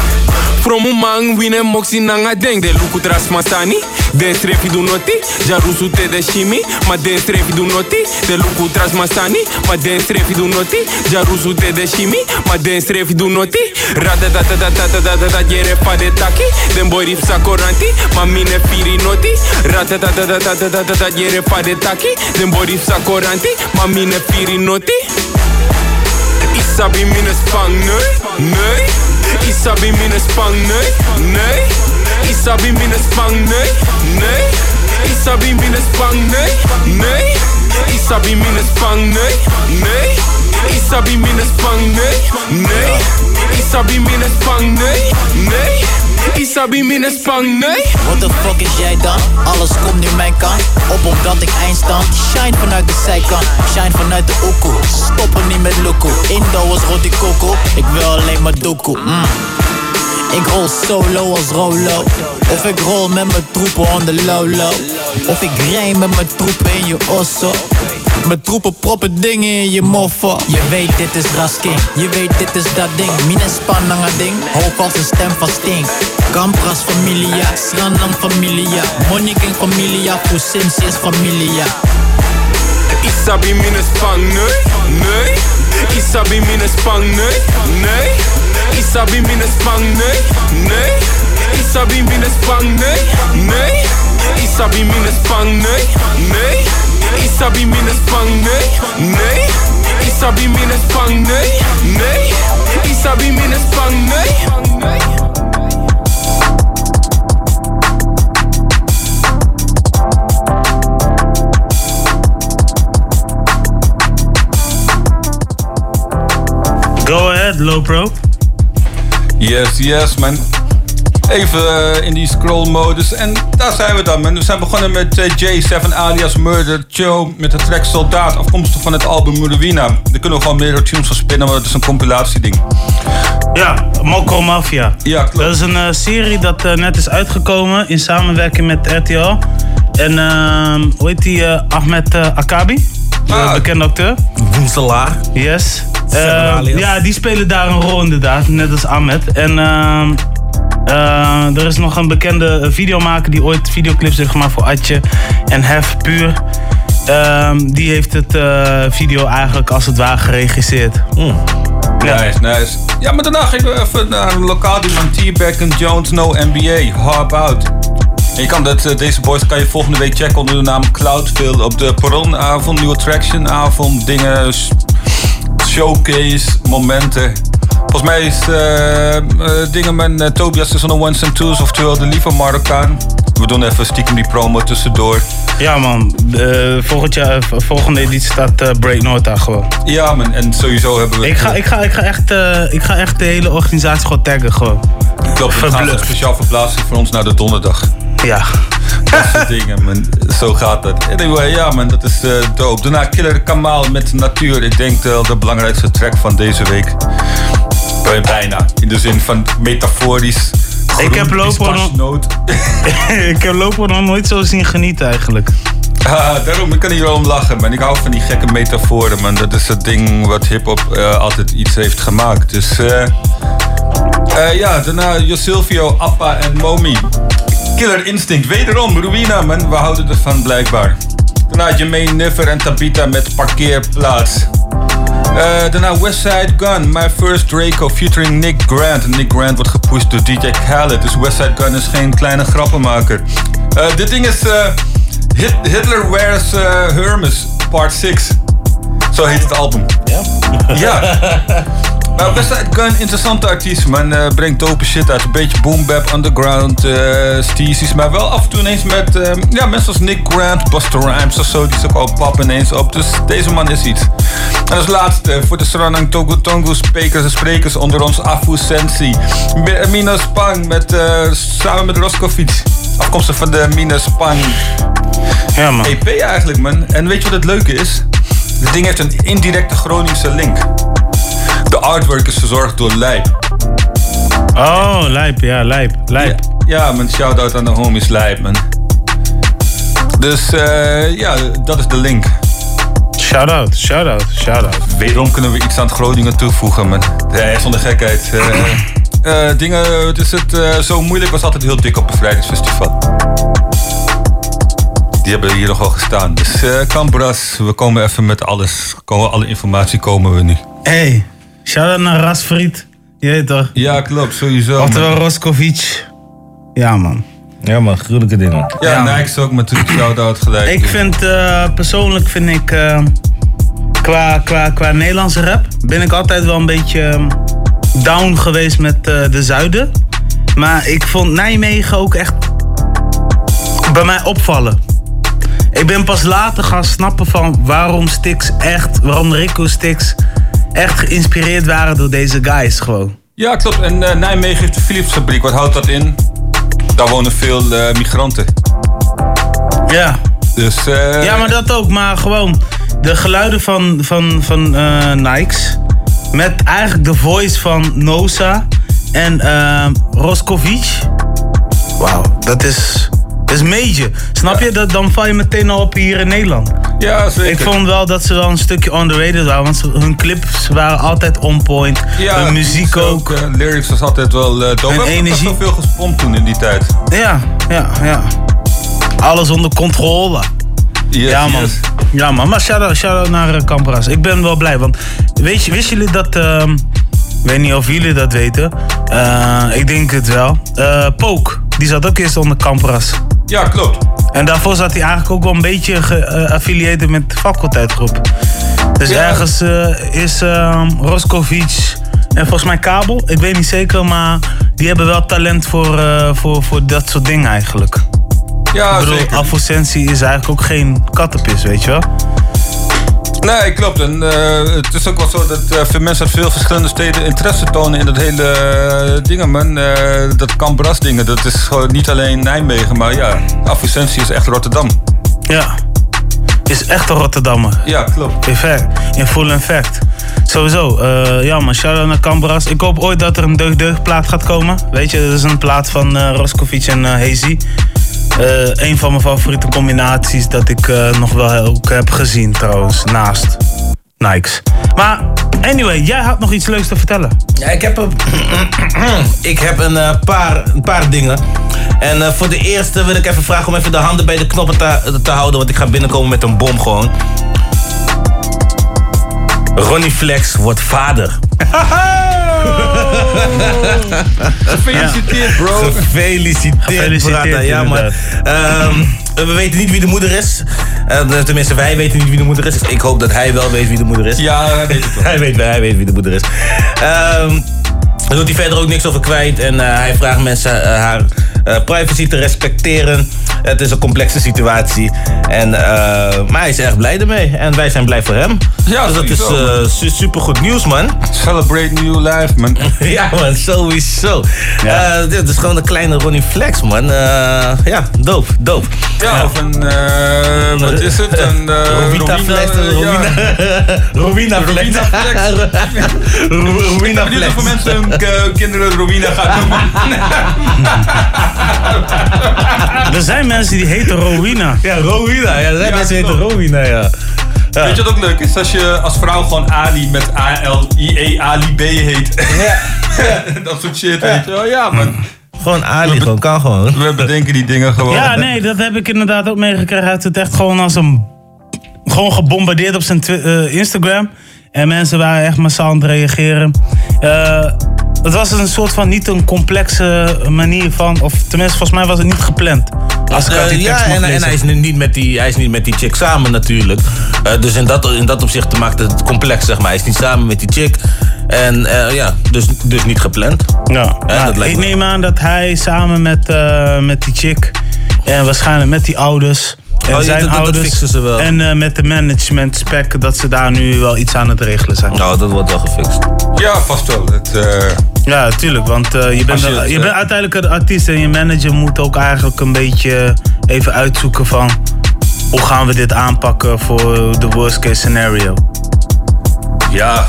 [SPEAKER 17] From umang, wine moxie nanga ding. De luku tras masani, de strefi du noti. Ja rusu te de shimi, ma de strefi du noti. De luku tras masani, ma de strefi du noti. Ja rusu te de shimi, ma de strefi du noti. Rada da da da da da da da da jere fa de taki. Den boy rip sa koranti, ma mine firi noti. Rada da da da da da da da da jere fa de taki. Den boy rip sa koranti, ma mine firi noti. Isabi mine spang, nee, nee. Isa bin minusbang, nee, nee. Isa bin minusbang, nee, nee. Isa bin minusbang, nee, nee. Isa bin minusbang, nee, nee. Isa bin minusbang, nee, nee. Isa bin minusbang, nee, nee. Isabi minus bang, nee.
[SPEAKER 10] What the fuck is jij dan? Alles komt nu mijn kant Op omdat ik eindstand Shine vanuit de zijkant Shine vanuit de oekoe Stoppen niet met loco Indo als roti coco Ik wil alleen maar doekoe mm. Ik rol solo als Rolo. Of ik rol met mijn troepen on the low low Of ik rij met mijn troepen in je osso. Mijn troepen proppen dingen in je moffen Je weet dit is Rasking Je weet dit is dat ding. Mine spannende ding. Hoog als een stem van Sting. Campras familia Sranang familia. Money king familia Fusensi is familia.
[SPEAKER 17] Isabi minus bang, nee, nee. Isabi minus bang, nee, nee. Isabi minus bang, nee, nee. Isabi minus bang, nee, nee. Isabi minus bang, nee, nee. Isabi minus bang, nee, nee. Isabi minus bang, nee, nee. Isabi minus bang, nee.
[SPEAKER 5] Go ahead, low pro.
[SPEAKER 6] Yes, yes, man. Even eh, in die scroll-modus. En daar zijn we dan, man. We zijn begonnen met eh, J7 alias Murder Joe met de track Soldaat, afkomstig van het album Murderina. Daar kunnen we gewoon meerdere tunes van spinnen, want het is een compilatieding.
[SPEAKER 5] Ja, Mokro Mafia.
[SPEAKER 6] Ja, klopt.
[SPEAKER 5] Dat is een eh, serie dat net is uitgekomen in samenwerking met RTL. En ehm, hoe heet die? Ahmed Akabi, de bekende acteur.
[SPEAKER 15] Woenselaar.
[SPEAKER 5] Yes. Eh,
[SPEAKER 15] alias.
[SPEAKER 5] ja, die spelen daar een rol inderdaad, net als Ahmed. En ehm, eh, er is nog een bekende videomaker die ooit videoclips heeft gemaakt voor Atje en Hef Puur. Ehm, die heeft het eh, video eigenlijk als het ware geregisseerd.
[SPEAKER 6] Nice, nice. Ja, maar daarna gingen we even naar een lokaal die van T-Back en Jones No NBA, Hop Out. En je kan dat, eh, deze boys kan je volgende week checken onder de naam Cloudville op de Perronavond, nieuwe Traction avond, dingen, showcase, momenten. Volgens mij is eh, eh, dingen met Tobias is on the ones and twos, oftewel de lieve Marokkaan. We doen even stiekem die promo tussendoor.
[SPEAKER 5] Ja man, eh, volgend jaar, volgende editie staat Break daar gewoon.
[SPEAKER 6] Ja man, en sowieso hebben we...
[SPEAKER 5] Ik ga, ik ga, ik ga, echt, ik ga echt de hele organisatie gewoon taggen gewoon.
[SPEAKER 6] Klopt, we gaan speciaal verplaatsen voor ons naar de donderdag.
[SPEAKER 5] Ja.
[SPEAKER 6] Dat soort dingen, man. Zo gaat het. Anyway, ja, man, dat is eh, dope. Daarna Killer Kamal met Natuur. Ik denk wel de belangrijkste track van deze week. Eh, Bijna. In de zin van metaforisch.
[SPEAKER 5] Ik heb
[SPEAKER 6] groen,
[SPEAKER 5] Lopo nog,
[SPEAKER 6] pistachenoot.
[SPEAKER 5] ik heb Lopo nog nooit zo zien genieten eigenlijk.
[SPEAKER 6] Ah, daarom, ik kan hier wel om lachen, man. Ik hou van die gekke metaforen, man. Dat is het ding wat hip-hop eh, altijd iets heeft gemaakt. Dus, eh eh, ja, daarna Josilvio, Appa en Momi. Killer Instinct, wederom, Ruina, man. We houden ervan, blijkbaar. Daarna Jermaine Niffer en Tabita met Parkeerplaats. Eh, daarna Westside Gun, My First Draco featuring Nick Grant. En Nick Grant wordt gepusht door DJ Khaled, dus Westside Gun is geen kleine grappenmaker. Eh, dit ding is eh, Hit- Hitler Wears Hermes, part 6. Zo heet het album. Ja? Ja. Nou, Westside Gun, interessante artiest, man. Eh, brengt dope shit uit. Een beetje boom bap, underground, steezies. Maar wel af en toe ineens met eh, ja, mensen als Nick Grant, Buster Rhymes of zo. Die is ook al pap ineens op. Dus deze man is iets. En als laatste, voor de Saranang Togo Tongo sprekers en sprekers onder ons Afu Sensi. Mi- Mina Spang met, eh, samen met Roscovic. Afkomstig van de Mina Spang
[SPEAKER 5] ja, man.
[SPEAKER 6] EP eigenlijk, man. En weet je wat het leuke is? Dit ding heeft een indirecte Groningse link. De artwork is verzorgd door Lijp.
[SPEAKER 5] Oh, lijp, ja, lijp, lijp.
[SPEAKER 6] Ja, man, shout-out aan de homies Lijp, man. Dus eh, ja, dat is de link.
[SPEAKER 5] Shout-out, shout-out, shout-out.
[SPEAKER 6] Wederom kunnen we iets aan het Groningen toevoegen, man. Ja, zonder gekheid. Eh, eh, dingen, het is het eh, zo moeilijk was altijd heel dik op een vrijdagsfestival. Die hebben hier nog wel gestaan. Dus eh Cambras, we komen even met alles. Komen, alle informatie komen we nu.
[SPEAKER 5] Hey, shout-out naar Rasfried. Je weet toch?
[SPEAKER 6] Ja, klopt, sowieso.
[SPEAKER 5] Oftewel
[SPEAKER 6] man.
[SPEAKER 5] Roscovic. Ja, man.
[SPEAKER 15] Ja, man, gruwelijke dingen.
[SPEAKER 6] Ja, Nike ook natuurlijk shout-out gelijk.
[SPEAKER 5] Ik vind, eh, persoonlijk vind ik, eh, qua, qua, qua Nederlandse rap, ben ik altijd wel een beetje eh, down geweest met eh, de zuiden. Maar ik vond Nijmegen ook echt bij mij opvallen. Ik ben pas later gaan snappen van waarom Stix echt, waarom Rico Stix echt geïnspireerd waren door deze guys gewoon.
[SPEAKER 6] Ja, klopt. En eh, Nijmegen heeft de Philipsfabriek. Wat houdt dat in? Daar wonen veel eh, migranten.
[SPEAKER 5] Ja.
[SPEAKER 6] Dus, eh,
[SPEAKER 5] Ja, maar dat ook. Maar gewoon de geluiden van, van, van Nikes. Met eigenlijk de voice van Nosa en Roskovic. Wauw, dat is, dat is major. Snap je? Dat, dan val je meteen al op hier in Nederland.
[SPEAKER 6] Ja, zeker.
[SPEAKER 5] Ik vond wel dat ze wel een stukje underrated waren. Want hun clips waren altijd on point. hun muziek ook.
[SPEAKER 6] eh, lyrics was altijd wel uh, dope.
[SPEAKER 5] En energie.
[SPEAKER 6] veel gespompt toen in die tijd.
[SPEAKER 5] Ja, ja, ja. Alles onder controle. ja, man. Ja, man. Maar shout-out shout naar uh, Campras. Ik ben wel blij. Want weet je, wisten jullie dat... ehm, weet niet of jullie dat weten. Eh, ik denk het wel. Eh Pook, die zat ook eerst onder Campras.
[SPEAKER 6] Ja, klopt.
[SPEAKER 5] En daarvoor zat hij eigenlijk ook wel een beetje geaffilieerd met de faculteitgroep. Dus
[SPEAKER 6] Ja.
[SPEAKER 5] ergens eh, is ehm Roskovic en volgens mij Kabel, ik weet niet zeker, maar die hebben wel talent voor, eh, voor, voor dat soort dingen eigenlijk.
[SPEAKER 6] Ja,
[SPEAKER 5] ik bedoel,
[SPEAKER 6] zeker.
[SPEAKER 5] Is eigenlijk ook geen kattenpis, weet je wel?
[SPEAKER 6] Nee, klopt. En eh, het is ook wel zo dat eh, veel mensen uit veel verschillende steden interesse tonen in dat hele eh, dingen, man. Dat Cambras dingen. Dat is gewoon niet alleen Nijmegen, maar ja, Afrocentie is echt Rotterdam.
[SPEAKER 5] Ja. Is echt een Rotterdammer.
[SPEAKER 6] Ja, klopt.
[SPEAKER 5] In, fact, in full effect. Sowieso. ja man, shout-out naar Cambras. Ik hoop ooit dat er een deugd deugd plaat gaat komen. Weet je, dat is een plaat van Roskovic en Hazy. Eh, een van mijn favoriete combinaties dat ik eh, nog wel ook heb gezien trouwens. Naast Nikes. Maar anyway, jij had nog iets leuks te vertellen.
[SPEAKER 15] Ja, ik heb een, ik heb een, eh, paar, een paar dingen. En voor de eerste wil ik even vragen om even de handen bij de knoppen te, te houden. Want ik ga binnenkomen met een bom gewoon. Ronnie Flex wordt vader.
[SPEAKER 6] Gefeliciteerd, bro.
[SPEAKER 15] Gefeliciteerd,
[SPEAKER 5] Gefeliciteerd.
[SPEAKER 15] Ja, man. Ehm, we weten niet wie de moeder is. Eh, tenminste, wij weten niet wie de moeder is. Ik hoop dat hij wel weet wie de moeder is.
[SPEAKER 6] Ja, hij weet het wel.
[SPEAKER 15] hij, weet, hij weet wie de moeder is. Ehm daar doet hij verder ook niks over kwijt. En eh, hij vraagt mensen eh, haar privacy te respecteren. Het is een complexe situatie. En, eh, maar hij is erg blij ermee. En wij zijn blij voor hem.
[SPEAKER 6] Ja,
[SPEAKER 15] dus dat is eh, su- supergoed nieuws, man.
[SPEAKER 6] Celebrate new life, man.
[SPEAKER 15] ja, man, sowieso. Eh, dit is gewoon een kleine Ronnie Flex, man. Eh, ja, dope, dope.
[SPEAKER 6] Ja, of een, eh, wat is het? Een eh,
[SPEAKER 15] Rowita Flex. Rowina Flex.
[SPEAKER 6] Ro-
[SPEAKER 15] Rowina
[SPEAKER 6] Ik ben
[SPEAKER 15] Flex.
[SPEAKER 6] of mensen hun eh, kinderen Rowina gaan noemen.
[SPEAKER 5] Er zijn mensen die heten Rowina.
[SPEAKER 15] Ja, Rowina. Ja, er zijn mensen die heten Rowina, ja.
[SPEAKER 6] Weet je wat ook leuk is? Als je als vrouw gewoon Ali met A-L-I-E Ali B heet. Ja. dat soort shit, weet je wel. Ja, man.
[SPEAKER 15] Gewoon Ali, gewoon, kan gewoon.
[SPEAKER 6] We bedenken die dingen gewoon.
[SPEAKER 5] Ja, nee, dat heb ik inderdaad ook meegekregen. Hij heeft het echt gewoon als een... Gewoon gebombardeerd op zijn eh, Instagram. En mensen waren echt massaal aan het reageren. Eh, het was een soort van niet een complexe manier van... Of tenminste, volgens mij was het niet gepland. Als ik
[SPEAKER 15] Eh, ja, en, en hij, is niet met die, hij is niet met die chick samen natuurlijk. Eh, dus in dat, in dat opzicht maakt het complex, zeg maar. Hij is niet samen met die chick. En ja, dus, dus niet gepland.
[SPEAKER 5] Ja,
[SPEAKER 15] Ja,
[SPEAKER 5] nou,
[SPEAKER 15] dat lijkt
[SPEAKER 5] ik
[SPEAKER 15] me.
[SPEAKER 5] neem aan dat hij samen met, met die chick en waarschijnlijk met die ouders en
[SPEAKER 15] Oh,
[SPEAKER 5] zijn
[SPEAKER 15] dat- dat
[SPEAKER 5] ouders
[SPEAKER 15] fixen ze wel.
[SPEAKER 5] en eh, met de management spec dat ze daar nu wel iets aan het regelen zijn.
[SPEAKER 15] Nou, dat wordt wel gefixt.
[SPEAKER 6] Ja, vast wel. Het, eh,
[SPEAKER 5] Ja, tuurlijk, want eh, je, bent,
[SPEAKER 6] je het,
[SPEAKER 5] bent uiteindelijk een artiest en je manager moet ook eigenlijk een beetje even uitzoeken van hoe gaan we dit aanpakken voor de worst case scenario.
[SPEAKER 6] ja,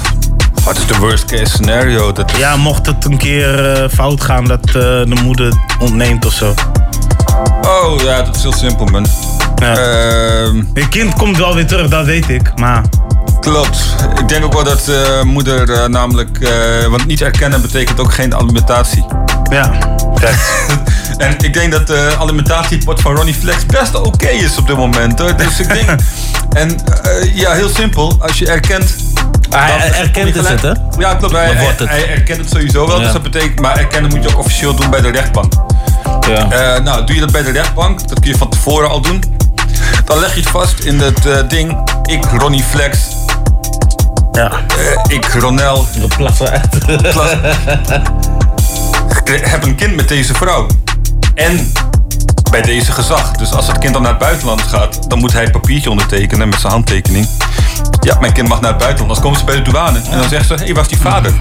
[SPEAKER 6] wat is de worst case scenario? Dat is-
[SPEAKER 5] Ja, mocht het een keer eh, fout gaan dat eh, de moeder ontneemt of zo.
[SPEAKER 6] Oh ja, dat is heel simpel, man. Ehm,
[SPEAKER 5] Je kind komt wel weer terug, dat weet ik, maar...
[SPEAKER 6] Klopt. Ik denk ook wel dat eh, moeder eh, namelijk... eh, want niet erkennen betekent ook geen alimentatie.
[SPEAKER 5] Ja,
[SPEAKER 6] En ik denk dat de alimentatiepot van Ronnie Flex best oké is op dit moment. Hoor. Dus ik denk... en ja, heel simpel. Als je erkent...
[SPEAKER 15] Hij erkent het, hè?
[SPEAKER 6] Ja, klopt. Hij,
[SPEAKER 15] het.
[SPEAKER 6] hij erkent het sowieso wel.
[SPEAKER 15] Ja.
[SPEAKER 6] Dus dat betekent... Maar erkennen moet je ook officieel doen bij de rechtbank.
[SPEAKER 15] Ja.
[SPEAKER 6] Eh, nou, doe je dat bij de rechtbank, dat kun je van tevoren al doen. Dan leg je het vast in het eh, ding. Ik, Ronnie Flex.
[SPEAKER 5] Ja.
[SPEAKER 6] ik, Ronel.
[SPEAKER 15] plassen uit.
[SPEAKER 6] heb een kind met deze vrouw. En bij deze gezag. Dus als het kind dan naar het buitenland gaat, dan moet hij het papiertje ondertekenen met zijn handtekening. Ja, mijn kind mag naar het buitenland. Dan komen ze bij de douane en dan zeggen ze: hé, hey, waar is die vader?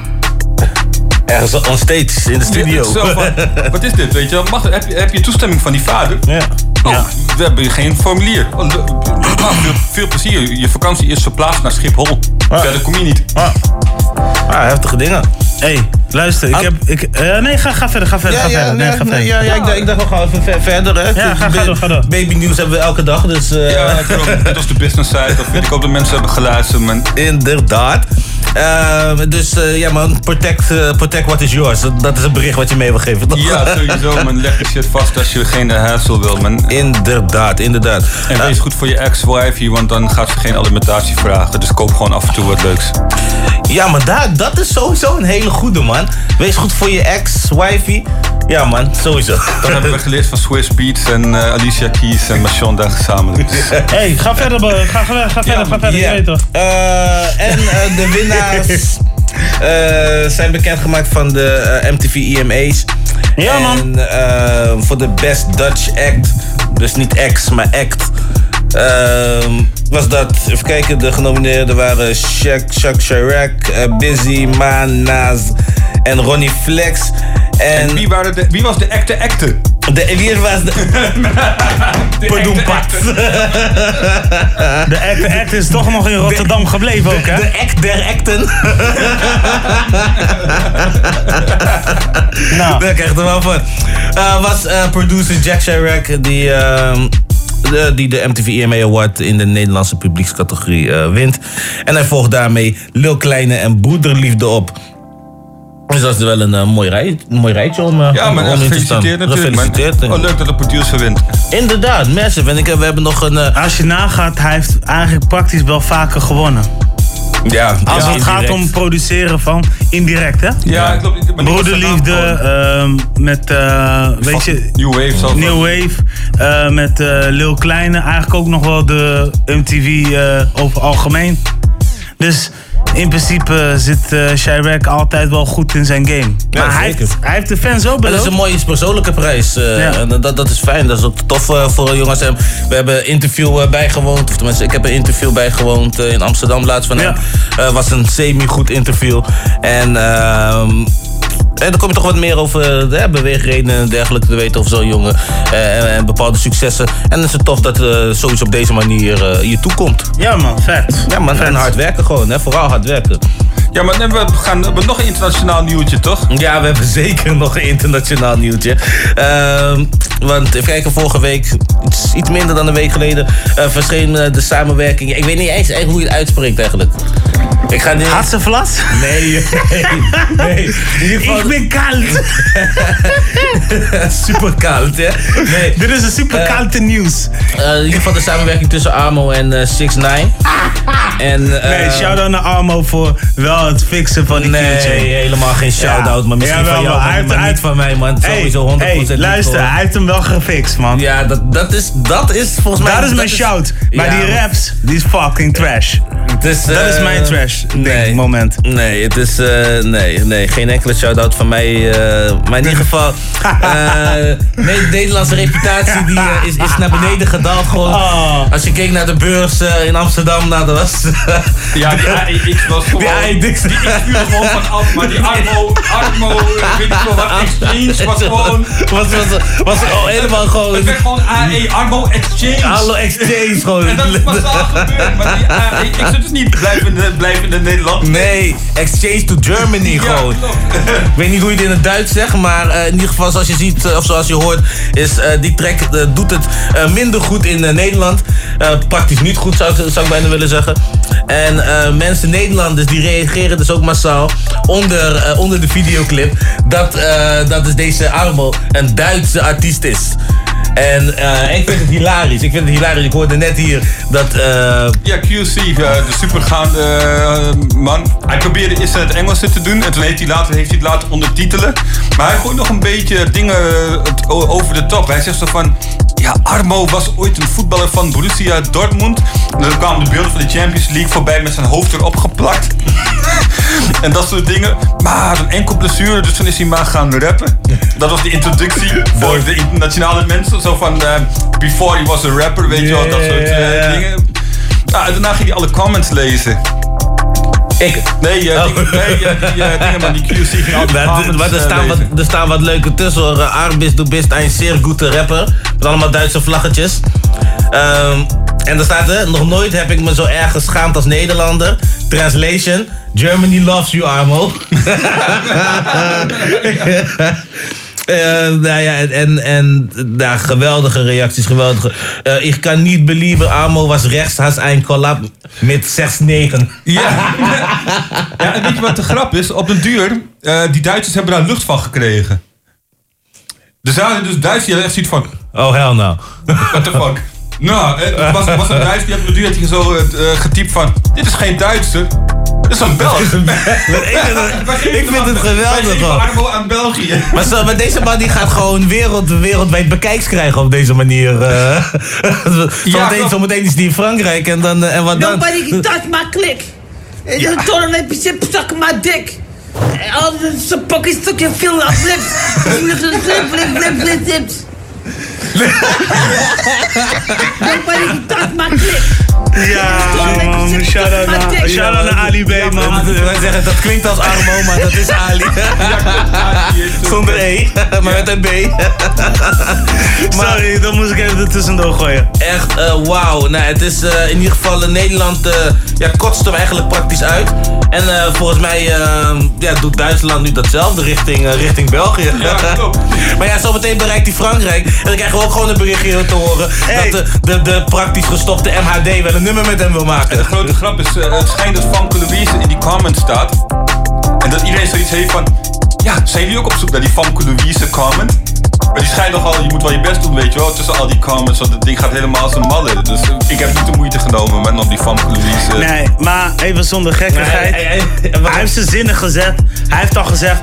[SPEAKER 15] Ergens on stage in de studio.
[SPEAKER 6] Ja, zo van, wat is dit, weet je? Mag, heb, je, heb je toestemming van die vader?
[SPEAKER 15] Ja.
[SPEAKER 6] Oh, we hebben geen formulier. Oh, nou, veel, veel plezier. Je vakantie is verplaatst naar Schiphol. Verder kom je niet.
[SPEAKER 15] Ah, heftige dingen.
[SPEAKER 5] hey, luister, ik heb... Ik, eh, nee, ga, ga verder, ga verder,
[SPEAKER 15] Ja,
[SPEAKER 5] ga
[SPEAKER 15] ja,
[SPEAKER 5] verder. Nee,
[SPEAKER 15] nee,
[SPEAKER 5] ga
[SPEAKER 15] nee,
[SPEAKER 5] verder.
[SPEAKER 15] ja, ja, ik dacht, ik dacht wel gewoon even ver- verder. Hè.
[SPEAKER 5] Ja, ga- ga door, ga door.
[SPEAKER 15] Baby nieuws hebben we elke dag, dus... eh,
[SPEAKER 6] Ja, dit was de business side. Dat vind ik ook dat mensen hebben geluisterd. Man.
[SPEAKER 15] Inderdaad. Eh, dus eh, ja man, protect, eh, protect what is yours. Dat, dat is een bericht wat je mee wil geven, toch?
[SPEAKER 6] Ja, sowieso, man. Leg je shit vast als je geen hassle wil, man.
[SPEAKER 15] Inderdaad, inderdaad.
[SPEAKER 6] En wees goed voor je ex-wifey, want dan gaat ze geen alimentatie vragen. Dus koop gewoon af en toe wat leuks.
[SPEAKER 15] Ja, maar daar, dat is sowieso een hele goede man. Wees goed voor je ex-wifey. Ja man, sowieso.
[SPEAKER 6] Dat hebben we geleerd van Swiss Beats en eh, Alicia Keys en Machonda gezamenlijk.
[SPEAKER 5] hey, ga verder, bro. ga, ga, ga verder, ga verder, je weet toch.
[SPEAKER 15] Eh, en eh, de winnaars eh, zijn bekendgemaakt van de eh, MTV EMA's.
[SPEAKER 5] Ja, man.
[SPEAKER 15] En eh, voor de Best Dutch Act, dus niet X, maar Act. Ehm, was dat, even kijken, de genomineerden waren Shaq, Shaq Chirac, eh, Busy, Maan, Nas en Ronnie Flex. En,
[SPEAKER 6] wie, waren de, wie was de acte acte?
[SPEAKER 15] De, wie was de... Padoempat.
[SPEAKER 5] De act, act is toch nog in Rotterdam gebleven ook, hè?
[SPEAKER 15] De act der acten.
[SPEAKER 5] nou.
[SPEAKER 15] Daar krijg je er wel van. Eh, was eh, producer Jack Chirac die, ehm, die de MTV EMA Award in de Nederlandse publiekscategorie eh, wint. En hij volgt daarmee Lil Kleine en Broederliefde op. Dus dat is wel een eh, mooi, rij, mooi rijtje om, eh,
[SPEAKER 6] Ja, maar
[SPEAKER 15] om in te staan.
[SPEAKER 6] gefeliciteerd natuurlijk. Oh, leuk dat de producer wint.
[SPEAKER 15] Inderdaad, mensen. En ik, we hebben nog een...
[SPEAKER 5] Als je nagaat, hij heeft eigenlijk praktisch wel vaker gewonnen.
[SPEAKER 6] Ja,
[SPEAKER 5] Als
[SPEAKER 15] ja,
[SPEAKER 5] het gaat om produceren van indirect, hè?
[SPEAKER 6] Ja, klopt.
[SPEAKER 5] Broederliefde ehm, met, eh, weet je...
[SPEAKER 6] New Wave zelf.
[SPEAKER 5] New Wave eh, met eh, Lil Kleine. Eigenlijk ook nog wel de MTV eh, over algemeen. Dus in principe zit eh Chirac altijd wel goed in zijn game.
[SPEAKER 15] Ja,
[SPEAKER 5] maar hij heeft, hij heeft de fans ook
[SPEAKER 15] Maar dat is
[SPEAKER 5] beloofd.
[SPEAKER 15] een mooie persoonlijke prijs. eh,
[SPEAKER 5] Ja.
[SPEAKER 15] en dat, dat is fijn. Dat is ook tof eh, voor jongens. En we hebben een interview eh, bijgewoond. Of tenminste, ik heb een interview bijgewoond eh, in Amsterdam laatst van hem. Eh, was een semi-goed interview. En... en dan kom je toch wat meer over de beweegredenen en dergelijke te weten over zo'n jongen. eh, en, en bepaalde successen. En dan is het tof dat uh, zoiets op deze manier eh, je toekomt.
[SPEAKER 5] Ja man, vet.
[SPEAKER 15] Ja man, en hard werken gewoon. Hè? Vooral hard werken.
[SPEAKER 6] Ja, maar we, gaan, we hebben nog een internationaal nieuwtje, toch?
[SPEAKER 15] Ja, we hebben zeker nog een internationaal nieuwtje. Ehm, want even kijken, vorige week, iets, iets minder dan een week geleden, eh, verscheen eh, de samenwerking. Ik weet niet eens echt hoe je het uitspreekt eigenlijk. Ik ga niet...
[SPEAKER 5] Hatsevlas?
[SPEAKER 15] Nee, nee, nee. Geval...
[SPEAKER 5] Ik ben koud.
[SPEAKER 15] super koud, hè? Nee.
[SPEAKER 5] Dit is een super koude nieuws.
[SPEAKER 15] Eh, in ieder geval de samenwerking tussen Armo en eh 6 9 En, eh,
[SPEAKER 5] Nee, shout-out naar Armo voor wel het fixen van die
[SPEAKER 15] Nee, helemaal geen shout-out, maar misschien van jou, maar- maar niet van mij, man. Sowieso 100%
[SPEAKER 5] Hey, luister, hij heeft hem wel gefixt, man.
[SPEAKER 15] Ja, dat, dat, is, dat is volgens mij...
[SPEAKER 5] Dat is mijn shout. Maar die raps, die is fucking trash.
[SPEAKER 15] Is,
[SPEAKER 5] dat is
[SPEAKER 15] eh,
[SPEAKER 5] mijn trash
[SPEAKER 15] nee,
[SPEAKER 5] moment.
[SPEAKER 15] Nee, het is, eh, nee, nee, geen enkele shout-out van mij. eh, maar in ieder geval, eh, nee, de Nederlandse reputatie die, is, is naar beneden gedaald. Gewoon.
[SPEAKER 5] Oh.
[SPEAKER 15] Als je keek naar de beurs in Amsterdam, nou, dat was...
[SPEAKER 6] Ja, die AEX was gewoon...
[SPEAKER 15] Die AEX.
[SPEAKER 6] Die ik vuurde gewoon van af, maar die Armo, Armo, weet ik veel wat, Exchange was gewoon...
[SPEAKER 15] Was, was, was oh, helemaal gewoon...
[SPEAKER 6] Het werd gewoon AE, Armo Exchange.
[SPEAKER 15] Armo Exchange gewoon.
[SPEAKER 6] En dat is massaal gebeurd, maar die het is niet blijvende, blijvende Nederland.
[SPEAKER 15] Nee, exchange to Germany
[SPEAKER 6] Ja,
[SPEAKER 15] gewoon. Ik weet niet hoe je het in het Duits zegt, maar eh, in ieder geval zoals je ziet, eh, of zoals je hoort, is eh, die track doet het minder goed in Nederland. Praktisch niet goed zou ik, zou ik bijna willen zeggen. En mensen, Nederlanders, die reageren dus ook massaal onder, onder de videoclip dat, dat dus deze Armo een Duitse artiest is. En eh, ik vind het hilarisch. Ik vind het hilarisch. Ik hoorde net hier dat. eh,
[SPEAKER 6] Ja, QC, eh, de supergaande man. Hij probeerde eerst in het Engels te doen en toen heeft hij, later, heeft hij het laten ondertitelen. Maar hij gooit nog een beetje dingen over de top. Hij zegt zo van, Ja, Armo was ooit een voetballer van Borussia Dortmund. En dan kwamen de beelden van de Champions League voorbij met zijn hoofd erop geplakt. en dat soort dingen. Maar een enkel blessure, dus toen is hij maar gaan rappen. Dat was de introductie voor de internationale mensen. Zo van, eh, before he was a rapper, weet je wel, dat soort eh, dingen. Nou, en daarna ging hij alle comments lezen.
[SPEAKER 15] Ik?
[SPEAKER 6] Nee, eh, die, nee eh, die eh, dingen, die QC ging die
[SPEAKER 15] Maar, maar er, staan wat, er staan wat leuke tussen hoor. Uh, Arbis, du bist een zeer goede rapper. Met allemaal Duitse vlaggetjes. Ehm, en er staat er, nog nooit heb ik me zo erg geschaamd als Nederlander. Translation, Germany loves you, Armo. Eh, nou ja, en, en, nou, geweldige reacties, geweldige. Eh, ik kan niet believe, Armo was rechts, has een collab met 6-9.
[SPEAKER 6] Ja. ja, en weet je wat de grap is? Op den duur, eh, die Duitsers hebben daar lucht van gekregen. Er zaten dus Duitsers die echt zoiets van...
[SPEAKER 15] Oh, hell no.
[SPEAKER 6] What the fuck? Nou, het was, was een Duits die had op den duur had zo getypt van... Dit is geen Duitser, dit is een Belg.
[SPEAKER 15] ik vind het geweldig,
[SPEAKER 6] aan België.
[SPEAKER 15] Maar, zo, maar deze man die gaat gewoon wereld, wereldwijd bekijks krijgen op deze manier. eh. zometeen, zometeen is die in Frankrijk en, dan, eh, en wat dan?
[SPEAKER 31] Nobody touch my click. You told him that shit suck my dick. All the some pockets took your feel of lips. Little click.
[SPEAKER 5] Ja, man. Shout-out naar, Ali B, man.
[SPEAKER 15] Wij zeggen dat klinkt als Armo, maar dat is Ali. Zonder E, maar met een B.
[SPEAKER 5] Sorry, dat moest ik even er tussendoor gooien.
[SPEAKER 15] Echt, eh, wauw. Nou, het is eh, in ieder geval in Nederland, eh, ja, kotst hem eigenlijk praktisch uit. En volgens mij ja, doet Duitsland nu datzelfde richting, richting België. maar ja, zometeen bereikt hij Frankrijk. En dan krijgen we ook gewoon een berichtje te horen dat de, de, de praktisch gestopte MHD wel een nummer met hem wil maken.
[SPEAKER 6] De grote grap is, eh, het schijnt dat Famke Louise in die comments staat. En dat iedereen zoiets heeft van... Ja, zijn jullie ook op zoek naar die Famke Louise comment? Maar die schijnt nogal, je moet wel je best doen, weet je wel, tussen al die comments. Want het ding gaat helemaal als een malle. Dus eh, ik heb niet de moeite genomen met om die Famke Louise...
[SPEAKER 5] Nee, maar even zonder gekkigheid.
[SPEAKER 6] Nee,
[SPEAKER 5] hij,
[SPEAKER 6] hij-
[SPEAKER 5] heeft zijn zinnen gezet. Hij heeft al gezegd.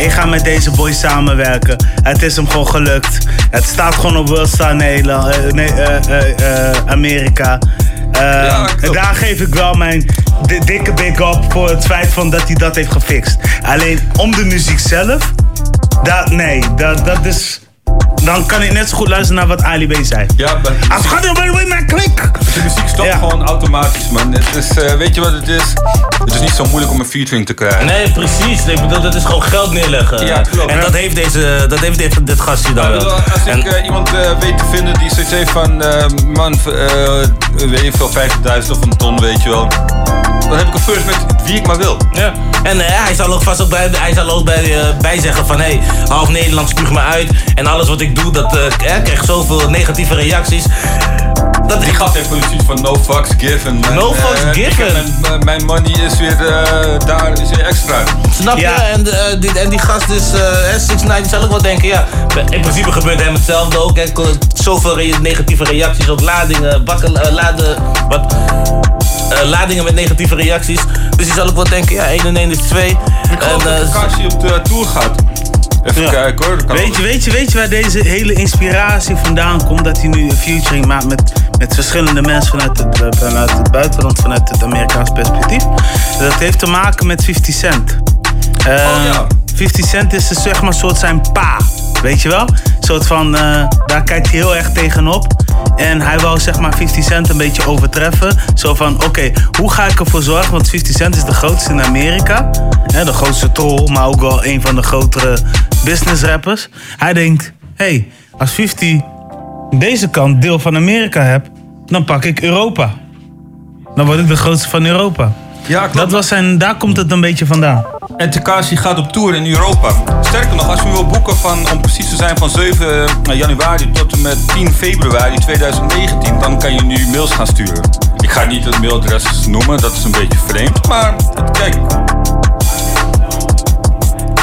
[SPEAKER 5] Ik ga met deze boy samenwerken. Het is hem gewoon gelukt. Het staat gewoon op Worldstar Nederland, nee, eh, eh, eh, Amerika. Eh, en daar geef ik wel mijn di- dikke big up voor het feit van dat hij dat heeft gefixt. Alleen om de muziek zelf, dat, nee, dat, dat is. Dan kan ik net zo goed luisteren naar wat Ali B zei.
[SPEAKER 6] Ja, maar...
[SPEAKER 5] Als gaat er wel mijn klik!
[SPEAKER 6] De muziek stopt gewoon automatisch, man. Het is, eh, weet je wat het is? Het is niet zo moeilijk om een featuring te krijgen.
[SPEAKER 15] Nee, precies. Ik bedoel, dat is gewoon geld neerleggen.
[SPEAKER 6] Ja, klopt.
[SPEAKER 15] En dat heeft, deze, dat heeft dit, dit gastje dan wel.
[SPEAKER 6] Als ik eh, iemand eh, weet te vinden die zoiets heeft van, eh, man, eh, weet je veel, 50.000 of een ton, weet je wel. Dan heb ik een first met wie ik maar wil.
[SPEAKER 15] Ja. En hij zal ook vast ook bij, hij zal ook bij, bij zeggen van... hé, hey, half Nederland spuug me uit. En alles wat ik doe, dat eh, eh, krijgt zoveel negatieve reacties. Dat
[SPEAKER 6] Die gast heeft gewoon zoiets van no fucks given. man.
[SPEAKER 15] No fucks
[SPEAKER 6] Eh,
[SPEAKER 15] given.
[SPEAKER 6] ik heb Mijn, mijn money is weer eh, daar, is weer extra.
[SPEAKER 15] Snap je? En, eh, die, en die gast is, eh 6 9 zal ik wel denken, ja. In principe gebeurt hem hetzelfde ook. Hè. Zoveel re- negatieve reacties, ook ladingen, bakken, eh, laden, wat, eh, ladingen met negatieve reacties. Dus die zal ik wel denken, ja, 1 en 1 is 2.
[SPEAKER 6] Ik hoop dat op de tour gaat. Even kijken hoor. kan
[SPEAKER 5] Weet je, weet, je, weet je waar deze hele inspiratie vandaan komt? Dat hij nu een featuring maakt met, met verschillende mensen vanuit het, eh, vanuit het buitenland, vanuit het Amerikaans perspectief. Dat heeft te maken met 50 Cent. Eh, 50 Cent is dus zeg maar een soort zijn pa. Weet je wel? Een soort van, eh, daar kijkt hij heel erg tegenop. En hij wou zeg maar 50 Cent een beetje overtreffen. Zo van, oké, hoe ga ik ervoor zorgen? Want 50 Cent is de grootste in Amerika. Hè, de grootste troll, maar ook wel een van de grotere business rappers. Hij denkt, hé, hey, als 50 deze kant deel van Amerika heb, dan pak ik Europa. Dan word ik de grootste van Europa.
[SPEAKER 6] Ja,
[SPEAKER 5] Dat was zijn, daar komt het een beetje vandaan.
[SPEAKER 6] En Tekashi gaat op tour in Europa. Sterker nog, als je wil boeken van, om precies te zijn van 7 januari tot en met 10 februari 2019, dan kan je nu mails gaan sturen. Ik ga niet het mailadres noemen, dat is een beetje vreemd. Maar kijk.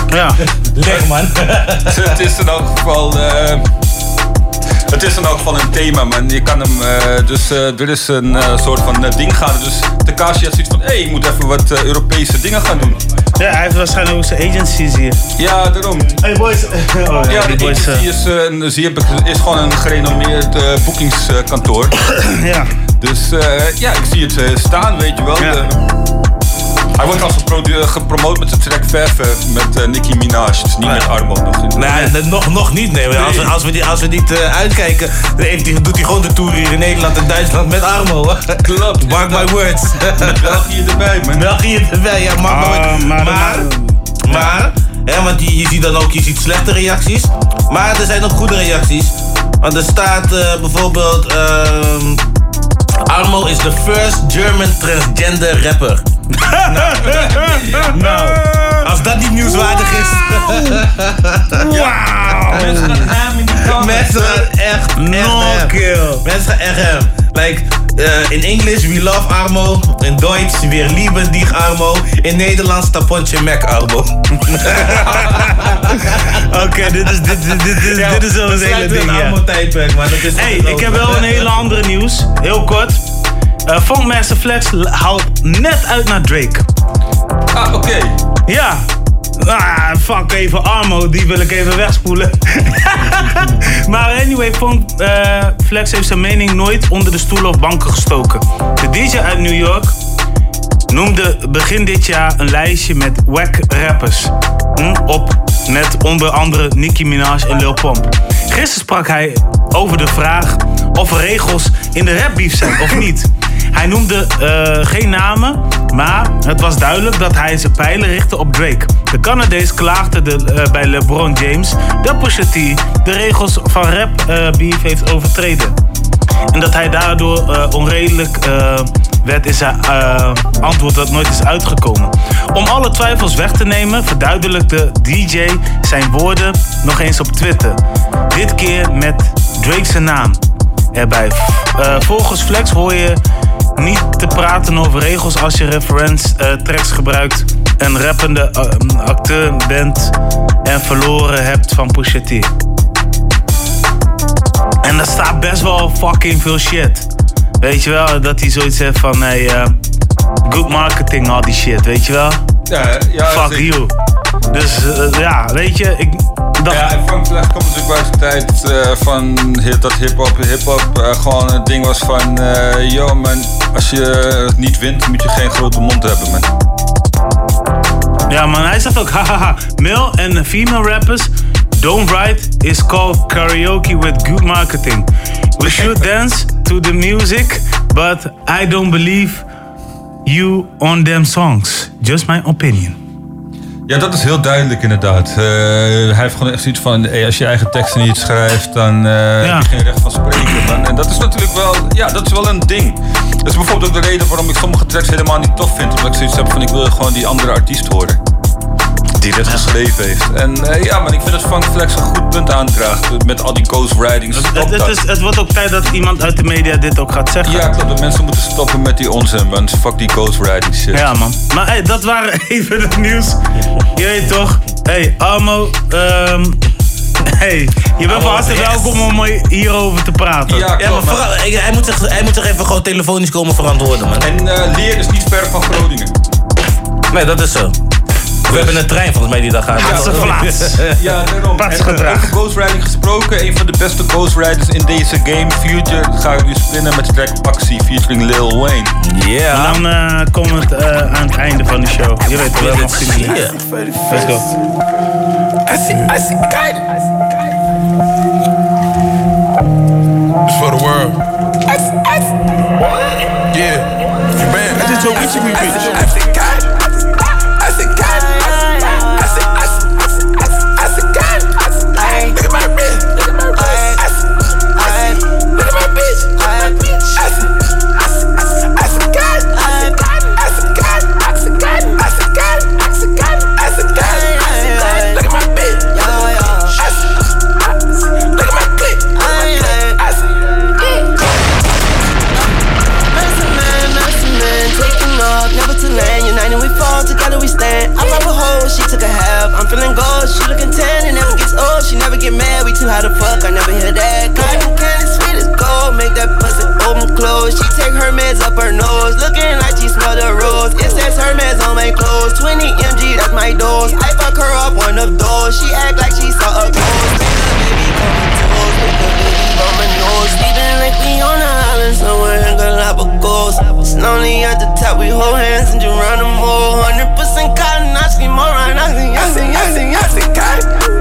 [SPEAKER 5] Ja.
[SPEAKER 15] Leg man.
[SPEAKER 6] het is in elk geval. eh, het is in elk geval een thema, man. Je kan hem, eh, dus eh, er is een eh, soort van ding gaande. Dus Tekashi had zoiets van, hé, hey, ik moet even wat Europese dingen gaan doen.
[SPEAKER 5] Ja, hij heeft waarschijnlijk ook zijn agencies hier.
[SPEAKER 6] Ja, daarom.
[SPEAKER 5] Hey boys. Oh,
[SPEAKER 6] ja,
[SPEAKER 5] die
[SPEAKER 6] de
[SPEAKER 5] boys.
[SPEAKER 6] agency is, een- zie is gewoon een gerenommeerd boekingskantoor.
[SPEAKER 5] ja.
[SPEAKER 6] Dus ja, ik zie het staan, weet je wel. De- hij wordt al geprodu- gepromoot met zijn track Verve met eh, Nicki Minaj. Dus niet met Armo nog.
[SPEAKER 15] Nee, dat nog, nog niet. Nee. Als, we, als, we die, als we niet eh, uitkijken, dan heeft hij- doet hij gewoon de tour hier in Nederland en Duitsland met Armo.
[SPEAKER 6] Klopt.
[SPEAKER 15] Mark my words.
[SPEAKER 6] Met België erbij, man.
[SPEAKER 15] België erbij, ja, mark my
[SPEAKER 5] Ah,
[SPEAKER 15] words.
[SPEAKER 5] maar-
[SPEAKER 15] Maar, maar, hè, want je, je ziet dan ook je ziet slechte reacties. Maar er zijn ook goede reacties. Want er staat eh, bijvoorbeeld... ehm, Armo is de first German transgender rapper. nou, als dat niet nieuwswaardig is.
[SPEAKER 5] Wauw.
[SPEAKER 15] Mensen gaan hem in die kant. Mensen gaan echt, echt
[SPEAKER 5] No
[SPEAKER 15] hem.
[SPEAKER 5] kill.
[SPEAKER 15] Mensen gaan echt hem. Like, eh, in English, we love Armo. In Duits, we lieben dich Armo. In Nederlands, tapontje Mac Armo.
[SPEAKER 5] Oké, dit is, dit, dit, dit, dit, dit is wel een hele ding, ja.
[SPEAKER 15] Armo tijdperk, maar dat is
[SPEAKER 5] Hey, ik heb wel een hele andere nieuws. Heel kort. Eh Funkmaster Flex haalt net uit naar Drake.
[SPEAKER 6] Ah, oké.
[SPEAKER 5] Ja. Ah, fuck even Armo, die wil ik even wegspoelen. maar anyway, Funk eh, Flex heeft zijn mening nooit onder de stoelen of banken gestoken. De DJ uit New York noemde begin dit jaar een lijstje met wack rappers. Hm, op met onder andere Nicki Minaj en Lil Pump. Gisteren sprak hij over de vraag of er regels in de rapbeef zijn of niet. Hij noemde eh, geen namen, maar het was duidelijk dat hij zijn pijlen richtte op Drake. De Canadees klaagde de, eh, bij LeBron James dat Pusha T de regels van rap eh, heeft overtreden. En dat hij daardoor eh, onredelijk eh, werd in zijn eh, antwoord dat nooit is uitgekomen. Om alle twijfels weg te nemen, verduidelijkte DJ zijn woorden nog eens op Twitter. Dit keer met Drake's naam erbij. Volgens Flex hoor je niet te praten over regels als je reference tracks gebruikt, een rappende acteur bent en verloren hebt van Pusha. En daar staat best wel fucking veel shit. Weet je wel, dat hij zoiets heeft van, hey, eh, good marketing, al die shit, weet je wel?
[SPEAKER 6] Ja, ja,
[SPEAKER 5] Fuck
[SPEAKER 6] zeker.
[SPEAKER 5] you. Dus eh, ja, weet je, ik dacht...
[SPEAKER 6] Ja, en Frank Flex komt natuurlijk bij zijn tijd eh, van hip, dat hip-hop, hip-hop gewoon een ding was van, yo man, als je niet wint, moet je geen grote mond hebben, man.
[SPEAKER 5] Ja, man, hij zegt ook, hahaha, male en female rappers don't write is called karaoke with good marketing. We should dance to the music, but I don't believe you on them songs. Just my opinion.
[SPEAKER 6] Ja, dat is heel duidelijk inderdaad. Eh, hij heeft gewoon echt zoiets van, hey, als je eigen teksten niet schrijft, dan eh, heb je geen recht van spreken. En dat is natuurlijk wel, ja, dat is wel een ding. Dat is bijvoorbeeld ook de reden waarom ik sommige tracks helemaal niet tof vind. Omdat ik zoiets heb van, ik wil gewoon die andere artiest horen. Die dit geschreven heeft. En eh, ja, maar ik vind dat Funk Flex een goed punt aandraagt. Met al die ghostwritings. Stop
[SPEAKER 5] Het, het,
[SPEAKER 6] dat.
[SPEAKER 5] is, het wordt ook tijd dat iemand uit de media dit ook gaat zeggen.
[SPEAKER 6] Ja, klopt. De mensen moeten stoppen met die onzin, man. Fuck die ghostwriting shit.
[SPEAKER 5] Ja, man. Maar hey, dat waren even het nieuws. Je weet toch? Hey, Armo. ehm hey, je bent van harte welkom om hierover te praten.
[SPEAKER 15] Ja, maar vooral, hij, moet zich, hij moet zich even gewoon telefonisch komen verantwoorden, man.
[SPEAKER 6] En eh, Leer is niet ver van Groningen.
[SPEAKER 15] Nee, dat is zo. We hebben een trein volgens mij die daar gaat.
[SPEAKER 6] Ja, daarom. En, eh, over ghostwriting gesproken, een van de beste ghostwriters in deze game, Future, ga ik nu spinnen met de track Paxi featuring Lil Wayne.
[SPEAKER 15] Yeah.
[SPEAKER 5] En dan eh komt het eh, aan het einde van de show. Je weet wel, nog 10 minuten. Let's go.
[SPEAKER 32] I see, I see, guide. It's for the world. Yeah. You bad. I just told you me, bitch. I see. I
[SPEAKER 27] She act like she saw a ghost. Make baby coming toes. Make the baby my nose. Sleeping like we on an island somewhere in Galapagos. Lonely at the top, we hold hands in Geronimo. 100% cotton, I scream more right. I sing, I sing, I sing, I sing, cotton.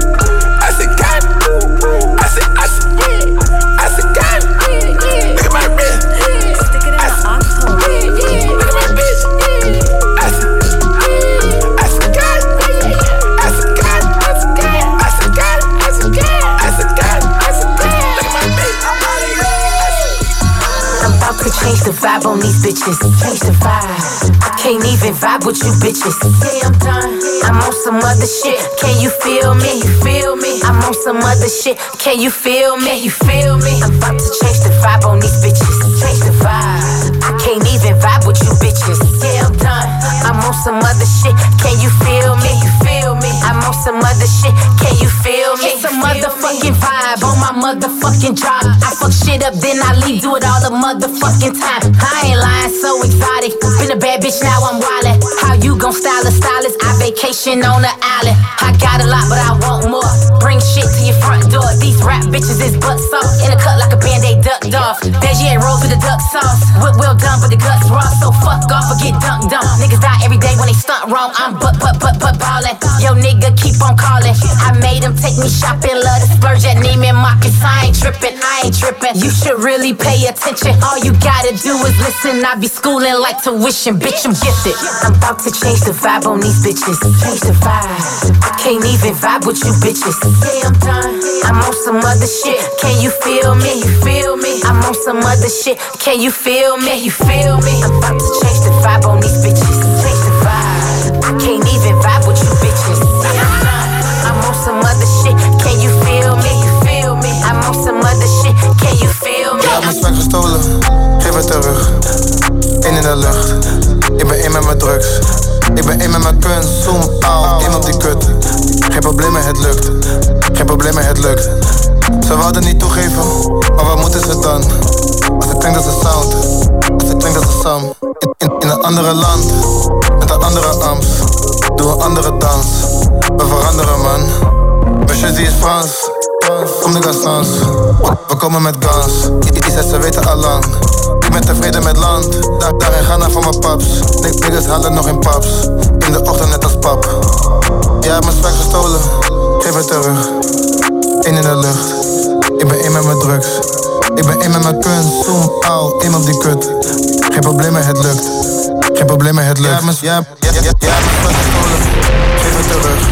[SPEAKER 19] Change the vibe on these bitches. Change the vibe. Can't even vibe with you bitches. Yeah, I'm done. I'm on some other shit. Can you feel me? You feel me? I'm on some other shit. Can you feel me? You feel me? I'm about to change the vibe on these bitches. Change the vibe. I can't even vibe with you bitches. Yeah, I'm done. I'm on some other shit. Can you feel me? You feel me? I'm on some other shit. Can you feel me? It's a motherfucking vibe my motherfucking drop. I fuck shit up, then I leave, do it all the motherfucking time. I ain't lying, so exotic. Been a bad bitch, now I'm wildin'. How you gon' style a stylist? I vacation on the island. I got a lot, but I want more. Bring shit to your front door. These rap bitches is butt soft. In a cut like a band-aid ducked off. Veggie ain't rolls with the duck sauce. What well done, but the guts raw. So fuck off or get dunked on. Niggas die every day when they stunt wrong. I'm butt, butt, butt, butt ballin'. Yo, nigga, keep on callin'. I made him take me shopping. Love to splurge at Neiman Marcus. I ain't trippin', I ain't trippin'. You should really pay attention. All you gotta do is listen. I be schooling like tuition. Bitch, I'm gifted. I'm about to change the vibe on these bitches. Change the vibe. I can't even vibe with you bitches. Yeah, I'm done. I'm on some other shit. Can you feel me? You feel me? I'm on some other shit. Can you feel me? You feel me? I'm about to change the vibe on these bitches. Change the vibe. I can't even vibe with you bitches.
[SPEAKER 26] Mijn swag gestolen, geef het terug. In in de lucht, ik ben in met mijn drugs. Ik ben in met mijn kunst, zoom out, in op die kut. Geen problemen, het lukt. Geen problemen, het lukt. Ze wouden niet toegeven, maar wat moeten ze dan? Als ik klink als een sound, als ik klink als een Sam. In, een andere land, met een andere amps. Doe een andere dans, we veranderen man. Monsieur die is Frans, kom de Gassans. We komen met guns, die zegt ze weten allang. Ik ben tevreden met land, daar, daarin gaan naar van mijn paps. Niggas halen nog in paps, in de ochtend net als pap. Jij hebt mijn swag gestolen, geef het terug. In in de lucht, ik ben in met mijn drugs. Ik ben in met mijn kunst, zoom out, in op die kut. Geen problemen, het lukt. Geen problemen, het lukt. Jij hebt mijn swag gestolen, geef het terug.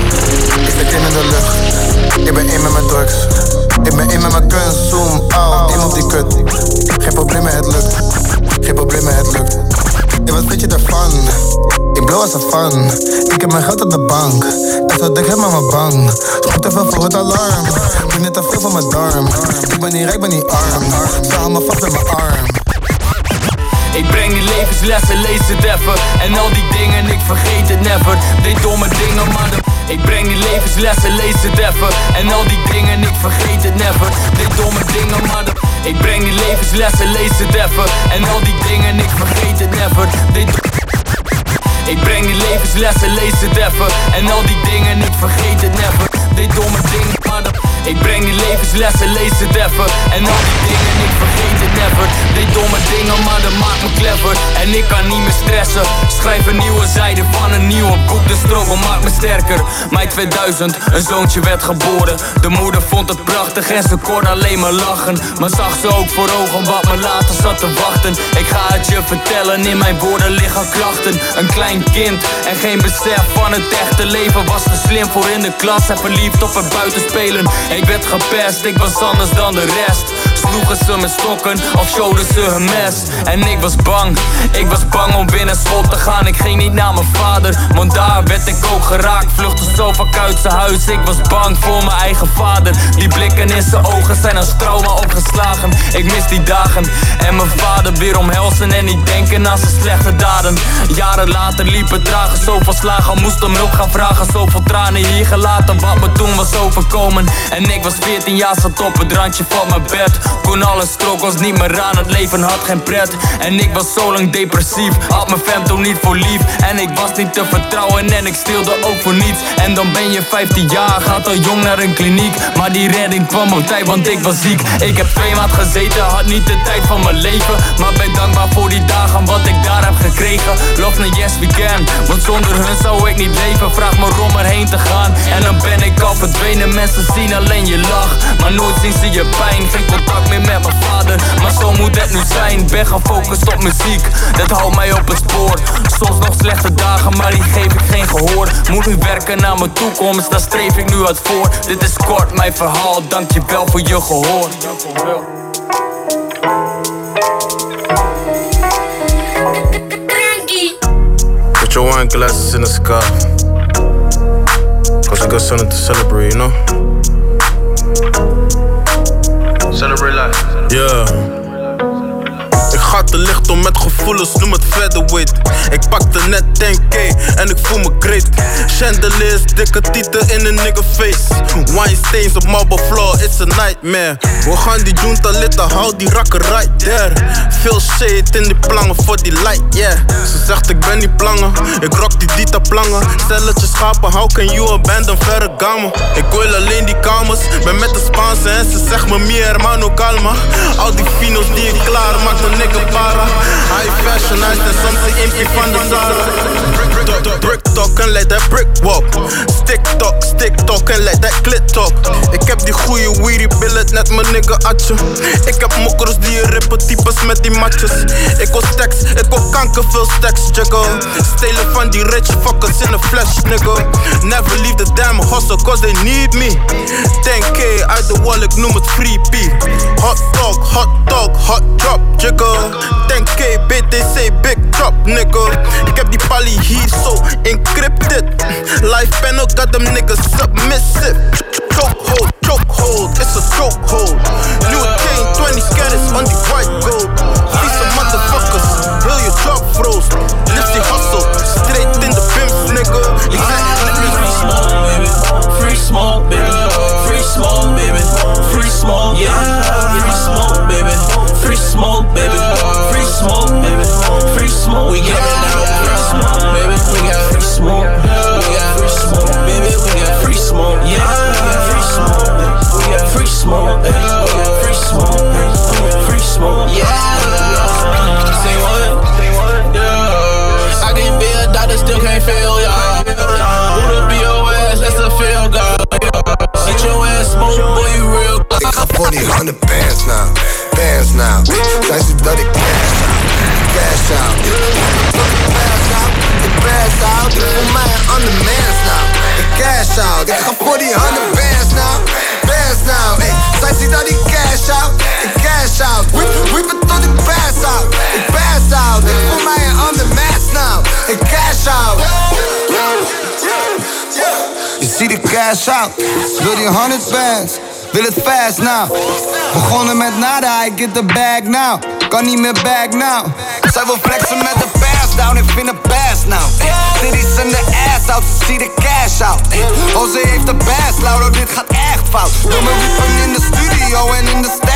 [SPEAKER 26] Ik in in de lucht, ik ben in met mijn drugs. Ik ben in met mijn kunst, zoom out, op die kut. Geen problemen, het lukt. Geen problemen, het lukt. Ja, wat vind je daarvan? Ik blow als een fan. Ik heb mijn geld op de bank. En zo dik helemaal mijn bang. Schop te veel voor het alarm. Ik heb net te veel van mijn darm. Ik ben niet rijk, ben niet arm. Ze hou me vast met mijn arm.
[SPEAKER 34] Ik breng die levenslessen, lees het even En al die dingen, ik vergeet het never Deed domme dingen, maar de... Ik breng die levenslessen, lees het even. En al die dingen, ik vergeet het never. Deed domme dingen, maar de... Ik breng die levenslessen, lees het even. En al die dingen, ik vergeet het never. Deed ik breng die levenslessen, lees het even. En al die dingen, ik vergeet het never. Dit domme dingen, maar dat Ik breng die levenslessen, lees het even. En al die dingen, ik vergeet het never. Dit domme dingen, maar dat maakt me clever. En ik kan niet meer stressen. Schrijf een nieuwe zijde van een nieuwe boek. De struggle maakt me sterker. Mei 2000, een zoontje werd geboren. De moeder vond het prachtig en ze kon alleen maar lachen. Maar zag ze ook voor ogen wat me later zat te wachten. Ik ga het je vertellen, in mijn woorden liggen klachten. Een klein kind en geen besef van het echte leven Was te slim voor in de klas. En verliefd op het buitenspelen Ik werd gepest, ik was anders dan de rest Sloegen ze me stokken of showden ze hun mes? En ik was bang, ik was bang om binnen school te gaan. Ik ging niet naar mijn vader, want daar werd ik ook geraakt. Vluchtte zo vaak uit zijn huis, ik was bang voor mijn eigen vader. Die blikken in zijn ogen zijn als trauma opgeslagen. Ik mis die dagen en mijn vader weer omhelzen. En niet denken aan zijn slechte daden. Jaren later liep het trager, zoveel slagen. Moest om hulp gaan vragen, zoveel tranen hier gelaten. Wat me toen was overkomen. En ik was 14 jaar, zat op het randje van mijn bed Kon alles strook, was niet meer aan, het leven had geen pret. En ik was zo lang depressief, had mijn fam toen niet voor lief. En ik was niet te vertrouwen en ik steelde ook voor niets. En dan ben je 15 jaar, gaat al jong naar een kliniek. Maar die redding kwam op tijd, want ik was ziek. Ik heb twee maand gezeten, had niet de tijd van mijn leven. Maar ben dankbaar voor die dagen, wat ik daar heb gekregen. Love naar yes we can, want zonder hun zou ik niet leven. Vraag me om erheen te gaan, en dan ben ik al verdwenen. Mensen zien alleen je lach, maar nooit zien ze je pijn. Geen contact meer met mijn vader, maar zo moet het nu zijn. Ben gefocust op muziek, dat houdt mij op het spoor. Soms nog slechte dagen, maar die geef ik geen gehoor. Moet nu werken naar mijn toekomst, daar streef ik nu uit voor. Dit is kort mijn verhaal, dankjewel voor je gehoor.
[SPEAKER 17] Put your wine glasses in the sky. Cause we got something to celebrate, you know? Celebrate life. Yeah. Te licht om met gevoelens, noem het featherweight. Ik pakte net 10k en ik voel me great. Chandeliers, dikke tieten in een nigga face. Stains op marble floor, it's a nightmare. We gaan die junta litten, hou die rakker right there. Veel shade in die plangen voor die light, yeah. Ze zegt ik ben niet plangen, ik rock die dita plangen. Stelletjes schapen, how can you abandon verre gamen? Ik wil alleen die kamers, ben met de Spaanse en ze zegt me mi hermano calma. Al die finos die ik klaar maak, een nigga para. High fashion, nice en soms de impie van de Zara. Brick talk, en let that brick walk. Stick talk, stick talk en let that clit talk. Ik heb die goeie weedy billet, net mijn nigga atje. Ik heb mokkers die je rippen, types met die matjes. Ik wil stacks, ik wil kanker, veel stacks, jiggle. Stelen van die rich fuckers in the flesh, nigga. Never leave the damn hustle, cause they need me. 10k uit de wall, ik noem het free P. Hot dog, hot dog, hot drop, jiggle. 10k BTC, big drop, nigga. Ik heb die pali hier zo encrypted. Life panel got them niggas submissive. Chokehold, chokehold, it's a chokehold. New chain, 20 scanners on the white gold. Vieze motherfuckers, heel je job froze. Lift hustle, straight in the bims, nigga. Ik zeg,
[SPEAKER 20] Free smoke, baby. Free smoke, baby. Free smoke, baby. Free smoke, yeah. Free smoke, baby. Free smoke, baby. Free smoke, baby. Free smoke, we get it. Free smoke, baby. We got free smoke. We got free smoke, baby. We got free smoke, yeah. We got free smoke, baby. We got free smoke, baby. We got free smoke, baby. Free smoke, yeah. Say what? Say what? Yeah. I can be a doctor, still can't fail, y'all. Who to be your ass, that's a fail, God. Get your ass smoke, boy, you real.
[SPEAKER 26] Ik ga voor die 100 bands nou, bands. Zij ziet dat ik cash out, cash out. Pass out, pass out. Voel mij nou. Cash out, ik ga voor die 100 bands nou, bands nou. Ey, zij ziet cash out, cash out. Whip, whip het tot ik out, ik out. Ik voel mij een ander mens cash out. Je ziet de cash out, wil die 100 bands. Wil het fast now. Begonnen met nada, I get the bag now. Kan niet meer back now. Zij wil flexen met de pass down, ik vind het pass now. Titties in de ass out, ze ziet de cash out. Oh, heeft de bass, Lauro, dit gaat echt fout. Wil me riepen in de studio en in de stash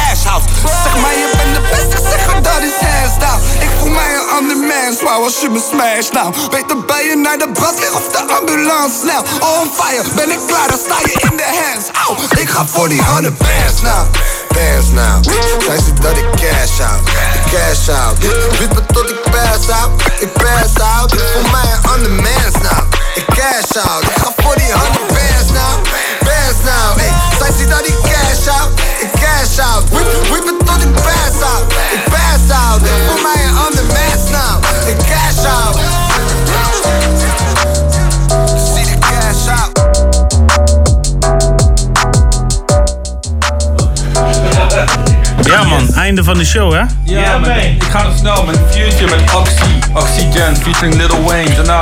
[SPEAKER 26] Zeg maar, je bent de beste, zeg maar, dat is hands down. Ik voel mij een ander mens, wauw, als je me smash nou. Beter bij je naar de brandweer of de ambulance snel. On fire, ben ik klaar, dan sta je in de hands. Au, ik ga voor die 100 bands nou. Bands now. Zij ziet dat ik cash out. Cash out. Duurt me tot ik pass out. Ik pass out. Ik voel mij een ander mens nou. Ik cash out. Ik ga voor die 100 bands now. Bands now. Hey, zij ziet dat ik cash out. Ik cash out. Whip, whip me tot ik pass out. Ik pass out. Ik voel mij een ander mens nou. Ik cash out. Zie de cash out.
[SPEAKER 5] Ja man, einde van de show hè?
[SPEAKER 6] Ja, man. Ik ga nog snel met Future met Oxy, Oxygen featuring Lil Wayne. Daarna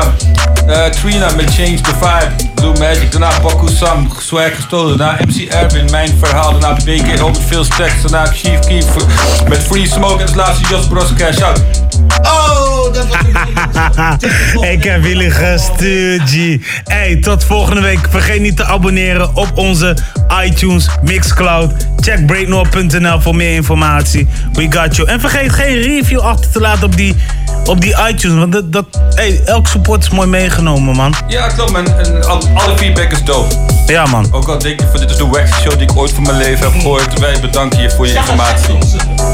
[SPEAKER 6] eh, Trina met Change the Vibe, Magic, daarna Baku Sam, Swag gestolen. Daarna MC Erwin, mijn verhaal. Daarna BK met veel stacks. Daarna Chief Keef met Free Smoke. En als laatste Jos Bros Cash Out. Oh, dat was
[SPEAKER 5] Ik heb jullie gestuurd, G. Hey, tot volgende week. Vergeet niet te abonneren op onze iTunes Mixcloud. Check breaknoor.nl voor meer informatie. We got you. En vergeet geen review achter te laten op die, op die iTunes. Want dat, dat, hey, elk support is mooi meegenomen, man.
[SPEAKER 6] Ja, klopt man. En alle feedback is dope.
[SPEAKER 5] Ja, man.
[SPEAKER 6] Ook al denk je van dit is de wackste show die ik ooit van mijn leven heb gehoord. Wij bedanken je voor je informatie.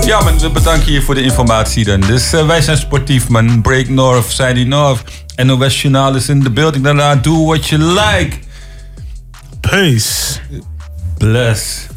[SPEAKER 6] Ja man, we bedanken je voor de informatie dan. Dus eh, wij zijn sportief man. Break North, Sandy North. NOS Journaal is in the building. Daarna do what you like.
[SPEAKER 5] Peace.
[SPEAKER 6] Bless.